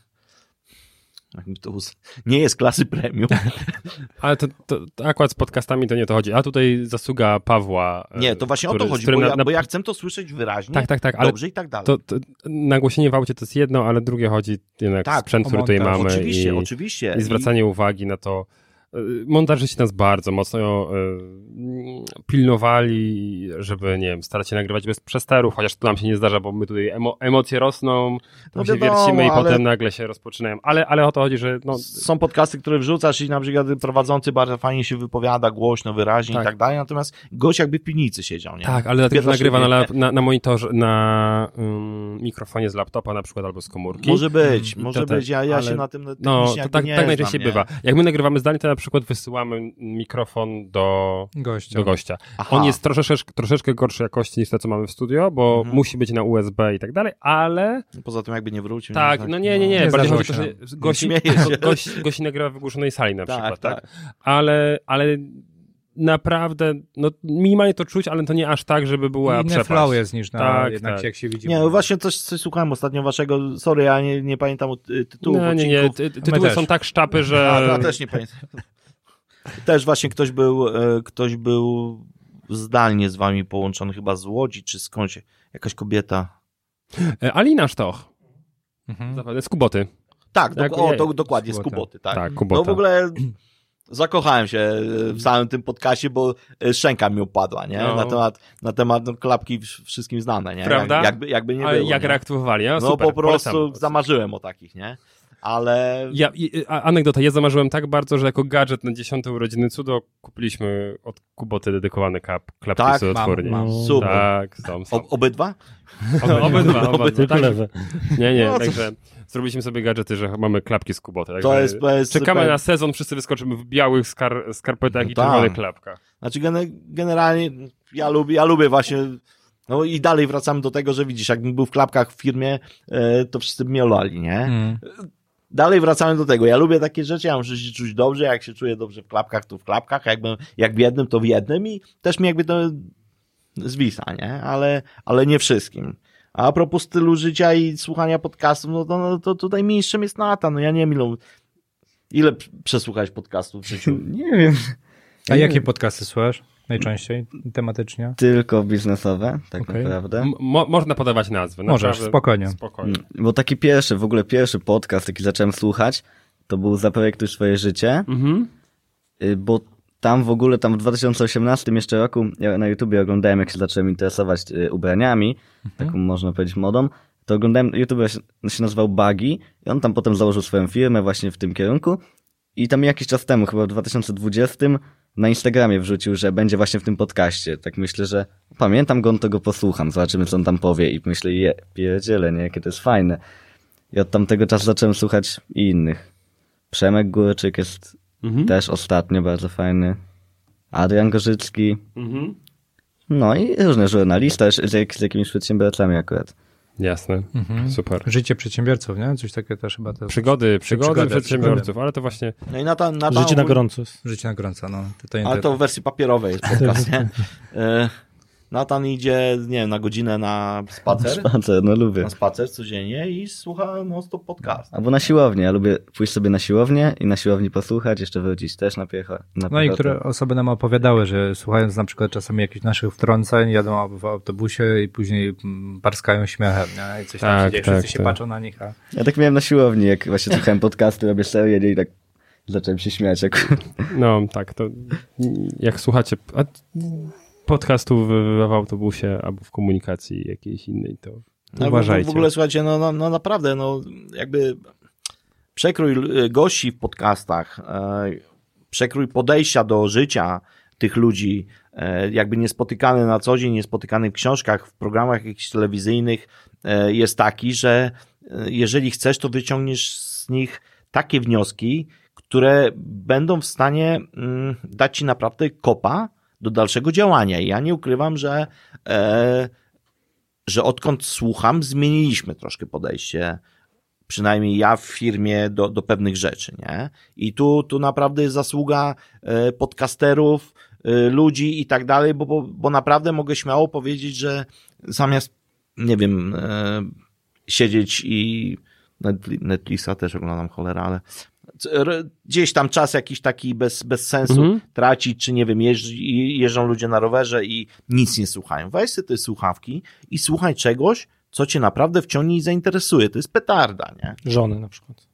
nie jest klasy premium. Ale to, to, to akurat z podcastami to nie to chodzi. A tutaj zasługa Pawła. e, Nie, to właśnie który- o to chodzi, bo, ja, na- bo ja chcę to słyszeć wyraźnie, Tak, tak, tak, ale dobrze i tak dalej. to, to nagłośnienie w aucie to jest jedno, ale drugie chodzi jednak Tak, sprzęt, który tutaj mamy oczywiście, i, oczywiście. i zwracanie uwagi na to. E, Montażyści nas bardzo mocno e, pilnowali, żeby, nie wiem, starać się nagrywać bez przesterów, chociaż to nam się nie zdarza, bo my tutaj emo, emocje rosną, tam No się wiadomo, wiercimy i ale- potem nagle się rozpoczynają. Ale, ale o to chodzi, że no, Są podcasty, które wrzucasz i na przykład prowadzący bardzo fajnie się wypowiada, głośno, wyraźnie Tak. i tak dalej, natomiast gość jakby w piwnicy siedział, nie? Tak, ale dlatego, że nagrywa na, lap, na, na monitorze, na um, mikrofonie z laptopa na przykład albo z komórki. Może być, Mm, może to tak, być. Ja, ja ale- się na tym No, to tak, tak najczęściej bywa. Jak my nagrywamy zdalnie, to na przykład wysyłamy mikrofon do, Gościa. do gościa. Aha. On jest troszeczkę, troszeczkę gorszej jakości niż to, co mamy w studio, bo Mhm. musi być na USB i tak dalej, ale Poza tym jakby nie wrócił. tak, no nie, nie, nie. Nie Bardziej zdarzyło chodzi o to, że gości, Nie gość, gości nagrywa w wygłuszonej sali na Tak, przykład, tak? tak. Ale, ale naprawdę, no minimalnie to czuć, ale to nie aż tak, żeby była Inny przepaść. flow jest niż na, Tak, jednak tak. jak się widzi. Nie, no właśnie coś, coś słuchałem ostatnio waszego, sorry, ja nie, nie pamiętam y, tytułów No, nie, nie, ty, tytuły są tak sztapy, że... A, ja też nie pamiętam. Też właśnie ktoś był, e, ktoś był zdalnie z wami połączony, chyba z Łodzi, czy skądś, jakaś kobieta. E, Alina Sztoch, Mhm. z Kuboty. Tak, do, Jak- o, do, dokładnie, z. Kuboty, tak. Tak, Kubota. No w ogóle zakochałem się w samym tym podcaście, bo e, szczęka mi upadła, nie? No. Na temat, na temat no, klapki wsz- wszystkim znane, nie? Prawda? Jak, jakby, jakby nie Ale było. jak nie? reaktywowali? No, No super, po prostu polecam. zamarzyłem o takich, nie? Ale Ja, i- anegdota, ja zamarzyłem tak bardzo, że jako gadżet na 10 urodziny cudo kupiliśmy od Kuboty dedykowane kap, klapki Tak, cudotwórnie. mam, mam. super. Tak, są, są. o, obydwa? Obydwa, obydwa. Tylko Tak, lewe. nie, nie, No, także zrobiliśmy sobie gadżety, że mamy klapki z Kuboty. To jest, to jest Czekamy super. na sezon, wszyscy wyskoczymy w białych skar skarpetach No i tak. czerwonych klapkach. Znaczy gene- generalnie ja lubię, ja lubię właśnie no i dalej wracamy do tego, że widzisz, jakbym był w klapkach w firmie, e, to wszyscy by mnie olali, nie? Mhm. Dalej wracamy do tego. Ja lubię takie rzeczy, ja muszę się czuć dobrze, jak się czuję dobrze w klapkach, to w klapkach, jakbym, jak w jednym, to w jednym i też mi jakby to zwisa, nie? Ale, ale nie wszystkim. A propos stylu życia i słuchania podcastów, no to, no to tutaj mistrzem jest Nata. No ja nie wiem, ile, ile przesłuchać podcastów w życiu. Nie wiem. A jakie podcasty słuchasz najczęściej tematycznie? Tylko biznesowe, tak Okej. naprawdę. Mo- można podawać nazwy. Możesz, naprawdę spokojnie. spokojnie. Bo taki pierwszy, w ogóle pierwszy podcast, jaki zacząłem słuchać, to był Zaprojektuj swoje życie, Mhm. y, bo tam w ogóle, tam w 2018 jeszcze roku, ja na YouTubie oglądałem, jak się zacząłem interesować y, ubraniami, taką można powiedzieć modą, to oglądałem, YouTube się, się nazywał Buggy i on tam potem założył swoją firmę właśnie w tym kierunku i tam jakiś czas temu, chyba w 2020 na Instagramie wrzucił, że będzie właśnie w tym podcaście. Tak myślę, że pamiętam go, to go posłucham, zobaczymy co on tam powie i myślę, je, pierdziele, nie, jakie to jest fajne. I od tamtego czasu zacząłem słuchać i innych. Przemek Górczyk jest Mhm. też ostatnio bardzo fajny. Adrian Gorzycki. Mhm. No i różne żurnalista z, z jakimiś przedsiębiorcami akurat. Jasne. Mhm. Super. Życie przedsiębiorców, nie? Coś takiego też chyba to Przygody, przygody przygody, przedsiębiorców, ale to właśnie No i Nata, Nata Życie na gorąco. Życie na gorąco, no. To, to, Ale to w wersji papierowej jest podcast, nie? Natan idzie, nie wiem, na godzinę na spacer, Spacer, no lubię. na spacer codziennie i słucha non-stop podcast. Albo na siłownię. Ja lubię pójść sobie na siłownię i na siłowni posłuchać, jeszcze wrócić też na piechotę. Na No i które osoby nam opowiadały, że słuchając na przykład czasami jakichś naszych wtrąceń, jadą w autobusie i później mm, parskają śmiechem, nie? I coś tam Tak, się dzieje, tak, wszyscy się tak. patrzą na nich, a Ja tak miałem na siłowni, jak właśnie słuchałem podcasty, robię serię i tak zacząłem się śmiać. Jak... No tak, to jak słuchacie a, podcastów w, w autobusie albo w komunikacji jakiejś innej, to No, uważajcie. W, ogóle słuchajcie, no, no, no naprawdę, no jakby przekrój y, gości w podcastach, e, przekrój podejścia do życia tych ludzi, e, jakby niespotykany na co dzień, niespotykany w książkach, w programach jakichś telewizyjnych, e, jest taki, że jeżeli chcesz, to wyciągniesz z nich takie wnioski, które będą w stanie mm, dać ci naprawdę kopa do dalszego działania. I ja nie ukrywam, że e, że odkąd słucham, zmieniliśmy troszkę podejście, przynajmniej ja w firmie, do, do pewnych rzeczy, nie? I tu, tu naprawdę jest zasługa e, podcasterów, e, ludzi i tak dalej, bo, bo, bo naprawdę mogę śmiało powiedzieć, że zamiast, nie wiem, e, siedzieć i Netfli- Netflixa też oglądam cholera, ale gdzieś tam czas jakiś taki bez, bez sensu Mhm. tracić, czy nie wiem, jeżdż, jeżdżą ludzie na rowerze i nic nie słuchają. Weź sobie te słuchawki i słuchaj czegoś, co cię naprawdę wciągnie i zainteresuje. To jest petarda, nie? Żony na przykład.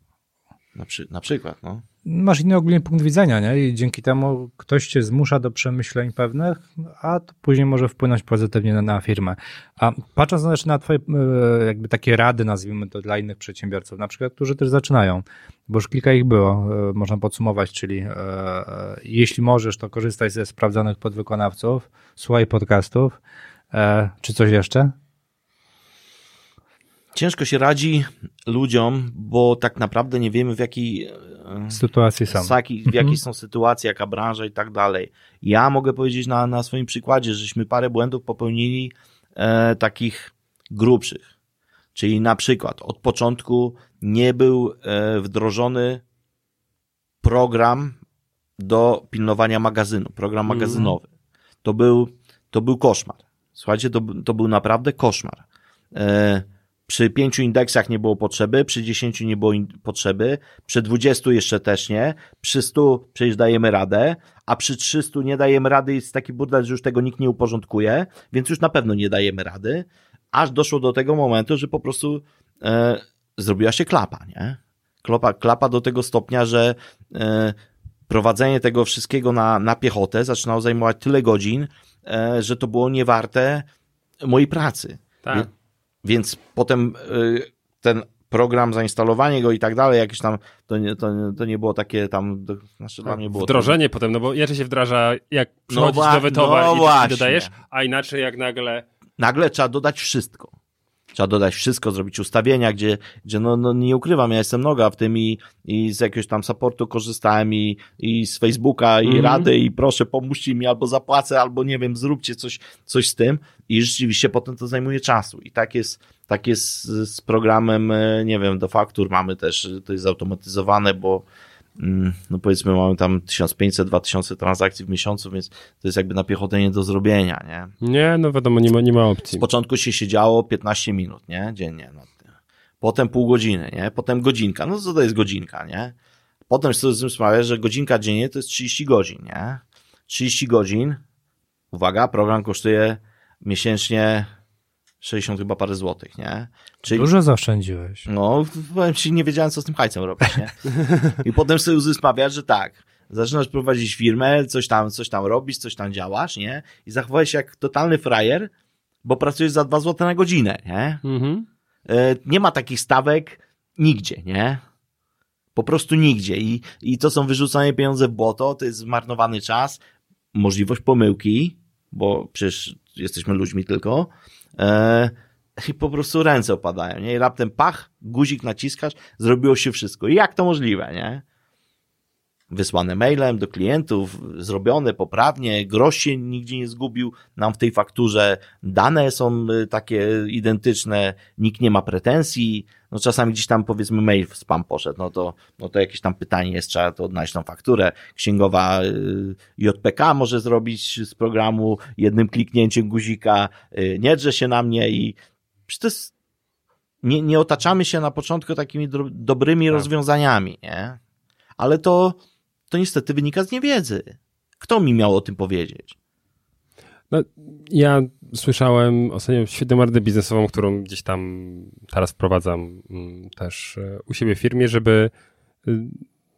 Na, przy, na przykład, no. Masz inny ogólnie punkt widzenia, nie? I dzięki temu ktoś cię zmusza do przemyśleń pewnych, a to później może wpłynąć pozytywnie na, na firmę. A patrząc też na twoje e, jakby takie rady, nazwijmy to dla innych przedsiębiorców, na przykład, którzy też zaczynają, bo już kilka ich było, e, można podsumować, czyli e, jeśli możesz, to korzystaj ze sprawdzonych podwykonawców, słuchaj podcastów, czy coś jeszcze? Ciężko się radzi ludziom, bo tak naprawdę nie wiemy w jakiej, e, Sytuacje są. z jaki, w jakiej są sytuacje, jaka branża i tak dalej. Ja mogę powiedzieć na, na swoim przykładzie, żeśmy parę błędów popełnili e, takich grubszych. Czyli na przykład od początku nie był e, wdrożony program do pilnowania magazynu, program Mhm. magazynowy. To był, to był koszmar. Słuchajcie, to, to był naprawdę koszmar. E, przy pięciu indeksach nie było potrzeby, przy dziesięciu nie było potrzeby, przy dwudziestu jeszcze też nie, przy stu przecież dajemy radę, a przy trzystu nie dajemy rady, jest taki burdel, że już tego nikt nie uporządkuje, więc już na pewno nie dajemy rady, aż doszło do tego momentu, że po prostu e, zrobiła się klapa, nie? Klapa, klapa do tego stopnia, że e, prowadzenie tego wszystkiego na, na piechotę zaczynało zajmować tyle godzin, e, że to było niewarte mojej pracy. Tak. Więc potem y, ten program, zainstalowanie go i tak dalej, jakieś tam, to nie, to, to nie było takie tam, do, znaczy dla mnie było Wdrożenie potem, no bo inaczej się wdraża, jak przychodzisz wła- do wytowar no i, i dodajesz, a inaczej jak nagle nagle trzeba dodać wszystko. Trzeba dodać wszystko, zrobić ustawienia, gdzie, gdzie no, no nie ukrywam, ja jestem noga w tym i, i z jakiegoś tam supportu korzystałem i, i z Facebooka i Mhm. rady i proszę pomóżcie mi albo zapłacę, albo nie wiem, zróbcie coś, coś z tym i rzeczywiście potem to zajmuje czasu i tak jest, tak jest z, programem, e, nie wiem, do faktur mamy też, to jest zautomatyzowane, bo mm, no powiedzmy mamy tam 1500-2000 transakcji w miesiącu, więc to jest jakby na piechotę nie do zrobienia, nie? Nie, no wiadomo, nie ma, nie ma Z opcji. początku się siedziało 15 minut, nie? Dziennie tym. Potem pół godziny, nie? Potem godzinka. No co to jest godzinka, nie? Potem sobie z tym sprawia, że godzinka dziennie to jest 30 godzin, nie? 30 godzin, uwaga, program kosztuje miesięcznie 60 chyba parę złotych, nie? Czyli, Dużo zaoszczędziłeś. no, powiem ci, nie wiedziałem, co z tym hajcem robić, nie? I potem sobie uzyskamiasz, że tak, zaczynasz prowadzić firmę, coś tam, coś tam robisz, coś tam działasz, nie? I zachowałeś się jak totalny frajer, bo pracujesz za 2 zł na godzinę, nie? Mhm. E, nie ma takich stawek nigdzie, nie? Po prostu nigdzie. I, I to są wyrzucane pieniądze w błoto, to jest zmarnowany czas, możliwość pomyłki, bo przecież jesteśmy ludźmi tylko, e, i po prostu ręce opadają, nie? I raptem pach, guzik naciskasz, zrobiło się wszystko. I jak to możliwe, nie? Wysłane mailem do klientów, zrobione poprawnie, grosz się nigdzie nie zgubił nam w tej fakturze, dane są y, takie identyczne, nikt nie ma pretensji, no czasami gdzieś tam powiedzmy mail w spam poszedł, no to, no to jakieś tam pytanie jest, trzeba to odnaleźć tą fakturę, księgowa y, JPK może zrobić z programu jednym kliknięciem guzika, y, nie drze się na mnie i przecież to jest, nie, nie otaczamy się na początku takimi dobrymi rozwiązaniami, nie? Ale to, to niestety wynika z niewiedzy. Kto mi miał o tym powiedzieć? No, ja słyszałem ostatnio świetną radę biznesową, którą gdzieś tam teraz wprowadzam mm, też e, u siebie w firmie, żeby y,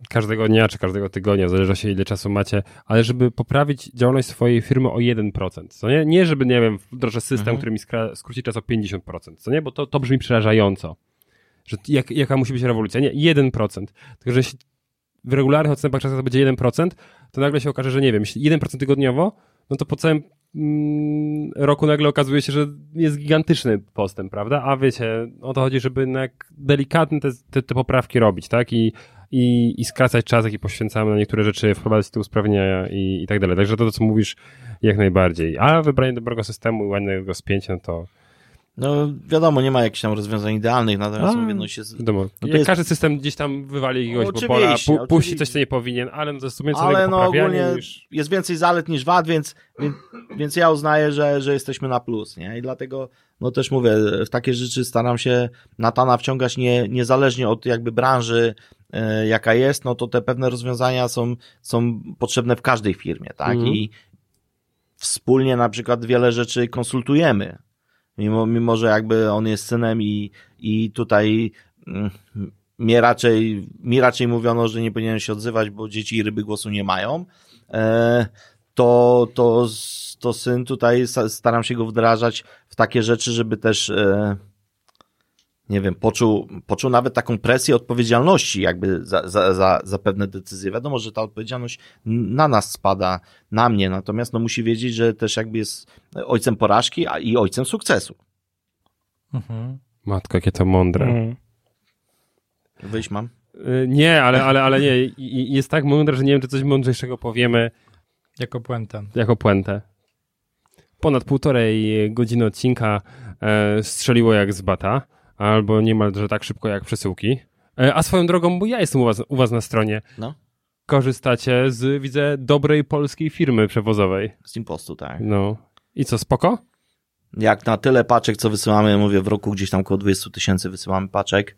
każdego dnia czy każdego tygodnia, w zależności ile czasu macie, ale żeby poprawić działalność swojej firmy o 1%. Co nie? nie żeby, nie wiem, wdrożę system, Mhm. który mi skra- skróci czas o 50%, co nie? Bo to, to brzmi przerażająco. Że jak, jaka musi być rewolucja? Nie, 1%. Tylko, że jeśli w regularnych odstępach czasu to będzie 1%, to nagle się okaże, że nie wiem, jeśli 1% tygodniowo, no to po całym mm, roku nagle okazuje się, że jest gigantyczny postęp, prawda? A wiecie, o to chodzi, żeby jednak delikatnie te, te, te poprawki robić, tak? I, i, I skracać czas, jaki poświęcamy na niektóre rzeczy, wprowadzać te usprawnienia i, i tak dalej. Także to, to, co mówisz, jak najbardziej. A wybranie dobrego systemu i ładnego spięcia, no to No wiadomo, nie ma jakichś tam rozwiązań idealnych, natomiast A. mówię, no się... wiadomo. No jest- każdy system gdzieś tam wywali jakiegoś Oczywiście, bobola, pu, puści coś, co nie powinien, ale no to jest Ale no ogólnie niż... jest więcej zalet niż wad, więc, więc, więc ja uznaję, że, że jesteśmy na plus, nie? I dlatego, no też mówię, w takie rzeczy staram się Natana wciągać nie, niezależnie od jakby branży, e, jaka jest, no to te pewne rozwiązania są, są potrzebne w każdej firmie, tak? Mhm. I wspólnie na przykład wiele rzeczy konsultujemy. Mimo, mimo że jakby on jest synem i, i tutaj mm, mnie raczej, mi raczej mówiono, że nie powinienem się odzywać, bo dzieci i ryby głosu nie mają, e, to, to, to syn tutaj staram się go wdrażać w takie rzeczy, żeby też e, nie wiem, poczuł, poczuł nawet taką presję odpowiedzialności jakby za, za, za, za pewne decyzje. Wiadomo, że ta odpowiedzialność na nas spada, na mnie, natomiast no musi wiedzieć, że też jakby jest ojcem porażki a i ojcem sukcesu. Mhm. Matko, jakie to mądre. Mm. Wyjść mam? Y, Nie, ale, ale, ale nie. Jest tak mądre, że nie wiem, czy coś mądrzejszego powiemy Jako puentę. jako puentę. Ponad półtorej godziny odcinka e, strzeliło jak z bata, albo niemalże tak szybko jak przesyłki. E, a swoją drogą, bo ja jestem u was, u was na stronie, No, korzystacie z, widzę, dobrej polskiej firmy przewozowej. z impostu, tak. No. I co, spoko? jak na tyle paczek, co wysyłamy, mówię, w roku gdzieś tam około 20 tysięcy wysyłamy paczek,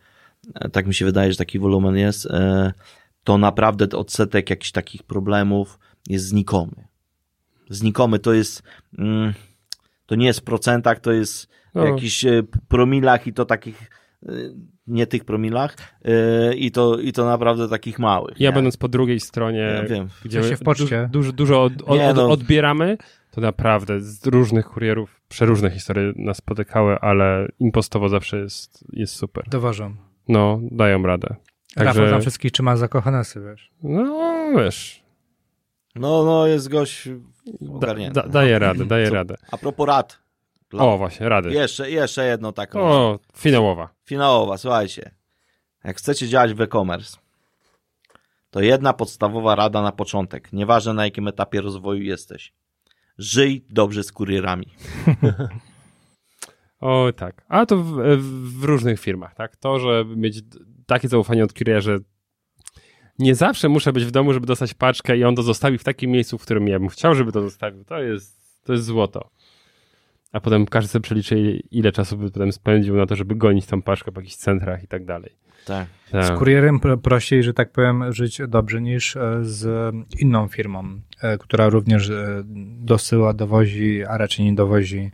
e, tak mi się wydaje, że taki wolumen jest, e, to naprawdę odsetek jakichś takich problemów jest znikomy. Znikomy to jest, mm, to nie jest w procentach, to jest w No. jakichś e, promilach i to takich, e, nie tych promilach, e, i to, i to naprawdę takich małych. Ja nie? będąc po drugiej stronie, Ja wiem. gdzie się w poczcie. Dużo, dużo od, od, no. odbieramy, to naprawdę z różnych kurierów przeróżne historie nas spotykały, ale impostowo zawsze jest, jest super. Dowożą. No, dają radę. Rafał Także, tam wszystkich trzyma za kochanesy, wiesz. no wiesz, No, no, jest gość da, ogarnięty. da, daje radę, daje radę. A propos rad. Dla- O, właśnie, rady. Jeszcze, jeszcze jedno taką. O, finałowa. Finałowa, słuchajcie. Jak chcecie działać w e-commerce, to jedna podstawowa rada na początek. Nieważne na jakim etapie rozwoju jesteś. Żyj dobrze z kurierami. O, tak. A to w, w różnych firmach, tak? To, żeby mieć takie zaufanie od kuriera, że nie zawsze muszę być w domu, żeby dostać paczkę i on to zostawi w takim miejscu, w którym ja bym chciał, żeby to zostawił. To jest, to jest złoto. A potem każdy sobie przeliczy, ile czasu by potem spędził na to, żeby gonić tą paczkę po jakichś centrach i tak dalej. Tak. Tak. Z kurierem pro- prościej, że tak powiem, żyć dobrze niż e, z inną firmą, e, która również e, dosyła, dowozi, a raczej nie dowozi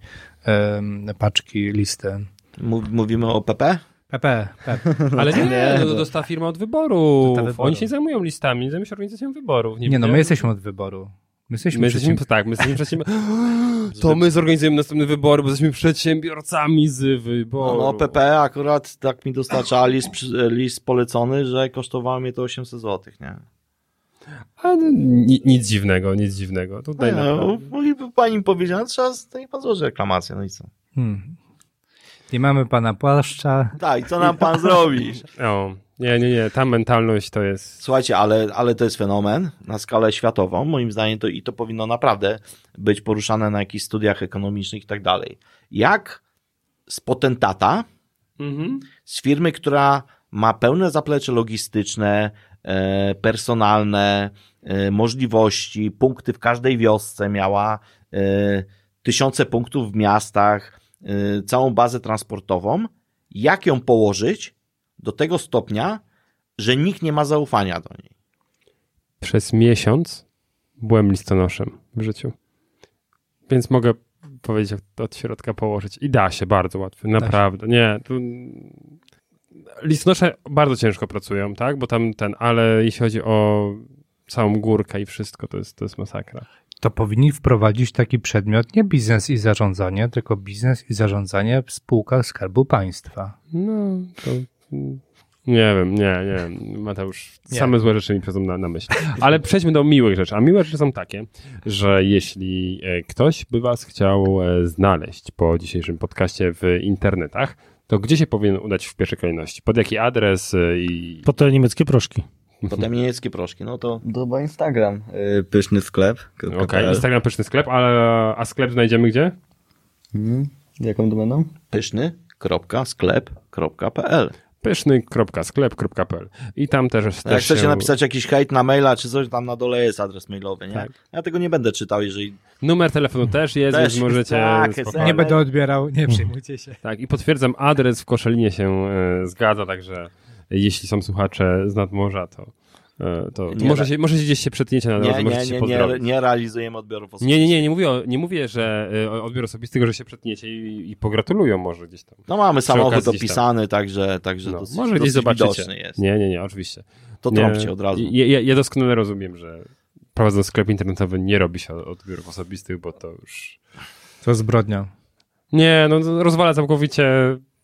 paczki, listy. Mów, mówimy o PP? PP, PP. Ale nie, Nie, to, no. to dostała firma od wyboru. Oni się nie zajmują listami, nie zajmują się organizacją wyborów. Nie no, my jesteśmy od wyboru. My jesteśmy, My jesteśmy, tak, my jesteśmy przedsiębiorcami. To my zorganizujemy następne wybory, bo jesteśmy przedsiębiorcami z wyboru. No, no PP akurat tak mi dostarcza list, list polecony, że kosztowało mnie to 800 zł, nie? A, no, ni, nic dziwnego, nic dziwnego. Tutaj No, no, pani powiedziała, trzeba, to niech pan złoży reklamację, no i co? Hmm. Nie mamy pana płaszcza. Tak, i co nam pan zrobi? O, nie, nie, nie, ta mentalność to jest... Słuchajcie, ale, ale to jest fenomen na skalę światową, moim zdaniem to i to powinno naprawdę być poruszane na jakichś studiach ekonomicznych i tak dalej. Jak z potentata, Mhm. z firmy, która ma pełne zaplecze logistyczne, e, personalne, e, możliwości, punkty w każdej wiosce miała, e, tysiące punktów w miastach, całą bazę transportową, jak ją położyć do tego stopnia, że nikt nie ma zaufania do niej. Przez miesiąc byłem listonoszem w życiu. Więc mogę powiedzieć od, od środka położyć. I da się bardzo łatwo, naprawdę. Nie, tu... Listonosze bardzo ciężko pracują, tak? Bo tam ten, ale jeśli chodzi o całą górkę i wszystko, to jest, to jest masakra. To powinni wprowadzić taki przedmiot, nie biznes i zarządzanie, tylko biznes i zarządzanie w spółkach Skarbu Państwa. No, to... Nie wiem, nie, nie. Mateusz, Nie. same złe rzeczy mi przychodzą na, na myśl. Ale przejdźmy do miłych rzeczy. A miłe rzeczy są takie, że jeśli e, ktoś by was chciał e, znaleźć po dzisiejszym podcaście w internetach, to gdzie się powinien udać w pierwszej kolejności? Pod jaki adres e, i... Po te niemieckie proszki. Potem niemieckie proszki, no to To chyba Instagram. Y, Pyszny sklep. Okej, Instagram pyszny sklep, ale a sklep znajdziemy gdzie? Mhm. Jaką domeną? pyszny.sklep.pl pyszny.sklep.pl i tam też, Jak też chcecie się... napisać jakiś hejt na maila czy coś, tam na dole jest adres mailowy, nie? Tak. Ja tego nie będę czytał, jeżeli... Numer telefonu też jest, Też więc możecie... tak, spokojnie- Nie będę odbierał, nie przejmujcie się. Tak, i potwierdzam, adres w Koszalinie się e, zgadza, także jeśli są słuchacze z nadmorza, to, e, to, Nie, może, się, może się gdzieś się przetniecie na drodze, Nie, możecie nie, się nie, nie, nie realizujemy odbiorów Nie, osobistych. nie, nie, nie mówię, o- nie mówię, że e, odbiór osobisty, tylko że się przetniecie i, i pogratulują może gdzieś tam. No mamy samochód opisany, także, także No, dosyć, może gdzieś dosyć zobaczycie. widoczny jest. Nie, nie, nie, oczywiście. To Nie, trąbcie od razu. Ja, ja, ja doskonale rozumiem, że prowadząc sklep internetowy nie robi się odbiorów osobistych, bo to już... To zbrodnia. Nie, no rozwala całkowicie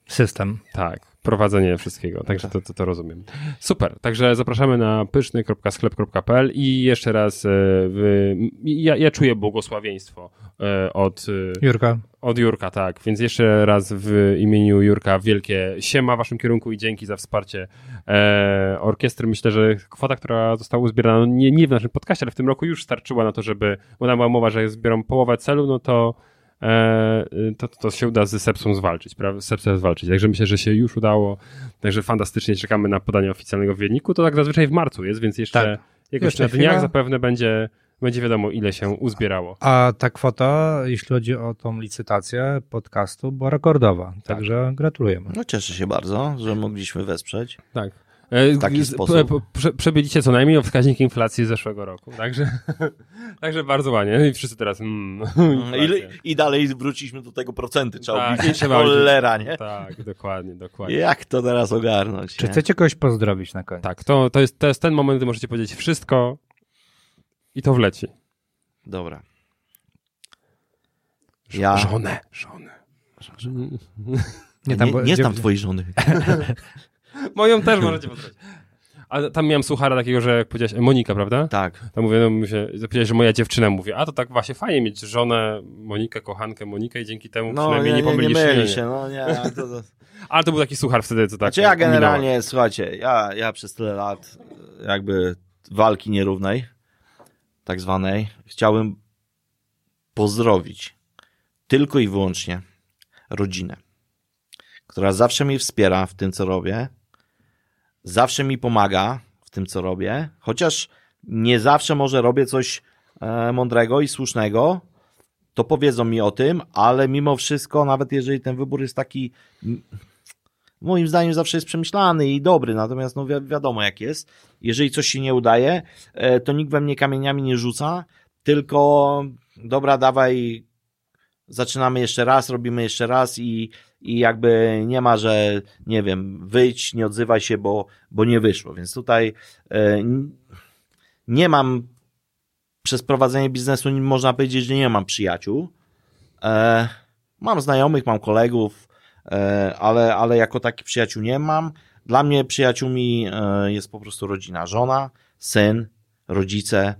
System. Tak, prowadzenie wszystkiego, także to, to, to rozumiem. Super, także zapraszamy na pyszny.sklep.pl i jeszcze raz e, ja, ja czuję błogosławieństwo e, od, e, Jurka, od Jurka, tak, więc jeszcze raz w imieniu Jurka wielkie siema w waszym kierunku i dzięki za wsparcie e, orkiestry. Myślę, że kwota, która została uzbierana, no nie, nie w naszym podcaście, ale w tym roku już starczyła na to, żeby, bo tam była mowa, że zbiorą połowę celu, no to to, to się uda z Sepsą zwalczyć, prawda? Sepsę zwalczyć. Także myślę, że się już udało. Także fantastycznie czekamy na podanie oficjalnego w wyniku. To tak zazwyczaj w marcu jest, więc jeszcze Tak. jakoś Jeszcze na dniach chwila. zapewne będzie, będzie wiadomo, ile się uzbierało. A ta kwota, jeśli chodzi o tą licytację podcastu, była rekordowa. Także gratulujemy. No cieszę się bardzo, że mogliśmy wesprzeć. Tak. E, W taki z- sposób. Prze, przebyliście co najmniej o wskaźnik inflacji z zeszłego roku. Także, także bardzo ładnie. I wszyscy teraz. Mm, I, inflacja. I dalej wróciliśmy do tego procenty, trzeba Tak, obliczyć. trzeba Cholera, nie? Tak, dokładnie, dokładnie. Jak to teraz ogarnąć? Czy nie? chcecie kogoś pozdrowić na koniec? Tak, to, to, jest, to jest ten moment, gdy możecie powiedzieć wszystko i to wleci. Dobra. Ż- Ja- Żonę, żonę. Nie, tam nie, nie gdzie- znam twojej żony. Moją też możecie pozdrowić. A tam miałem słuchara takiego, że jak powiedziałeś, e, Monika, prawda? Tak. To mówię, no mówię, powiedziałeś, że moja dziewczyna mówi, a to tak właśnie fajnie mieć żonę, Monikę, kochankę Monikę i dzięki temu No, przynajmniej nie, nie, nie, nie myli się, no nie. To, to... Ale to był taki suchar wtedy, co tak Znaczy ja generalnie, słuchajcie, ja, ja przez tyle lat jakby walki nierównej, tak zwanej, chciałbym pozdrowić tylko i wyłącznie rodzinę, która zawsze mnie wspiera w tym, co robię, zawsze mi pomaga w tym, co robię, chociaż nie zawsze może robię coś e, mądrego i słusznego, to powiedzą mi o tym, ale mimo wszystko, nawet jeżeli ten wybór jest taki, moim zdaniem zawsze jest przemyślany i dobry, natomiast no wi wiadomo jak jest, jeżeli coś się nie udaje, e, to nikt we mnie kamieniami nie rzuca, tylko dobra, dawaj, zaczynamy jeszcze raz, robimy jeszcze raz i, i jakby nie ma, że nie wiem, wyjdź, nie odzywaj się, bo, bo nie wyszło, więc tutaj e, nie mam przez prowadzenie biznesu można powiedzieć, że nie mam przyjaciół. E, mam znajomych, mam kolegów, e, ale, ale jako taki przyjaciół nie mam. Dla mnie przyjaciółmi e, jest po prostu rodzina, żona, syn, rodzice.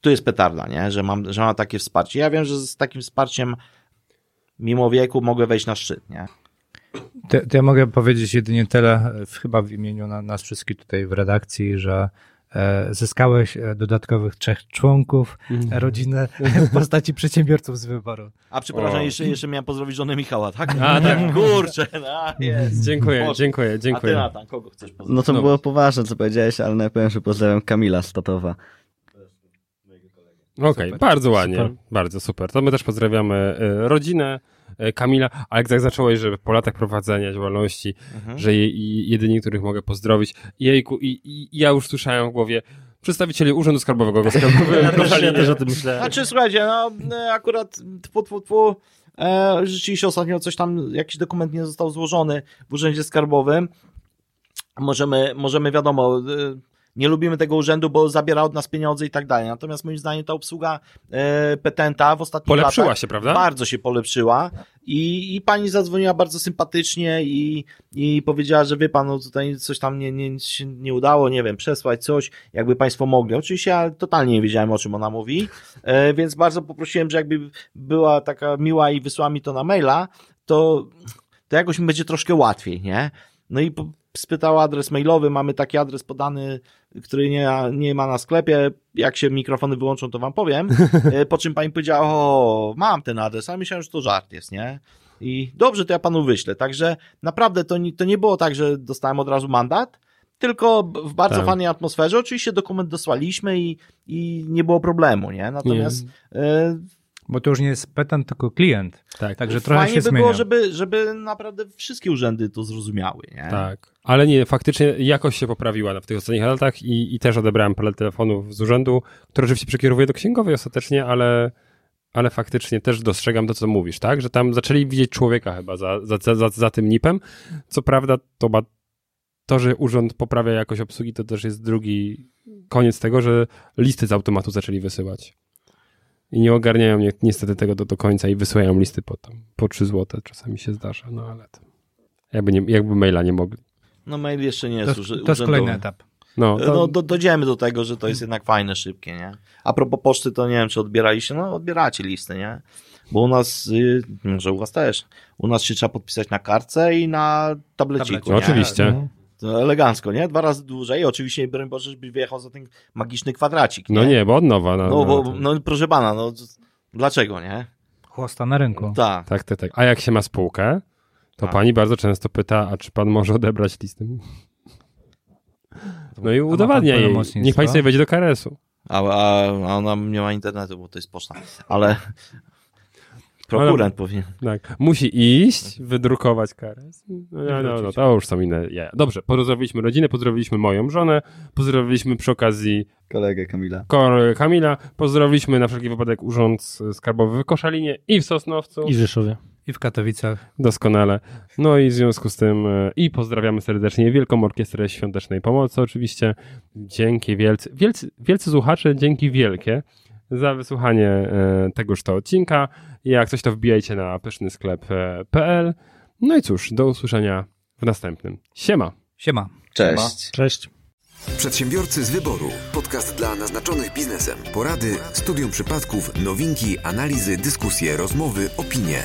Tu jest petarda, nie? Że, mam, że mam takie wsparcie. Ja wiem, że z takim wsparciem mimo wieku mogę wejść na szczyt, nie? To, to ja mogę powiedzieć jedynie tyle, chyba w imieniu na, nas wszystkich tutaj w redakcji, że E, zyskałeś e, dodatkowych trzech członków mm. rodziny w postaci przedsiębiorców z wyboru. A przepraszam, jeszcze, jeszcze miałem pozdrowić żonę Michała, tak? A, tak, kurczę, no, jest. Dziękuję, Boże. dziękuję, dziękuję. A ty, Natan, kogo chcesz pozdrowić? No to no. było poważne, co powiedziałeś, ale najpierw że pozdrawiam Kamila Statowa. Okej, okay, bardzo ładnie, super. bardzo super. To my też pozdrawiamy e, rodzinę, E, Kamila, ale jak tak zacząłeś, że po latach prowadzenia działalności, mhm. że je, jedyni, których mogę pozdrowić, jejku, i, i ja już słyszałem w głowie, przedstawicieli Urzędu Skarbowego. Skarbowego ja, też, ja też o tym myślałem. Znaczy, słuchajcie, no e, akurat tfu, tfu, tfu, e, rzeczywiście ostatnio coś tam, jakiś dokument nie został złożony w Urzędzie Skarbowym. Możemy, możemy wiadomo, e, nie lubimy tego urzędu, bo zabiera od nas pieniądze i tak dalej. Natomiast moim zdaniem ta obsługa e, petenta w ostatnich polepszyła latach się, prawda? bardzo się polepszyła i, i pani zadzwoniła bardzo sympatycznie i, i powiedziała, że wie pan, no tutaj coś tam nie, nie, się nie udało, nie wiem, przesłać coś, jakby państwo mogli. Oczywiście ja totalnie nie wiedziałem, o czym ona mówi, e, więc bardzo poprosiłem, że jakby była taka miła i wysłała mi to na maila, to, to jakoś mi będzie troszkę łatwiej, nie? No i po, spytał adres mailowy, mamy taki adres podany, który nie, nie ma na sklepie, jak się mikrofony wyłączą, to wam powiem, e, po czym pani powiedziała, o, mam ten adres, a myślałem, że to żart jest, nie? I dobrze, to ja panu wyślę. Także naprawdę to nie, to nie było tak, że dostałem od razu mandat, tylko w bardzo tak. fajnej atmosferze. Oczywiście dokument dosłaliśmy i, i nie było problemu, nie? Natomiast nie. Y bo to już nie jest petant, tylko klient. Tak. Także trochę Fajnie się by zmienia. było, żeby, żeby naprawdę wszystkie urzędy to zrozumiały. Nie? Tak. Ale nie, faktycznie jakość się poprawiła w tych ostatnich latach i, i też odebrałem parę telefonów z urzędu, które oczywiście przekierowuję do księgowej ostatecznie, ale, ale faktycznie też dostrzegam to, co mówisz, tak? Że tam zaczęli widzieć człowieka chyba za, za, za, za tym nipem. Co prawda to, ba, to, że urząd poprawia jakość obsługi, to też jest drugi koniec tego, że listy z automatu zaczęli wysyłać. I nie ogarniają ni niestety tego do, do końca i wysyłają listy po, tam, po 3 złote. Czasami się zdarza, no ale to, jakby, nie, jakby maila nie mogli. No mail jeszcze nie jest To, to jest kolejny etap. No, to... no do, dojdziemy do tego, że to jest jednak fajne, szybkie, nie? A propos poczty, to nie wiem, czy odbieraliście, no odbieracie listy, nie? Bo u nas, y, może u was też, u nas się trzeba podpisać na kartce i na tableciku, Tablecie. Oczywiście. No. To elegancko, nie? Dwa razy dłużej. Oczywiście, broń Boże, żebyś wyjechał za ten magiczny kwadracik. Nie? No nie, bo od nowa. No, no, bo, no proszę pana, no dlaczego, nie? Chłosta na rynku. Tak. Tak, tak, tak. A jak się ma spółkę, to tak. pani bardzo często pyta, a czy pan może odebrać listy? No i udowadnia jej. Niech pani sobie wejdzie do karesu. A, a, a ona nie ma internetu, bo to jest poczta. Ale Prokurent powinien. Tak. Musi iść, wydrukować karę. No, no, no, no, to już są inne jaja. Dobrze, pozdrowiliśmy rodzinę, pozdrowiliśmy moją żonę, pozdrowiliśmy przy okazji kolegę Kamila. Kamila, pozdrowiliśmy na wszelki wypadek Urząd Skarbowy w Koszalinie i w Sosnowcu. I w Rzeszowie. I w Katowicach. Doskonale. No i w związku z tym e, i pozdrawiamy serdecznie Wielką Orkiestrę Świątecznej Pomocy oczywiście. Dzięki wielcy, wielcy, wielcy słuchacze, dzięki wielkie za wysłuchanie e, tegoż to odcinka. Jak coś to wbijajcie na pyszny-sklep.pl. No i cóż, do usłyszenia w następnym. Siema. Siema. Cześć. Cześć. Przedsiębiorcy z wyboru. Podcast dla naznaczonych biznesem. Porady, studium przypadków, nowinki, analizy, dyskusje, rozmowy, opinie.